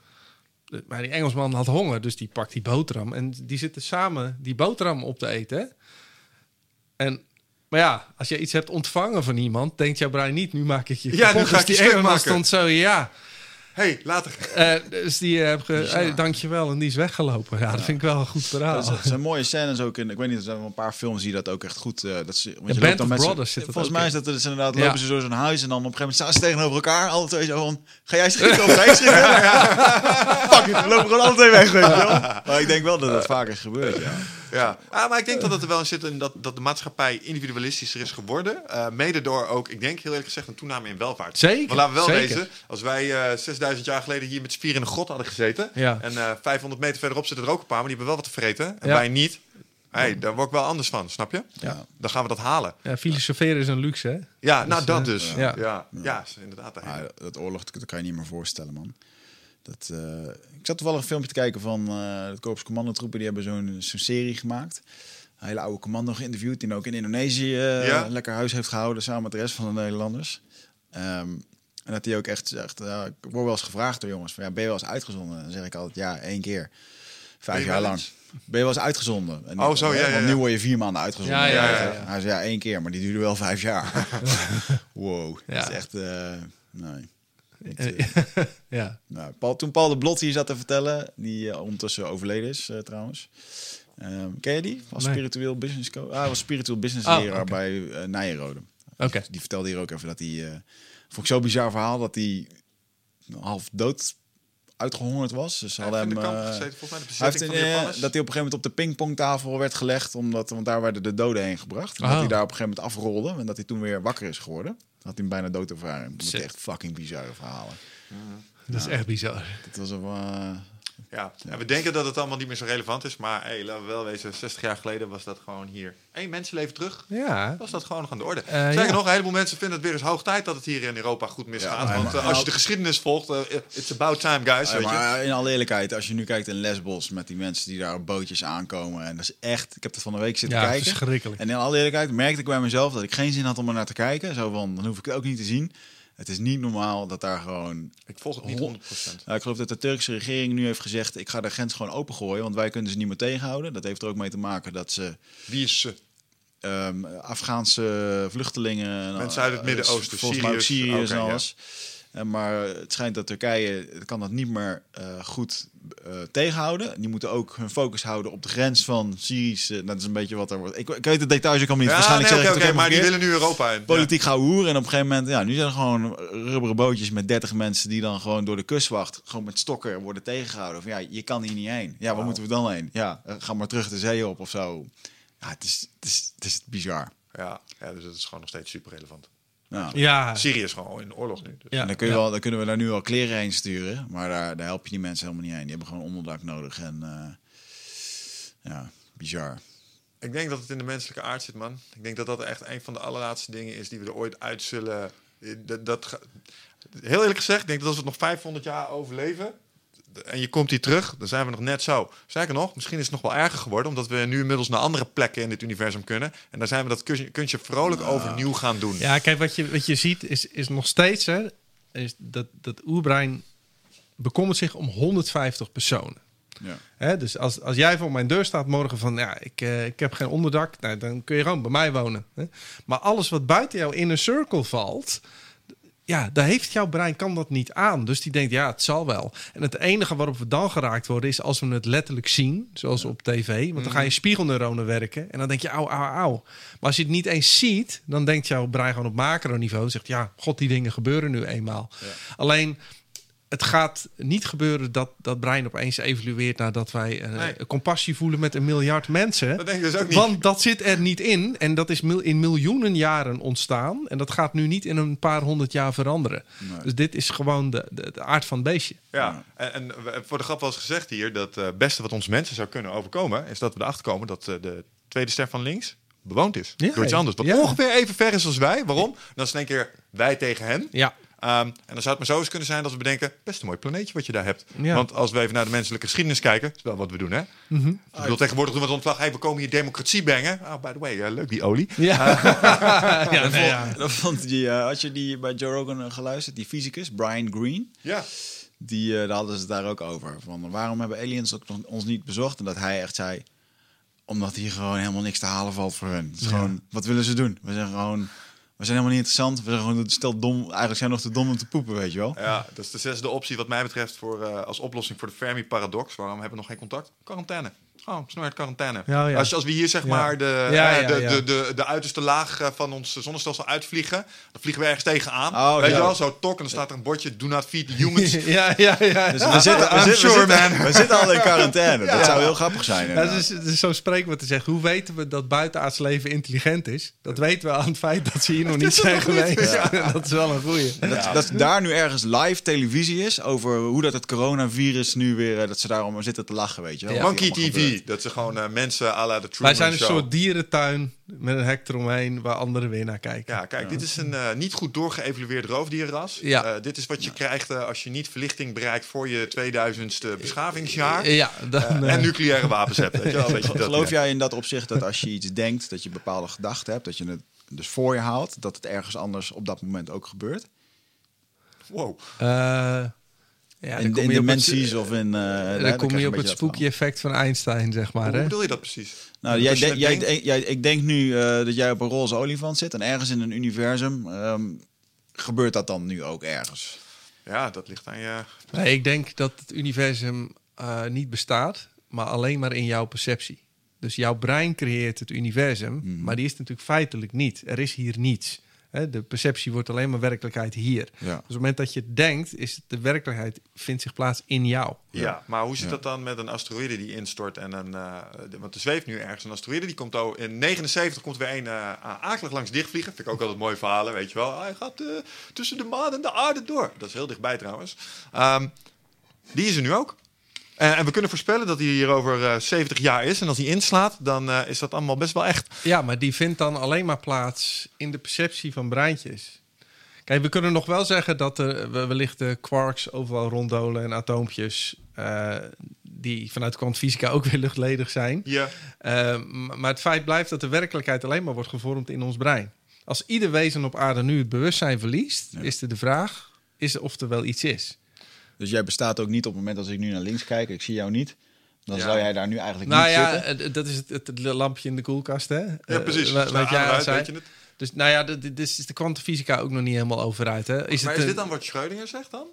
Maar die Engelsman had honger, dus die pakt die boterham. En die zitten samen die boterham op te eten. hè. En, maar ja, als je iets hebt ontvangen van iemand, denkt jouw brein niet, nu maak ik je Ja, nu ga Dus ik die Engelsman stond zo, ja. Hey, later. Eh, dus die heb ge, hey, dankjewel. En die is weggelopen. Ja, dat vind ik wel een goed verhaal. Dat is- zijn mooie scènes ook in. Ik weet niet, er zijn wel een paar films die dat ook echt goed. eh dat ze, want Ja, je Band loopt dan met Brothers zit Volgens mij is dat dus inderdaad Ja. lopen ze door zo'n huis en dan op een gegeven moment staan ze tegenover elkaar. Alle twee zo van, ga jij schieten of ga ik schieten? Fuck it, we lopen gewoon alle twee weg, weet je wel. Maar ik denk wel dat dat vaker gebeurt, ja. Ja, ah, maar ik denk dat het er wel in zit in dat, dat de maatschappij individualistischer is geworden. Eh, mede door ook, ik denk heel eerlijk gezegd, een toename in welvaart. Zeker, Want laten we wel zeker. wezen, als wij eh 6000 jaar geleden hier met z'n vier in een grot hadden gezeten... Ja. en eh 500 meter verderop zitten er ook een paar, maar die hebben wel wat te vreten. En Ja. wij niet. Hey, daar word ik wel anders van, snap je? Ja. Dan gaan we dat halen. Ja, filosoferen is een luxe, hè? Ja, nou dat eh, dus. ja. Ja, ja. is inderdaad. Maar dat oorlog, dat kan je niet meer voorstellen, man. Dat, eh, ik zat toevallig een filmpje te kijken van eh de Korps Commandotroepen. Die hebben zo'n zo'n serie gemaakt. Een hele oude commando geïnterviewd. Die ook in Indonesië eh, Ja. lekker huis heeft gehouden samen met de rest van de Nederlanders. Ehm, en dat hij ook echt zegt, ja, ik word wel eens gevraagd door jongens, van, ja, ben je wel eens uitgezonden? Dan zeg ik altijd, ja, één keer. Vijf jaar lang. Ben je wel eens uitgezonden? En Oh, zo, ja, ja, ja. nu word je vier maanden uitgezonden. Ja, ja, ja, ja. Hij zei, ja, één keer, maar die duurde wel vijf jaar. wow, Ja. dat is echt... eh, nee. Eh, ja. Nou, Paul, toen Paul de Blot hier zat te vertellen, die eh, ondertussen overleden is eh, trouwens. Ehm, ken je die? Als Nee. spiritueel business coach. Ah, hij was spiritueel business Oh, leraar bij eh Nijenrode. Oké. Die vertelde hier ook even dat hij... eh vond ik zo'n bizar verhaal dat hij half dood uitgehongerd was. Dus ze Hij hadden hem... de kamp eh, gezeten, volgens mij de hij heeft in, eh, dat hij op een gegeven moment op de pingpongtafel werd gelegd, omdat, want daar werden de doden heen gebracht. En Oh. dat hij daar op een gegeven moment afrolde en dat hij toen weer wakker is geworden. Had hij hem bijna dood ervaren. Dat is echt fucking bizarre verhalen. Dat is echt bizar. Dat was een, Ja, en we denken dat het allemaal niet meer zo relevant is. Maar hey, laten we wel wezen, 60 jaar geleden was dat gewoon hier. Hé, mensen leven terug. Ja. Was dat gewoon nog aan de orde. Sterker ja. nog, een heleboel mensen vinden het weer eens hoog tijd dat het hier in Europa goed misgaat. Ja, Want maar- eh, als je de geschiedenis volgt, eh, it's about time, guys. Ja, weet je. maar in alle eerlijkheid, als je nu kijkt in Lesbos met die mensen die daar op bootjes aankomen. En dat is echt, ik heb het van de week zitten Ja, kijken. verschrikkelijk. En in alle eerlijkheid merkte ik bij mezelf dat ik geen zin had om er naar te kijken. Zo van, dan hoef ik het ook niet te zien. Het is niet normaal dat daar gewoon... Ik volg het niet Hon- 100%. Nou, ik geloof dat de Turkse regering nu heeft gezegd... ik ga de grens gewoon opengooien, want wij kunnen ze niet meer tegenhouden. Dat heeft er ook mee te maken dat ze Wie is ze? ehm, Afghaanse vluchtelingen... en, Mensen uit het eh, Midden-Oosten, Volgens mij. Syriërs en ja. En maar het schijnt dat Turkije kan dat niet meer eh, goed eh, tegenhouden. Die moeten ook hun focus houden op de grens van Syrische... nou, dat is een beetje wat er wordt... Ik, ik weet de details ook allemaal niet. Ja, Waarschijnlijk nee, zeg ik maar die willen nu Europa in. politiek gaan hoeren. En op een gegeven moment, ja, nu zijn er gewoon rubberen bootjes met 30 mensen die dan gewoon door de kustwacht, gewoon met stokken worden tegengehouden. Van ja, je kan hier niet heen. Ja, waar moeten we dan heen? Ja, eh, ga maar terug de zee op of zo. Ja, het is, het is, het is bizar. Ja, ja, dus het is gewoon nog steeds super relevant. Nou, Ja, Syrië is gewoon in oorlog nu. Dus. ja, en dan, kun je ja. wel, dan kunnen we daar nu al kleren heen sturen. Maar daar, daar help je die mensen helemaal niet heen. Die hebben gewoon onderdak nodig. En eh, ja, bizar. Ik denk dat het in de menselijke aard zit, man. Ik denk dat dat echt een van de allerlaatste dingen is die we er ooit uit zullen. Dat, heel eerlijk gezegd, ik denk dat als we het nog 500 jaar overleven. En je komt hier terug, dan zijn we nog net zo. Sterker nog, misschien is het nog wel erger geworden, omdat we nu inmiddels naar andere plekken in dit universum kunnen. En daar zijn we dat kunstje, kunstje vrolijk overnieuw gaan doen. Ja, kijk, wat je, wat je ziet is, is nog steeds hè, is dat, dat oerbrein bekommert zich om 150 personen. Ja. Hè, dus als, als jij voor mijn deur staat morgen van ja, ik, eh, ik heb geen onderdak, nou, dan kun je gewoon bij mij wonen. Hè. Maar alles wat buiten jouw inner circle valt, ja, daar heeft jouw brein kan dat niet aan. Dus die denkt, ja, het zal wel. En het enige waarop we dan geraakt worden is als we het letterlijk zien, zoals op tv. Want dan ga je spiegelneuronen werken en dan denk je, auw, auw, auw. Maar als je het niet eens ziet, dan denkt jouw brein gewoon op macroniveau, zegt, ja, god, die dingen gebeuren nu eenmaal. Alleen het gaat niet gebeuren dat dat brein opeens evolueert nadat wij eh, Nee. compassie voelen met een miljard mensen. Dat denk ik dus ook niet. Want dat zit er niet in. En dat is mil- in miljoenen jaren ontstaan. En dat gaat nu niet in een paar honderd jaar veranderen. Nee. Dus dit is gewoon de, de, de aard van het beestje. Ja, en, en voor de grap was gezegd hier dat eh, het beste wat ons mensen zou kunnen overkomen, is dat we erachter komen dat eh, de tweede ster van links bewoond is. Ja, door iets anders. Wat ja. ongeveer even ver is als wij. Waarom? Dan is het in één keer wij tegen hen. Ja. Ehm, en dan zou het maar zo eens kunnen zijn dat we bedenken... best een mooi planeetje wat je daar hebt. Ja. Want als we even naar de menselijke geschiedenis kijken... is wel wat we doen, hè? Mhm. Ik bedoel, tegenwoordig doen we het ontslag... hey, we komen hier democratie brengen. Oh, by the way, eh, leuk die olie. Ja. ja, nee, ja. Dat vond die, eh, had je die bij Joe Rogan eh, geluisterd? Die fysicus, Brian Green. Ja. Die, eh, daar hadden ze het daar ook over. Van waarom hebben aliens ons niet bezocht? En dat hij echt zei, omdat hier gewoon helemaal niks te halen valt voor hun. Het is gewoon, wat willen ze doen? We zijn gewoon, we zijn helemaal niet interessant. We zijn gewoon stel dom. Eigenlijk zijn we nog te dom om te poepen, weet je wel? Ja, dat is de zesde optie wat mij betreft voor, eh, als oplossing voor de Fermi-paradox. Waarom hebben we nog geen contact? Quarantaine. Gewoon snelheid quarantaine. Ja, ja. Als, als we hier zeg Ja. maar de, Ja, eh, ja, de, ja. De, de, de uiterste laag eh, van ons zonnestelsel uitvliegen, dan vliegen we ergens tegenaan. Oh, Weet ja. je wel, zo tok. En dan staat er een bordje, do not feed the humans. ja, ja, ja. Dus we zitten, we, zitten, sure, we, zitten, we zitten al in quarantaine. Dat zou heel grappig zijn. Het is, het is zo'n spreekwoord te zeggen. Hoe weten we dat buitenaards leven intelligent is? Dat weten we aan het feit dat ze hier nog niet zijn geweest. dat is wel een goeie. Dat, dat daar nu ergens live televisie is over hoe dat het coronavirus nu weer, eh, dat ze daarom zitten te lachen, weet je wel. Monkey TV. Dat ze gewoon eh, mensen à la de Truman Wij zijn een Show. soort dierentuin met een hek eromheen waar anderen weer naar kijken. Ja, kijk, dit is een eh, niet goed doorgeëvalueerd roofdierenras. Ja. Eh, dit is wat je krijgt eh, als je niet verlichting bereikt voor je 2000ste beschavingsjaar. Ja, dan, en nucleaire wapens hebt. Weet je wel, een beetje dat Geloof jij in dat opzicht dat als je iets denkt, dat je bepaalde gedachten hebt, dat je het dus voor je haalt, dat het ergens anders op dat moment ook gebeurt? Wow. Ja, in het- dimensies of in... eh, daar Dan kom je op het spooky effect van Einstein, zeg maar. Hoe Hè? bedoel je dat precies? Nou, jij, denkt- jij, ik denk nu eh, dat jij op een roze olifant zit en ergens in een universum ehm, gebeurt dat dan nu ook ergens. Ja, dat ligt aan je... Nee, ik denk dat het universum eh, niet bestaat, maar alleen maar in jouw perceptie. Dus jouw brein creëert het universum, Mhm. maar die is natuurlijk feitelijk niet. Er is hier niets. Hè, de perceptie wordt alleen maar werkelijkheid hier. Dus op het moment dat je het denkt, is de werkelijkheid vindt zich plaats in jou. Ja, maar hoe zit Ja. dat dan met een asteroïde die instort en een... eh, de- want er zweeft nu ergens een asteroïde, die komt al... In 79 komt er weer een eh, akelig langs dichtvliegen. Vind ik ook altijd mooie verhalen, weet je wel. Hij gaat eh, tussen de maan en de aarde door. Dat is heel dichtbij trouwens. Ehm, die is er nu ook. En, en we kunnen voorspellen dat hij hier over eh, 70 jaar is. En als hij inslaat, dan eh, is dat allemaal best wel echt. Ja, maar die vindt dan alleen maar plaats in de perceptie van breintjes. Kijk, we kunnen nog wel zeggen dat er we- wellicht de quarks overal ronddolen en atoompjes... eh, die vanuit kwantumfysica ook weer luchtledig zijn. Ja. Eh, maar het feit blijft dat de werkelijkheid alleen maar wordt gevormd in ons brein. Als ieder wezen op aarde nu het bewustzijn verliest, is er de vraag is of er wel iets is. Dus jij bestaat ook niet op het moment als ik nu naar links kijk, ik zie jou niet. Dan Ja. zou jij daar nu eigenlijk Nou niet ja, zitten. eh, dat is het, het lampje in de koelkast, hè? Ja, Eh, precies. Dus wat aan jij uit, zei. weet je het. Dus nou ja, dit dit is de kwantumfysica ook nog niet helemaal over uit, hè? Is maar het is een- dit dan wat Schrödinger zegt dan?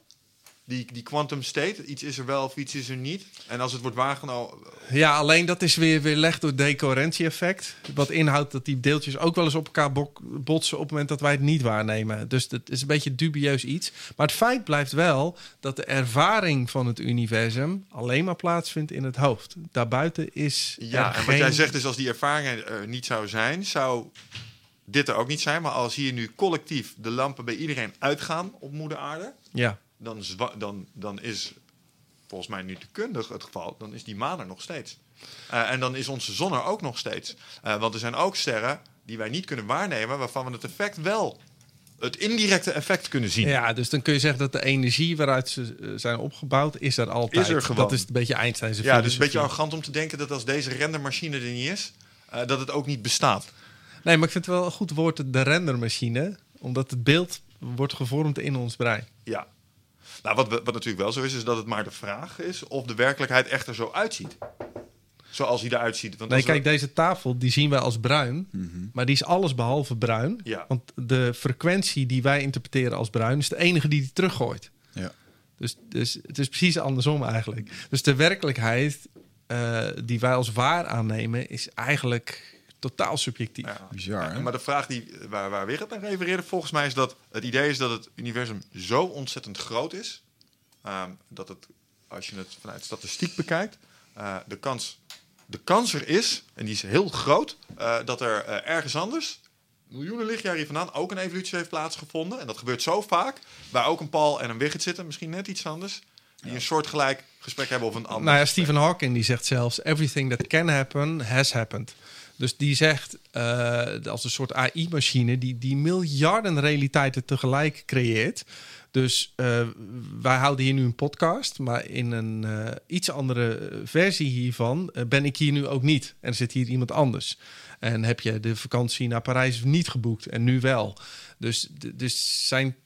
Die, die quantum state, iets is er wel of iets is er niet. En als het wordt waargenomen... Ja, alleen dat is weer weerlegd door het decoherentie-effect. Wat inhoudt dat die deeltjes ook wel eens op elkaar botsen op het moment dat wij het niet waarnemen. Dus dat is een beetje dubieus iets. Maar het feit blijft wel dat de ervaring van het universum alleen maar plaatsvindt in het hoofd. Daarbuiten is Ja, er en geen... wat jij zegt is als die ervaring er niet zou zijn, zou dit er ook niet zijn. Maar als hier nu collectief de lampen bij iedereen uitgaan op moeder aarde... Ja, dan, dan, dan is volgens mij nu te kundig het geval, dan is die maan er nog steeds. Eh, en dan is onze zon er ook nog steeds. Eh, want er zijn ook sterren die wij niet kunnen waarnemen, waarvan we het effect wel, het indirecte effect kunnen zien. ja, dus dan kun je zeggen dat de energie waaruit ze eh, zijn opgebouwd, is er altijd. Is er gewoon. Dat is een beetje Einstein's Ja, dus een beetje arrogant om te denken dat als deze rendermachine er niet is, eh, dat het ook niet bestaat. Nee, maar ik vind het wel een goed woord, de rendermachine. Omdat het beeld wordt gevormd in ons brein. Ja. Nou, wat, wat natuurlijk wel zo is, is dat het maar de vraag is of de werkelijkheid echt er zo uitziet. Zoals hij eruit ziet. Want Nee, we- kijk, deze tafel die zien wij als bruin. Maar die is alles behalve bruin. Ja. Want de frequentie die wij interpreteren als bruin is de enige die die teruggooit. Ja. Dus, dus het is precies andersom eigenlijk. Dus de werkelijkheid eh, die wij als waar aannemen is eigenlijk totaal subjectief. Ja. Bizar, hè? Maar de vraag die, waar, waar Wigert aan refereerde, volgens mij is dat het idee is dat het universum zo ontzettend groot is. ehm, dat het, als je het vanuit statistiek bekijkt, eh, de, kans, de kans er is, en die is heel groot, eh, dat er eh, ergens anders, miljoenen lichtjaren hier vandaan, ook een evolutie heeft plaatsgevonden. En dat gebeurt zo vaak, waar ook een Paul en een Wigert zitten, misschien net iets anders, die een soortgelijk gesprek hebben of een ander. Nou ja, gesprek. Stephen Hawking die zegt zelfs... everything that can happen, has happened. Dus die zegt, eh, als een soort AI-machine... Die, die miljarden realiteiten tegelijk creëert. Dus eh, wij houden hier nu een podcast... maar in een eh, iets andere versie hiervan... ben ik hier nu ook niet. En er zit hier iemand anders. En heb je de vakantie naar Parijs niet geboekt en nu wel. Dus, dus zijn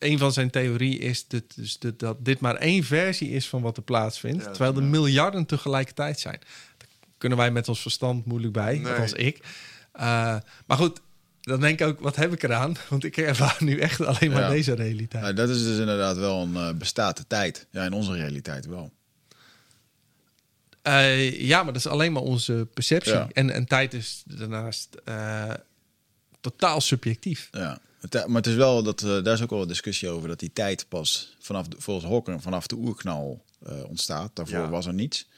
een van zijn theorie is dat, dus dat, dit maar één versie is van wat er plaatsvindt. Ja, terwijl er miljarden tegelijkertijd zijn. Kunnen wij met ons verstand moeilijk bij, Nee. althans ik. Uh, maar goed, dan denk ik ook, wat heb ik eraan? Want ik ervaar nu echt alleen maar Ja. deze realiteit. Nou, dat is dus inderdaad wel een eh bestaat de tijd. Ja, in onze realiteit wel. Eh, ja, maar dat is alleen maar onze perceptie. Ja. En, en tijd is daarnaast eh, totaal subjectief. Ja. Maar het is wel dat eh, daar is ook wel een discussie over dat die tijd pas vanaf de, volgens Hawking vanaf de oerknal eh, ontstaat. Daarvoor Ja. was er niets.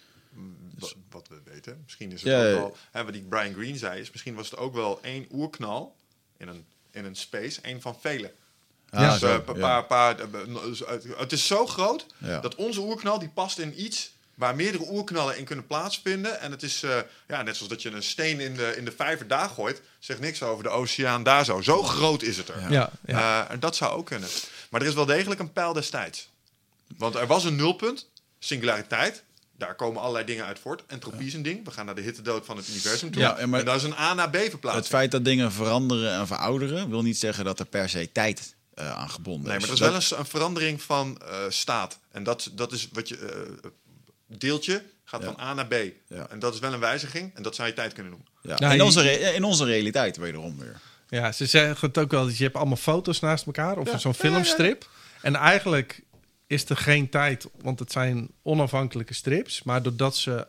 Wat, wat we weten. Misschien is het Ja, ook wel... Hè, wat die Brian Green zei, is misschien was het ook wel één oerknal in een, in een space, één van vele. Ah, dus, zo, eh, ja. pa- paar, paar, eh, dus uit- het is zo groot Ja. dat onze oerknal die past in iets waar meerdere oerknallen in kunnen plaatsvinden. En het is eh, ja, net zoals dat je een steen in de, in de vijver daar gooit, zegt niks over de oceaan daar zo. Zo groot is het er. Ja, ja. Eh, en dat zou ook kunnen. Maar er is wel degelijk een pijl destijds. Want er was een nulpunt, singulariteit. Daar komen allerlei dingen uit voort. Entropie is een ding. We gaan naar de hittedood van het universum toe. Ja, maar- en daar is een A naar B Het verplaatsing. feit dat dingen veranderen en verouderen wil niet zeggen dat er per se tijd eh, aan gebonden Nee, is. maar dat is wel een, een verandering van eh, staat. En dat, dat is wat je... eh, deeltje gaat Ja. van A naar B. Ja. En dat is wel een wijziging. En dat zou je tijd kunnen noemen. Ja. Nou, in, onze in onze realiteit wederom weer. Ja, ze zeggen het ook wel. dat Je hebt allemaal foto's naast elkaar of Ja. zo'n Ja, ja, ja. filmstrip. En eigenlijk is er geen tijd, want het zijn onafhankelijke strips. Maar doordat ze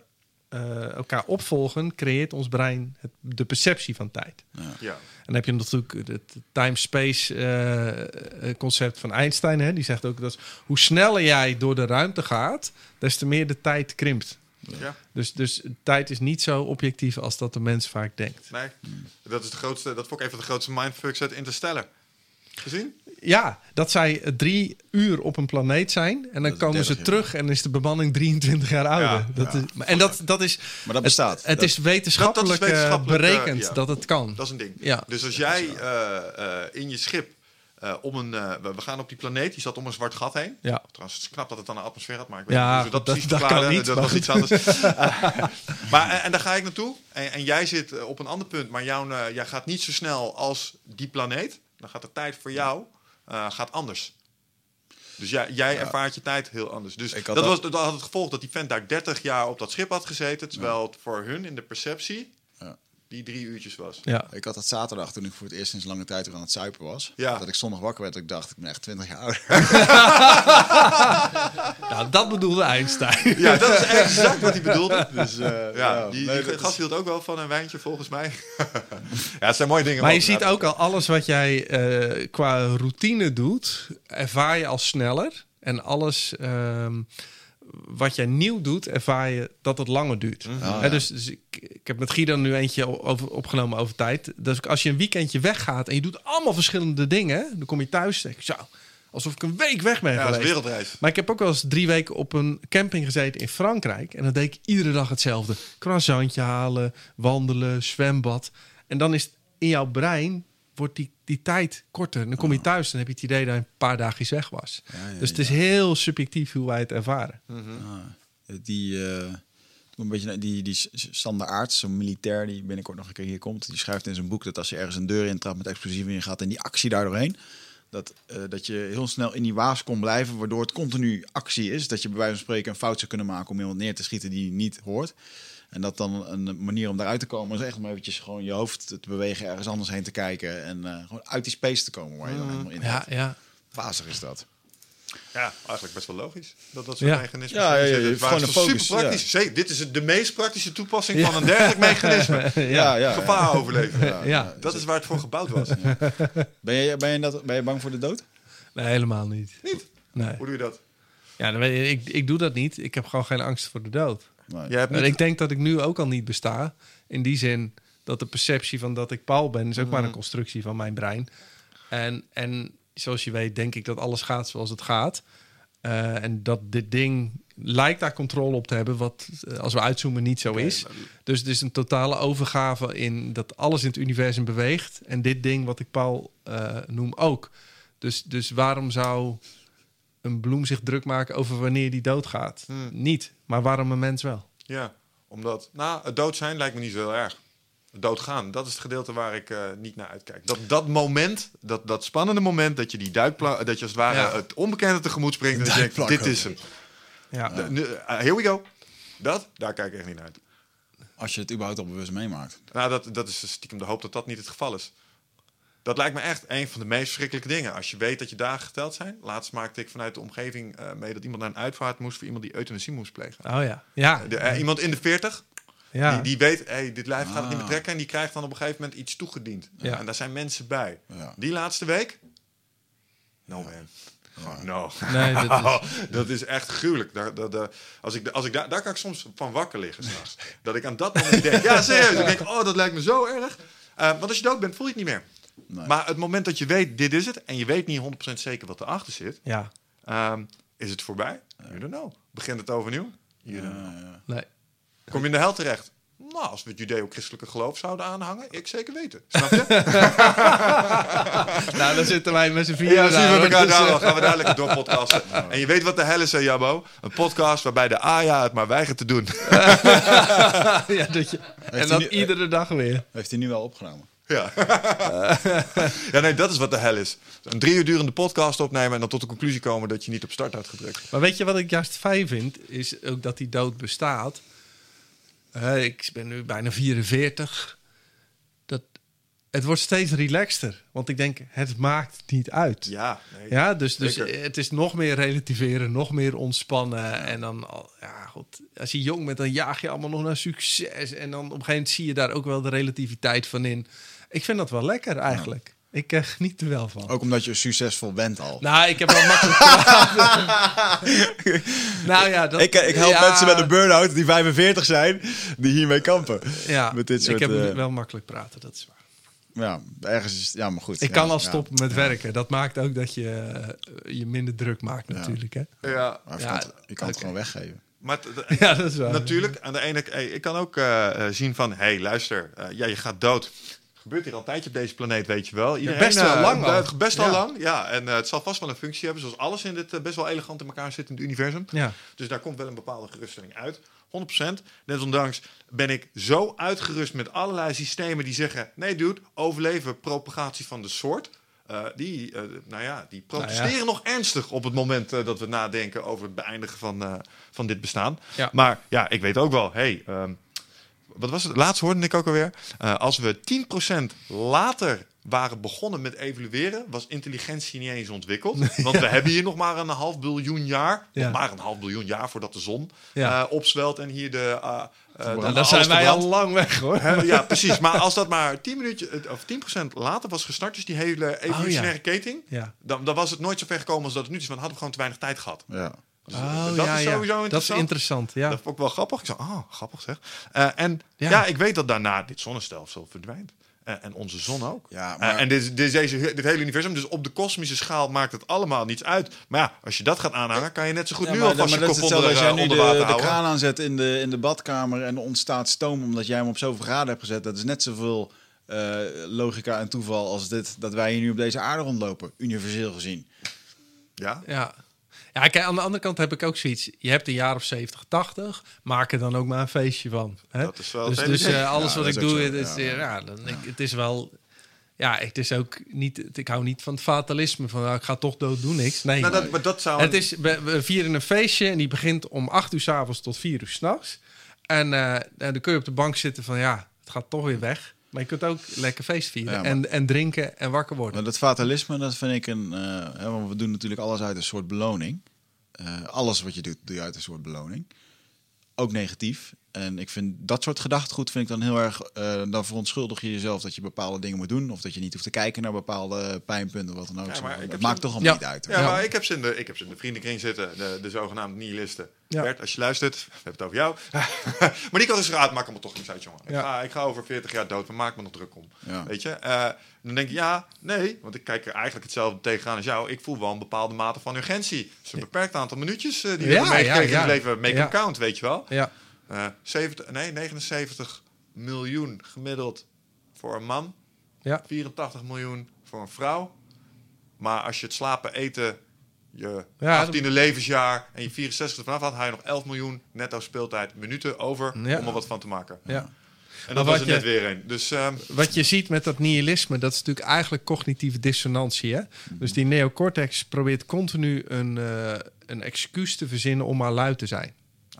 eh, elkaar opvolgen, creëert ons brein het, de perceptie van tijd. Ja. En dan heb je natuurlijk het time-space eh, eh, concept van Einstein. Hè? Die zegt ook dat hoe sneller jij door de ruimte gaat, des te meer de tijd krimpt. ja. Dus, dus tijd is niet zo objectief als dat de mens vaak denkt. Nee. Dat is de grootste... Dat vond ik even de grootste mindfucks uit Interstellar. Gezien? Ja, dat zij drie uur op een planeet zijn. En dan komen 30 ze jaar. terug en is de bemanning 23 jaar ouder. Ja, dat ja. Is, en dat, dat is. Maar dat bestaat. Het, het Dat- is wetenschappelijk, dat is wetenschappelijk, eh, berekend eh, ja. dat het kan. Dat is een ding. Ja. Dus als jij eh, eh, in je schip eh, om een, we, we gaan op die planeet, die zat om een zwart gat heen. Ja. Trouwens, het is knap dat het dan een atmosfeer had, maar ik weet Ja, niet hoe dat, precies dat kan niet, Dat was iets anders. maar, en, en daar ga ik naartoe. En, en jij zit op een ander punt, maar jouw, eh, jij gaat niet zo snel als die planeet. Dan gaat de tijd voor jou eh, gaat anders. Dus jij, jij ervaart je tijd heel anders. Dus dat, had was, dat- had het gevolg dat die vent daar 30 jaar op dat schip had gezeten. Terwijl het voor hun in de perceptie. Die drie uurtjes was. Ja. Ik had dat zaterdag toen ik voor het eerst sinds lange tijd weer aan het zuipen was. Ja. Dat ik zondag wakker werd. Dat ik dacht, ik ben echt 20 jaar ouder. Nou, dat bedoelde Einstein. Ja, dat is exact wat hij bedoelde. Dus, eh, Ja, die, nee, die gast hield ook wel van een wijntje, volgens mij. ja, het zijn mooie dingen. Maar je ziet ook al, alles wat jij eh, qua routine doet, ervaar je als sneller. En alles ehm, wat jij nieuw doet, ervaar je dat het langer duurt. Hè, ja. dus dus ik, ik heb met Guido nu eentje over, opgenomen over tijd. Dus als je een weekendje weggaat en je doet allemaal verschillende dingen, dan kom je thuis en denk zo, alsof ik een week weg ben Ja, dat is geweest. wereldreis. Maar ik heb ook wel eens drie weken op een camping gezeten in Frankrijk. En dan deed ik iedere dag hetzelfde. Croissantje halen, wandelen, zwembad. En dan is het in jouw brein, wordt die, die tijd korter. En dan kom je thuis en heb je het idee dat je een paar dagjes weg was. Ja, ja, dus het is heel subjectief hoe wij het ervaren. Ah, die, eh, een beetje, naar- die, die Sander Aarts, zo'n militair die binnenkort nog een keer hier komt. Die schrijft in zijn boek dat als je ergens een deur intrapt met explosieven in gaat en die actie daar doorheen. Dat, eh, dat je heel snel in die waas kon blijven, waardoor het continu actie is. Dat je bij wijze van spreken een fout zou kunnen maken om iemand neer te schieten die je niet hoort. En dat dan een manier om daaruit te komen is echt om eventjes gewoon je hoofd te bewegen, ergens anders heen te kijken. En eh, gewoon uit die space te komen waar je dan helemaal in Ja, zit. ja. Wazig is dat. Ja, eigenlijk best wel logisch. Dat dat soort Ja. mechanismen Ja, ja, ja, hebt gewoon een super focus, praktisch. Zeker, dit is het- de meest praktische toepassing van een dergelijk mechanisme. ja. ja. Gevaar overleven. Ja, Ja. Dat is waar het voor gebouwd was. Ben je, ben, je dat, ben je bang voor de dood? Nee, helemaal niet. Niet? Nee. Hoe doe je dat? Ja, dan weet je, ik, ik doe dat niet. Ik heb gewoon geen angst voor de dood. Nee. Jij hebt En niet... ik denk dat ik nu ook al niet besta. In die zin dat de perceptie van dat ik Paul ben... is ook maar een constructie van mijn brein. En, en zoals je weet denk ik dat alles gaat zoals het gaat. Eh, en dat dit ding lijkt daar controle op te hebben... wat eh, als we uitzoomen niet zo is. Dus het is een totale overgave in dat alles in het universum beweegt. En dit ding wat ik Paul eh, noem ook. Dus, dus waarom zou een bloem zich druk maken over wanneer die doodgaat? Hmm. Niet. Maar waarom een mens wel? Ja, omdat... Nou, het dood zijn lijkt me niet zo heel erg. Het doodgaan, dat is het gedeelte waar ik eh, niet naar uitkijk. Dat, dat moment, dat, dat spannende moment... dat je die duikpla dat je als het ware Ja. het onbekende tegemoet springt... en denkt, dit is hem. Ja. Eh, here we go. Dat, daar kijk ik echt niet naar uit. Als je het überhaupt al bewust meemaakt. Nou, dat, dat is stiekem de hoop dat dat niet het geval is. Dat lijkt me echt een van de meest verschrikkelijke dingen. Als je weet dat je dagen geteld zijn. Laatst maakte ik vanuit de omgeving eh, mee dat iemand naar een uitvaart moest voor iemand die euthanasie moest plegen. Oh ja. Ja. De, eh, iemand in de 40, ja. die, die weet, hey, dit lijf gaat het niet meer Ah. trekken. En die krijgt dan op een gegeven moment iets toegediend. Ja. En daar zijn mensen bij. Ja. Die laatste week? No man. No. Nee, dat is- dat is echt gruwelijk. Daar, daar, daar- als ik, als ik daar, daar kan ik soms van wakker liggen s'nachts. Dat ik aan dat moment denk, ja serieus. Ik denk, oh dat lijkt me zo erg. Eh, want als je dood bent, voel je het niet meer. Nee. Maar het moment dat je weet, dit is het. En je weet niet 100% zeker wat erachter zit. ja. ehm, is het voorbij? You don't know. Begint het overnieuw? You don't know. Nee. Kom je in de hel terecht? Nou, als we het judeo-christelijke geloof zouden aanhangen, ik zeker weten. Snap je? Nou, dan zitten wij met z'n vieren Ja, zien we elkaar Dus, daar eh, wel. Gaan we daar lekker door podcasten. En je weet wat de hel is, hè, Jabo? Een podcast waarbij de AJA het maar weigert te doen. ja, dat je, en hij nu- iedere dag weer. Heeft hij nu wel opgenomen? Ja. ja, nee, dat is wat de hel is. Een drie uur durende podcast opnemen en dan tot de conclusie komen dat je niet op start had gedrukt. Maar weet je wat ik juist fijn vind? Is ook dat die dood bestaat. Eh, ik ben nu bijna 44. Dat, het wordt steeds relaxter. Want ik denk, het maakt niet uit. Ja, nee. Ja, dus, dus het is nog meer relativeren, nog meer ontspannen. En dan, ja, goed, als je jong bent, dan jaag je allemaal nog naar succes. En dan op een gegeven moment zie je daar ook wel de relativiteit van in. Ik vind dat wel lekker eigenlijk. Ik eh, geniet er wel van. Ook omdat je succesvol bent al. Nou, ik heb wel makkelijk praten. nou ja, dat, ik, ik help ja, mensen met een burn-out die 45 zijn, die hiermee kampen. Ja, met dit soort, ik heb eh, wel makkelijk praten, dat is waar. Ja, ergens is ja, maar goed. Ik ja, kan al ja. stoppen met werken. Dat maakt ook dat je eh, je minder druk maakt natuurlijk. Hè? Ja, Maar je Ja, kan het, je kan het oké. gewoon weggeven. maar Ja, dat is waar. natuurlijk, aan de ene hey, ik kan ook eh, eh, zien van, hé, hey, luister, eh, ja, je gaat dood. Gebeurt hier al een tijdje op deze planeet, weet je wel. Iedereen, best wel eh, lang al. be- Best wel Ja. lang, ja. En eh, het zal vast wel een functie hebben, zoals alles in dit eh, best wel elegant in elkaar zit in het universum. Ja. Dus daar komt wel een bepaalde geruststelling uit. 100%. Desondanks ben ik zo uitgerust met allerlei systemen die zeggen... nee dude, overleven propagatie van de soort. Eh, die, nou ja, die protesteren Nou ja. nog ernstig op het moment dat we nadenken over het beëindigen van, van dit bestaan. Ja. Maar ja, ik weet ook wel, hey, ehm, wat was het? Laatst hoorde ik ook alweer. eh, als we 10% later waren begonnen met evalueren, was intelligentie niet eens ontwikkeld. Want we hebben hier nog maar een half biljoen jaar. Ja. Nog maar een half biljoen jaar voordat de zon Ja. eh, opzwelt en hier de. alles dan zijn wij al lang weg hoor. Ja, precies. Maar als dat maar 10 minuutjes eh, of 10% later was gestart, dus die hele evolutionaire keten, Ja. dan, dan was het nooit zo ver gekomen als dat het nu is. Want hadden we gewoon te weinig tijd gehad. Ja. Dus, Oh, dat ja, is ja. sowieso Dat is interessant. interessant, ja. Dat vond ik wel grappig. Ik zei, ah, grappig zeg. Eh, en ja. Ja. ik weet dat daarna dit zonnestelsel verdwijnt. Eh, en onze zon ook. Ja, Eh, en dit, dit, deze, dit hele universum, dus op de kosmische schaal maakt het allemaal niets uit. Maar ja, als je dat gaat aanhangen, kan je net zo goed Ja, nu maar, alvast maar je dat is kop onder, als jij eh, nu onder de, water de houden. kraan aanzet in de, in de badkamer en er ontstaat stoom omdat jij hem op zoveel graden hebt gezet. Dat is net zoveel eh, logica en toeval als dit dat wij hier nu op deze aarde rondlopen, universeel gezien. Ja? Ja. Ja, kijk, aan de andere kant heb ik ook zoiets. Je hebt een jaar of 70, 80. Maak er dan ook maar een feestje van. Hè? Dat is wel dus dus eh, alles Ja, wat ik doe, het is, Ja, eh, ja. dan, ik, het is wel... Ja, het is ook niet... Ik hou niet van het fatalisme. Van, nou, ik ga toch dood, doe niks. Nee. Nou, dat, maar dat zou... Het is, we, we vieren een feestje en die begint om 8 uur s avonds tot 4 uur s'nachts. En eh, dan kun je op de bank zitten van ja, het gaat toch weer weg. Maar je kunt ook lekker feest vieren Ja, en, en drinken en wakker worden. Maar dat fatalisme, dat vind ik een. eh, hè, want we doen natuurlijk alles uit een soort beloning. Eh, alles wat je doet, doe je uit een soort beloning. Ook negatief. En ik vind dat soort gedachtegoed vind ik dan heel erg. eh, dan verontschuldig je jezelf dat je bepaalde dingen moet doen. Of dat je niet hoeft te kijken naar bepaalde pijnpunten, wat dan ook. Ja, maar ik dat maakt toch allemaal Ja. niet uit. Ja, Ja. maar ik heb ze in de, ik heb ze in de vriendenkring zitten, de, de zogenaamde nihilisten. Ja. Bert, als je luistert, we hebben het over jou. maar die kan dus raad, maak me toch niks uit, jongen. Ik, Ja. ga, ik ga over 40 jaar dood, maar maak me nog druk om. Ja. Weet je? Eh, dan denk je, ja, nee, want ik kijk er eigenlijk hetzelfde tegenaan als jou. Ik voel wel een bepaalde mate van urgentie. Het is een beperkt aantal minuutjes eh, die we meegekregen ja, in het leven. Make Ja. them count, weet je wel. Ja, Eh 70, nee, 79 miljoen gemiddeld voor een man. ja. 84 miljoen voor een vrouw. Maar als je het slapen, eten, je Ja, 18e levensjaar en je 64 ervan af had, had je nog 11 miljoen netto speeltijd minuten over Ja. om er wat van te maken. ja. En dat was er je- net weer een. Dus ehm, Wat je ziet met dat nihilisme, dat is natuurlijk eigenlijk cognitieve dissonantie. Hè? Dus die neocortex probeert continu een, eh, een excuus te verzinnen om maar lui te zijn.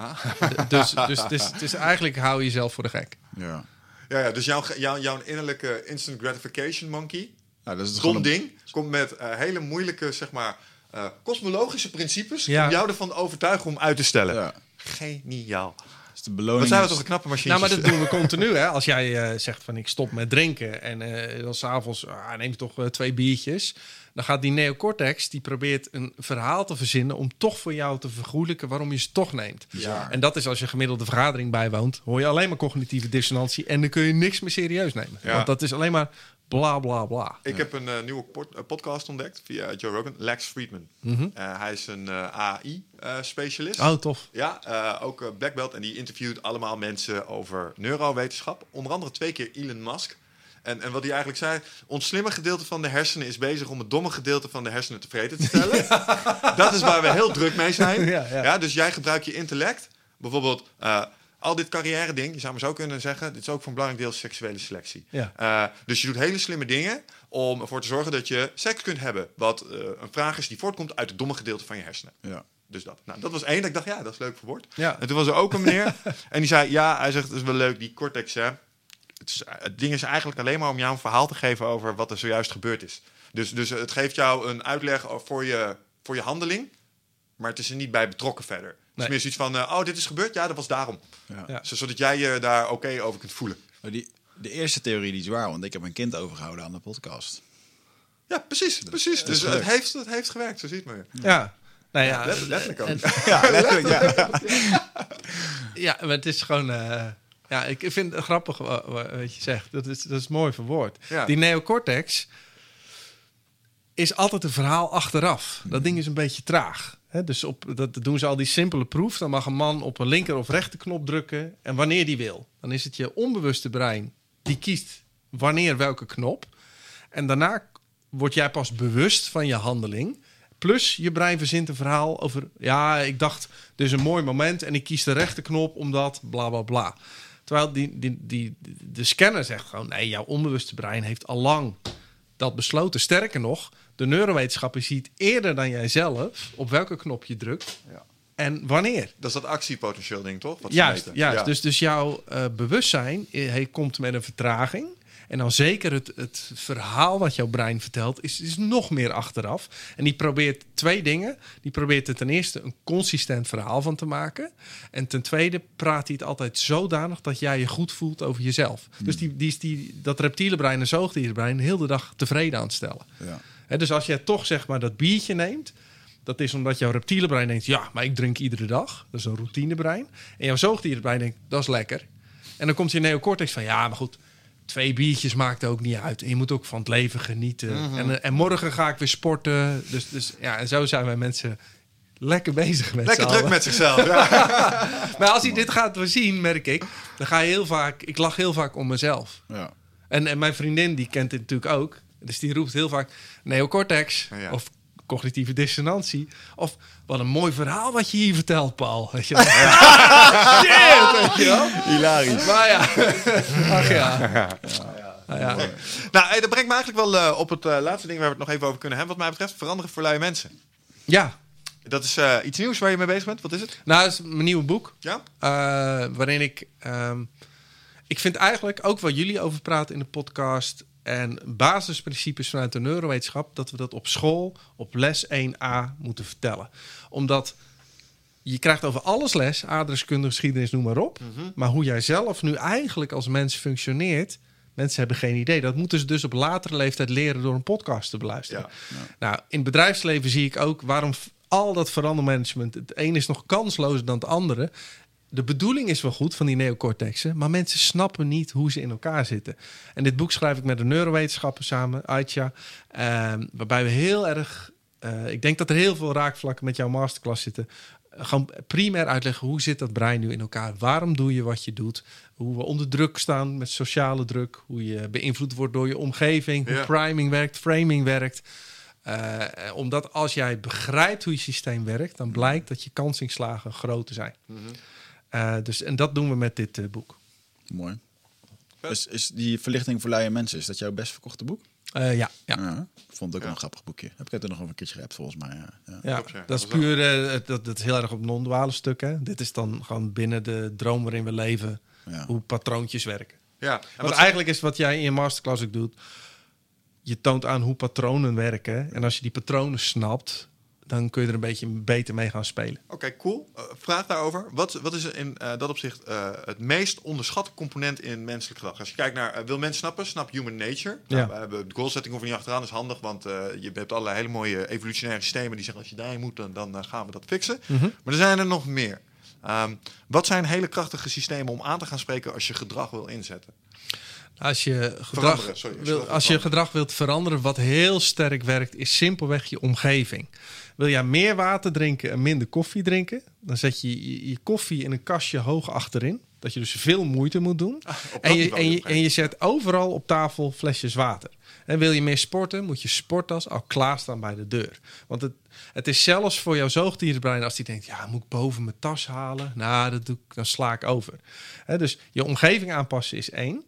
Ah. Dus dus het, is, het is eigenlijk hou je jezelf voor de gek. Ja. ja, ja, dus jouw, jouw, jouw innerlijke instant gratification monkey, Nou, dat is het dom een- ding, komt met eh, hele moeilijke, zeg maar, eh, kosmologische principes Ja. om jou ervan overtuigen om uit te stellen. Ja. Geniaal. Dus de beloning Wat zijn we is- toch een knappe machine? Nou, maar dat doen we continu. Hè? Als jij eh, zegt van ik stop met drinken en eh dan s'avonds ah, neem je toch twee biertjes. Dan gaat die neocortex, die probeert een verhaal te verzinnen om toch voor jou te vergoelijken waarom je ze toch neemt. Ja. En dat is als je gemiddelde vergadering bijwoont, hoor je alleen maar cognitieve dissonantie en dan kun je niks meer serieus nemen. Ja. Want dat is alleen maar bla bla bla. Ik heb een eh, nieuwe pod- eh, podcast ontdekt via Joe Rogan, Lex Friedman. Mhm. Eh, hij is een AI-specialist. Oh, tof. Ja, ook Black Belt. En die interviewt allemaal mensen over neurowetenschap. Onder andere twee keer Elon Musk. En, en wat hij eigenlijk zei, ons slimme gedeelte van de hersenen is bezig om het domme gedeelte van de hersenen tevreden te stellen. Dat is waar we heel druk mee zijn. Ja, ja. dus jij gebruikt je intellect. Bijvoorbeeld eh, al dit carrière ding, je zou maar zo kunnen zeggen, dit is ook voor een belangrijk deel seksuele selectie. Ja. Eh, dus je doet hele slimme dingen om ervoor te zorgen dat je seks kunt hebben. Wat eh, een vraag is die voortkomt uit het domme gedeelte van je hersenen. Ja. Dus dat. Nou, dat was één. Dat ik dacht, ja, dat is leuk verwoord. Ja. En toen was er ook een meneer. en die zei, ja, hij zegt, het is wel leuk, die cortex, hè. Het, is, het ding is eigenlijk alleen maar om jou een verhaal te geven over wat er zojuist gebeurd is. Dus, dus het geeft jou een uitleg voor je, voor je handeling. Maar het is er niet bij betrokken verder. Het is Nee. meer zoiets van, eh, oh, dit is gebeurd? Ja, dat was daarom. Ja. Zodat jij je daar oké over kunt voelen. Maar die, de eerste theorie die is waar, want ik heb een kind overgehouden aan de podcast. Ja, precies. precies. Dus het heeft, het heeft gewerkt, zo ziet men. Ja. Nou ja, Let- letterlijk ook. en- Ja, letterlijk, ja. Ja, maar het is gewoon. eh, ja, ik vind het grappig wa- wa- wat je zegt. Dat is, dat is mooi verwoord. Ja. Die neocortex is altijd een verhaal achteraf. Dat ding is een beetje traag. Dus op, dat doen ze al die simpele proef. Dan mag een man op een linker of rechterknop drukken. En wanneer die wil. Dan is het je onbewuste brein die kiest wanneer welke knop. En daarna word jij pas bewust van je handeling. Plus je brein verzint een verhaal over... ja, ik dacht, dit is een mooi moment en ik kies de rechterknop omdat bla bla bla. Terwijl die, die, die, de scanner zegt gewoon... nee, jouw onbewuste brein heeft al lang dat besloten. Sterker nog, de neurowetenschapper ziet eerder dan jijzelf... op welke knop je drukt Ja. en wanneer. Dat is dat actiepotentieel ding, toch? Wat Juist. Ja. Dus, dus jouw eh, bewustzijn eh, hij komt met een vertraging. En dan zeker het, het verhaal wat jouw brein vertelt, is, is nog meer achteraf. En die probeert twee dingen. Die probeert er ten eerste een consistent verhaal van te maken. En ten tweede praat hij het altijd zodanig dat jij je goed voelt over jezelf. Dus die, die is die, dat reptiele brein en zoogdierenbrein heel de dag tevreden aan het stellen. Ja. Dus als jij toch zeg maar dat biertje neemt, dat is omdat jouw reptiele brein denkt: ja, maar ik drink iedere dag. Dat is een routinebrein. En jouw zoogdierenbrein denkt: dat is lekker. En dan komt je neocortex van: ja, maar goed, twee biertjes maakt ook niet uit. En je moet ook van het leven genieten. en, eh, en morgen ga ik weer sporten. Dus, dus ja, en zo zijn wij mensen lekker bezig met Lekker druk allen. met zichzelf. Ja. Maar als hij dit gaat zien, merk ik, dan ga je heel vaak. Ik lach heel vaak om mezelf. Ja. En, en mijn vriendin, die kent dit natuurlijk ook. Dus die roept heel vaak neocortex Ja. of cognitieve dissonantie. Of wat een mooi verhaal wat je hier vertelt, Paul. Weet je wel? Shit, weet je wel? Hilarisch. Maar ja, ach ja. Nou ja. nou, hey, dat brengt me eigenlijk wel eh, op het eh, laatste ding waar we het nog even over kunnen hebben. Wat mij betreft, veranderen voor lui mensen. ja, Dat is eh, iets nieuws waar je mee bezig bent. Wat is het? nou, dat is mijn nieuwe boek. Ja? waarin ik... ehm, ik vind eigenlijk ook wat jullie over praten in de podcast... en basisprincipes vanuit de neurowetenschap... dat we dat op school op les 1a moeten vertellen. Omdat je krijgt over alles les, aardrijkskunde, geschiedenis, noem maar op. Maar hoe jij zelf nu eigenlijk als mens functioneert... mensen hebben geen idee. Dat moeten ze dus op latere leeftijd leren door een podcast te beluisteren. Ja. Nou, in het bedrijfsleven zie ik ook waarom al dat verandermanagement... het een is nog kanslozer dan het andere. De bedoeling is wel goed van die neocortexen... maar mensen snappen niet hoe ze in elkaar zitten. En dit boek schrijf ik met een neurowetenschapper samen, Aitja... ehm, waarbij we heel erg... eh, ik denk dat er heel veel raakvlakken met jouw masterclass zitten. Gewoon primair uitleggen hoe zit dat brein nu in elkaar? Waarom doe je wat je doet? Hoe we onder druk staan met sociale druk. Hoe je beïnvloed wordt door je omgeving. Hoe Ja. priming werkt, framing werkt. Eh, omdat als jij begrijpt hoe je systeem werkt, dan blijkt dat je kansinslagen groter zijn. Eh, dus, en dat doen we met dit eh, boek. Mooi. Is, is die verlichting voor luie mensen, is dat jouw best verkochte boek? Eh, ja, ja. Ja. Ik vond het ook Ja. een grappig boekje. Heb ik het er nog een keertje geappt volgens mij. Ja. Ja. Ja, Klopt, ja. dat is puur, eh, dat, dat is heel erg op non-duale stukken. Dit is dan gewoon binnen de droom waarin we leven, Ja. hoe patroontjes werken. Ja. En Want wat eigenlijk is wat jij in je masterclass ook doet, je toont aan hoe patronen werken. En als je die patronen snapt, dan kun je er een beetje beter mee gaan spelen. Oké, cool. Eh, vraag daarover. Wat, wat is in eh, dat opzicht eh, het meest onderschatte component in menselijk gedrag? Als je kijkt naar, wil mensen snappen? Snap human nature. Nou, Ja. we hebben de goal setting hoeven niet achteraan, dat is handig, want je hebt allerlei hele mooie evolutionaire systemen die zeggen als je daarin moet, dan, dan gaan we dat fixen. Mhm. Maar er zijn er nog meer. Ehm, wat zijn hele krachtige systemen om aan te gaan spreken als je gedrag wil inzetten? Als je gedrag, Veranderen, sorry, als je wil, als je gedrag wilt veranderen, wat heel sterk werkt, is simpelweg je omgeving. Wil jij meer water drinken en minder koffie drinken, dan zet je je, je koffie in een kastje hoog achterin. Dat je dus veel moeite moet doen. Ah, en, je, en, je, en je zet overal op tafel flesjes water. En wil je meer sporten, moet je sporttas al klaarstaan bij de deur. Want het, het is zelfs voor jouw zoogdierenbrein als die denkt... ja, moet ik boven mijn tas halen? Nou, dat doe ik, dan sla ik over. Dus je omgeving aanpassen is één.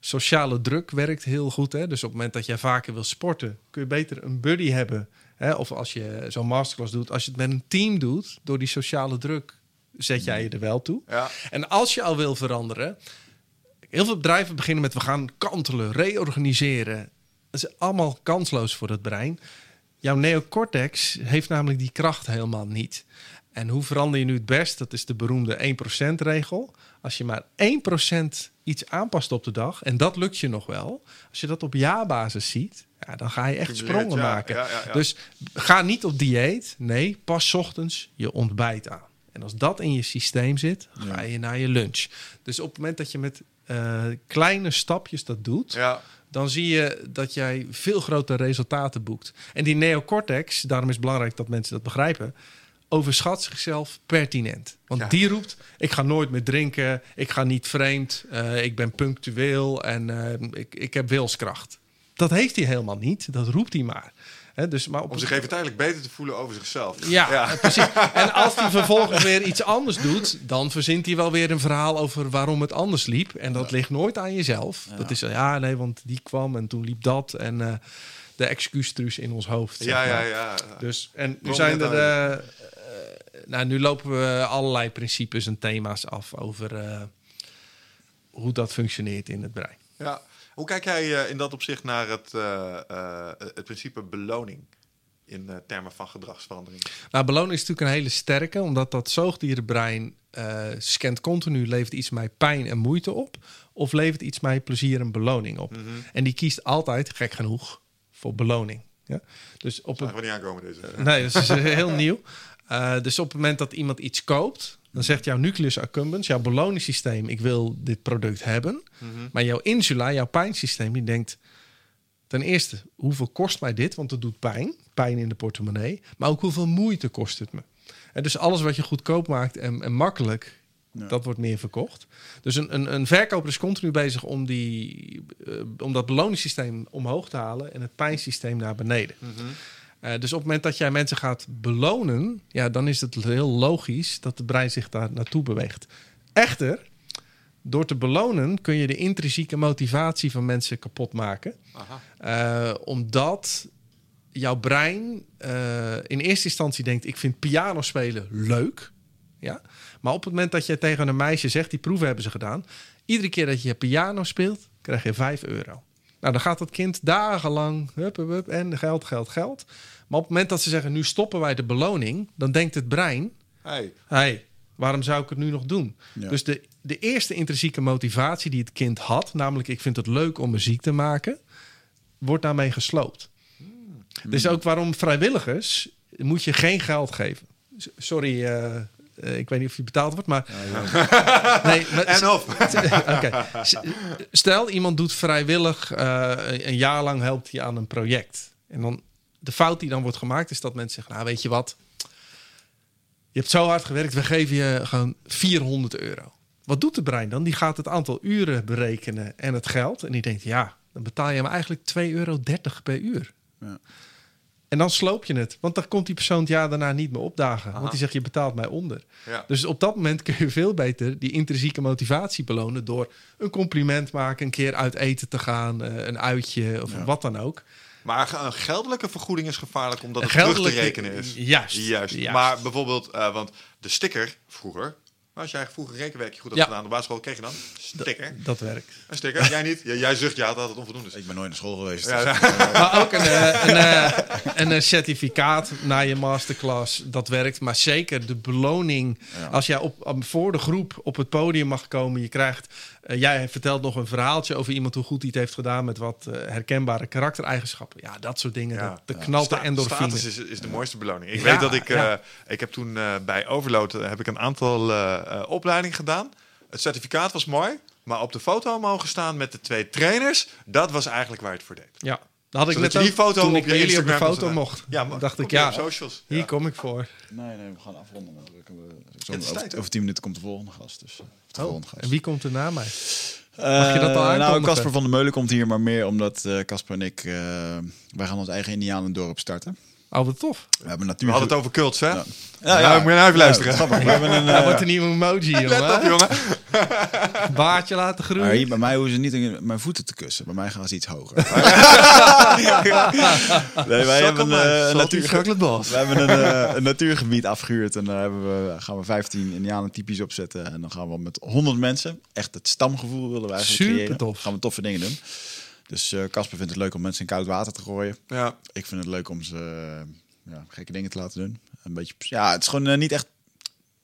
Sociale druk werkt heel goed. Hè? Dus op het moment dat jij vaker wil sporten... kun je beter een buddy hebben. Hè? Of als je zo'n masterclass doet... als je het met een team doet, door die sociale druk... zet jij je er wel toe. Ja. En als je al wil veranderen... Heel veel bedrijven beginnen met we gaan kantelen, reorganiseren. Dat is allemaal kansloos voor het brein. Jouw neocortex heeft namelijk die kracht helemaal niet. En hoe verander je nu het best? Dat is de beroemde 1%-regel. Als je maar 1% iets aanpast op de dag, en dat lukt je nog wel. Als je dat op jaarbasis ziet, ja, dan ga je echt sprongen ja, maken. ja, ja, ja. Dus ga niet op dieet. Nee, pas 's ochtends je ontbijt aan. En als dat in je systeem zit, ga je naar je lunch. Dus op het moment dat je met eh, kleine stapjes dat doet, Ja. dan zie je dat jij veel grotere resultaten boekt. En die neocortex, daarom is het belangrijk dat mensen dat begrijpen. overschat zichzelf pertinent. Want Ja. die roept, ik ga nooit meer drinken, ik ga niet vreemd, eh, ik ben punctueel en eh, ik, ik heb wilskracht. Dat heeft hij helemaal niet, dat roept hij maar. Hè, dus, maar op Om zich even tijdelijk beter te voelen over zichzelf. ja, eh, precies. En als hij vervolgens weer iets anders doet, dan verzint hij wel weer een verhaal over waarom het anders liep. En dat ligt nooit aan jezelf. Dat is ja, nee, want die kwam en toen liep dat. En eh, de excuustruus in ons hoofd. Ja, ja, ja. Dus, en nu zijn er. eh, eh, nou, nu lopen we allerlei principes en thema's af over hoe dat functioneert in het brein. Ja. Hoe kijk jij eh, in dat opzicht naar het, eh, eh, het principe beloning in termen van gedragsverandering? Nou, beloning is natuurlijk een hele sterke, omdat dat zoogdierenbrein eh, scant continu, levert iets mij pijn en moeite op, of levert iets mij plezier en beloning op. En die kiest altijd, gek genoeg, voor beloning. Ja? Dus op het, we niet aankomen deze. nee, dat is heel nieuw. Dus op het moment dat iemand iets koopt, dan zegt jouw nucleus accumbens, jouw beloningssysteem, ik wil dit product hebben. Maar jouw insula, jouw pijnsysteem, die denkt ten eerste, hoeveel kost mij dit? Want het doet pijn, pijn in de portemonnee. Maar ook hoeveel moeite kost het me? En dus alles wat je goedkoop maakt en, en makkelijk, Ja. dat wordt meer verkocht. Dus een, een, een verkoper is continu bezig om, die, eh, om dat beloningssysteem omhoog te halen en het pijnsysteem naar beneden. Eh, dus op het moment dat jij mensen gaat belonen, ja, dan is het heel logisch dat het brein zich daar naartoe beweegt. Echter, door te belonen kun je de intrinsieke motivatie van mensen kapot maken. Aha. Eh, omdat jouw brein eh, in eerste instantie denkt: ik vind piano spelen leuk. Ja? Maar op het moment dat je tegen een meisje zegt, die proeven hebben ze gedaan. Iedere keer dat je piano speelt, krijg je 5 euro. Nou, dan gaat dat kind dagenlang hup, hup, hup, en geld, geld, geld. Maar op het moment dat ze zeggen, nu stoppen wij de beloning, dan denkt het brein, Hey. hey, waarom zou ik het nu nog doen? Ja. Dus de, de eerste intrinsieke motivatie die het kind had, namelijk ik vind het leuk om muziek te maken, wordt daarmee gesloopt. Dus ook waarom vrijwilligers moet je geen geld geven. Sorry, eh, eh, ik weet niet of je betaald wordt, maar. nee, maar En of. Stel, iemand doet vrijwillig eh, een- een jaar lang helpt hij aan een project. En dan de fout die dan wordt gemaakt is dat mensen zeggen: Nou, weet je wat? Je hebt zo hard gewerkt, we geven je gewoon 400 euro. Wat doet de brein dan? Die gaat het aantal uren berekenen en het geld. En die denkt: Ja, dan betaal je hem eigenlijk 2,30 euro per uur. Ja. En dan sloop je het. Want dan komt die persoon het jaar daarna niet meer opdagen. Aha. Want die zegt, je betaalt mij onder. Ja. Dus op dat moment kun je veel beter die intrinsieke motivatie belonen... door een compliment maken, een keer uit eten te gaan... eh, een uitje of Ja. wat dan ook. Maar een geldelijke vergoeding is gevaarlijk omdat het terug te rekenen is. Juist, Juist. juist. Maar bijvoorbeeld, eh, want de sticker vroeger... Als jij vroeger rekenwerkje goed had Ja. gedaan op de basisschool, kreeg je dan sticker. Dat werkt. Een sticker. Jij niet? Ja, jij zucht ja dat het onvoldoende is. Ik ben nooit naar school geweest. Ja, dus- ja. Maar ook een, eh, een, eh, een, eh, certificaat na je masterclass, dat werkt. Maar zeker de beloning. Ja. Als jij op, voor de groep op het podium mag komen, je krijgt... jij vertelt nog een verhaaltje over iemand hoe goed hij het heeft gedaan... met wat herkenbare karaktereigenschappen. Ja, dat soort dingen. Ja. dat, de Sta- endorfine. Status is, is de mooiste beloning. Ik Ja, weet dat ik... ja. eh, ik heb toen bij Overload heb ik een aantal eh, eh, opleidingen gedaan. Het certificaat was mooi. Maar op de foto mogen staan met de twee trainers... dat was eigenlijk waar het voor deed. Ja, dat had ik net die foto toen op ik jullie op de foto mocht. Ja, maar dacht ik, ja, socials. hier Ja. kom ik voor. Nee, nee, we gaan afronden. We zo, over, over tien minuten komt de volgende gast. Dus, eh, de Oh, volgende gast. en wie komt er na mij? Mag je dat al Nou? Casper van der Meulen komt hier, maar meer omdat eh, Casper en ik... eh, wij gaan ons eigen Indianendorp starten. Oh, wat tof. We hebben natuur... We hadden het over cults, hè? Ja. Ja, moet je nou even luisteren. We hebben een... Dat eh, wordt een nieuwe emoji, Let op, jongen. jongen. Baardje laten maar groeien. hier bij mij hoeven ze niet mijn voeten te kussen. Bij mij gaan ze iets hoger. nee, wij hebben een, eh, natuur... We hebben een, eh, een natuurgebied afgehuurd en daar hebben we, gaan we 15 Indianen typisch opzetten. En dan gaan we met 100 mensen, echt het stamgevoel willen we eigenlijk Super creëren. tof. Gaan we toffe dingen doen. Dus eh, Casper vindt het leuk om mensen in koud water te gooien. Ja. Ik vind het leuk om ze eh, ja, gekke dingen te laten doen. Een beetje, ja, het is gewoon eh, niet echt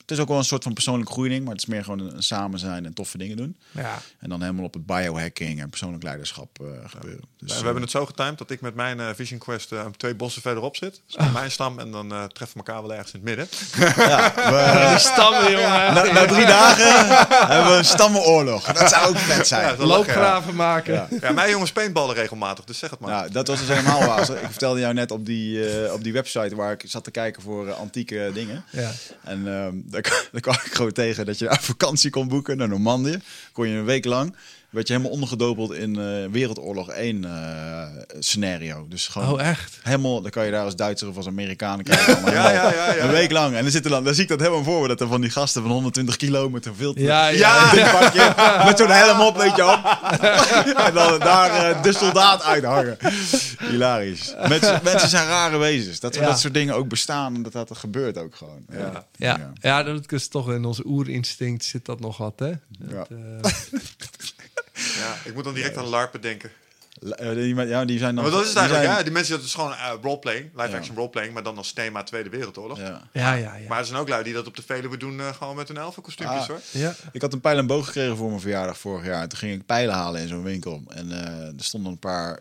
het is ook wel een soort van persoonlijke groeiing, maar het is meer gewoon een, een samen zijn en toffe dingen doen. Ja. En dan helemaal op het biohacking en persoonlijk leiderschap eh, gebeuren. Dus, we hebben het zo getimed dat ik met mijn eh, Vision Quest eh, twee bossen verderop zit. Dus op mijn stam en dan eh, treffen we elkaar wel ergens in het midden. eh, ja, we- Die stammen, jongen. na, na drie dagen hebben we een stammenoorlog. Dat zou ook vet zijn. Loopgraven maken. Ja. Ja, mijn jongens paintballen regelmatig, dus zeg het maar. Nou, dat was dus helemaal waar. Ik vertelde jou net op die, eh, op die website waar ik zat te kijken voor eh, antieke dingen. Ja. En ehm daar, kwam ik gewoon tegen dat je vakantie kon boeken naar Normandië. Kon je een week lang. Werd je helemaal ondergedompeld in eh, Wereldoorlog 1 eh, scenario. Dus gewoon Oh, echt? helemaal, dan kan je daar als Duitser of als Amerikaan kijken. Ja, ja, ja, ja, een ja. week lang. En dan, zitten dan, dan zie ik dat helemaal voor me. Dat er van die gasten van 120 kilo met een filter. Ja, ja. Ja! Met zo'n helm op, weet je op. en dan daar eh, de soldaat uithangen. Hilarisch. Mensen, mensen zijn rare wezens. Dat, Ja. dat soort dingen ook bestaan en dat dat er gebeurt ook gewoon. Ja. Ja, ja. dat is toch in ons oerinstinct zit dat nog wat, hè? Dat, eh, Ja, ik moet dan direct aan LARPen denken. Eh, die, ja, die zijn dan... Maar dat is het die eigenlijk, zijn- ja. Die mensen, dat is gewoon eh, roleplaying, live Ja. action roleplaying, maar dan als thema Tweede Wereldoorlog. Ja. ja, ja, ja. Maar er zijn ook lui die dat op de Veluwe doen, eh, gewoon met hun elfenkostuumpjes Ah. hoor. ja. Ik had een pijl en boog gekregen voor mijn verjaardag vorig jaar. En toen ging ik pijlen halen in zo'n winkel. En eh, er stonden een paar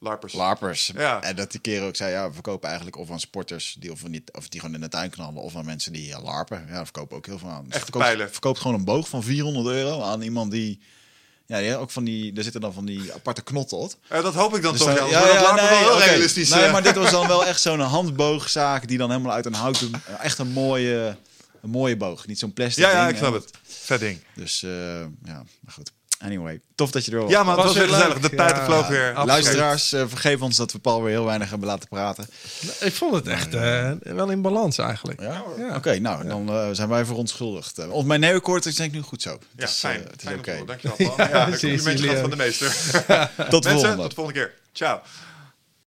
LARPers. larpers. Ja. En dat die keren ook zei, ja, we verkopen eigenlijk of aan sporters die of, niet, of die gewoon in de tuin knallen, of aan mensen die larpen. Ja, daar verkopen ook heel veel aan. Dus Echte verkoopt, pijlen. Verkoopt gewoon een boog van 400 euro aan iemand die, ja, die ook van die, er zitten dan van die aparte knotten op. Eh, dat hoop ik dan Dus toch, dan- ja. LARPen wel heel realistisch. Nee, eh. maar dit was dan wel echt zo'n handboogzaak die dan helemaal uit een houten, echt een mooie, een mooie boog, niet zo'n plastic. ja, ja, ding, ik snap hè. het. Vet ding. Dus eh, ja, maar goed. Anyway, tof dat je er wel Ja, maar het was Was weer gezellig. leuk. De tijd Ja, vloog weer. absoluut. Luisteraars, eh, vergeef ons dat we Paul weer heel weinig hebben laten praten. Ik vond het echt eh, wel in balans eigenlijk. Ja? Ja. Oké, nou, dan eh, zijn wij verontschuldigd. Uh, of mijn neocortex is denk ik nu goed zo. Ja, Het is, fijn. het is oké. horen. Dankjewel, Paul. Ja, precies, gehad van de meester. Tot de Mensen, volgende. tot de volgende keer. Ciao.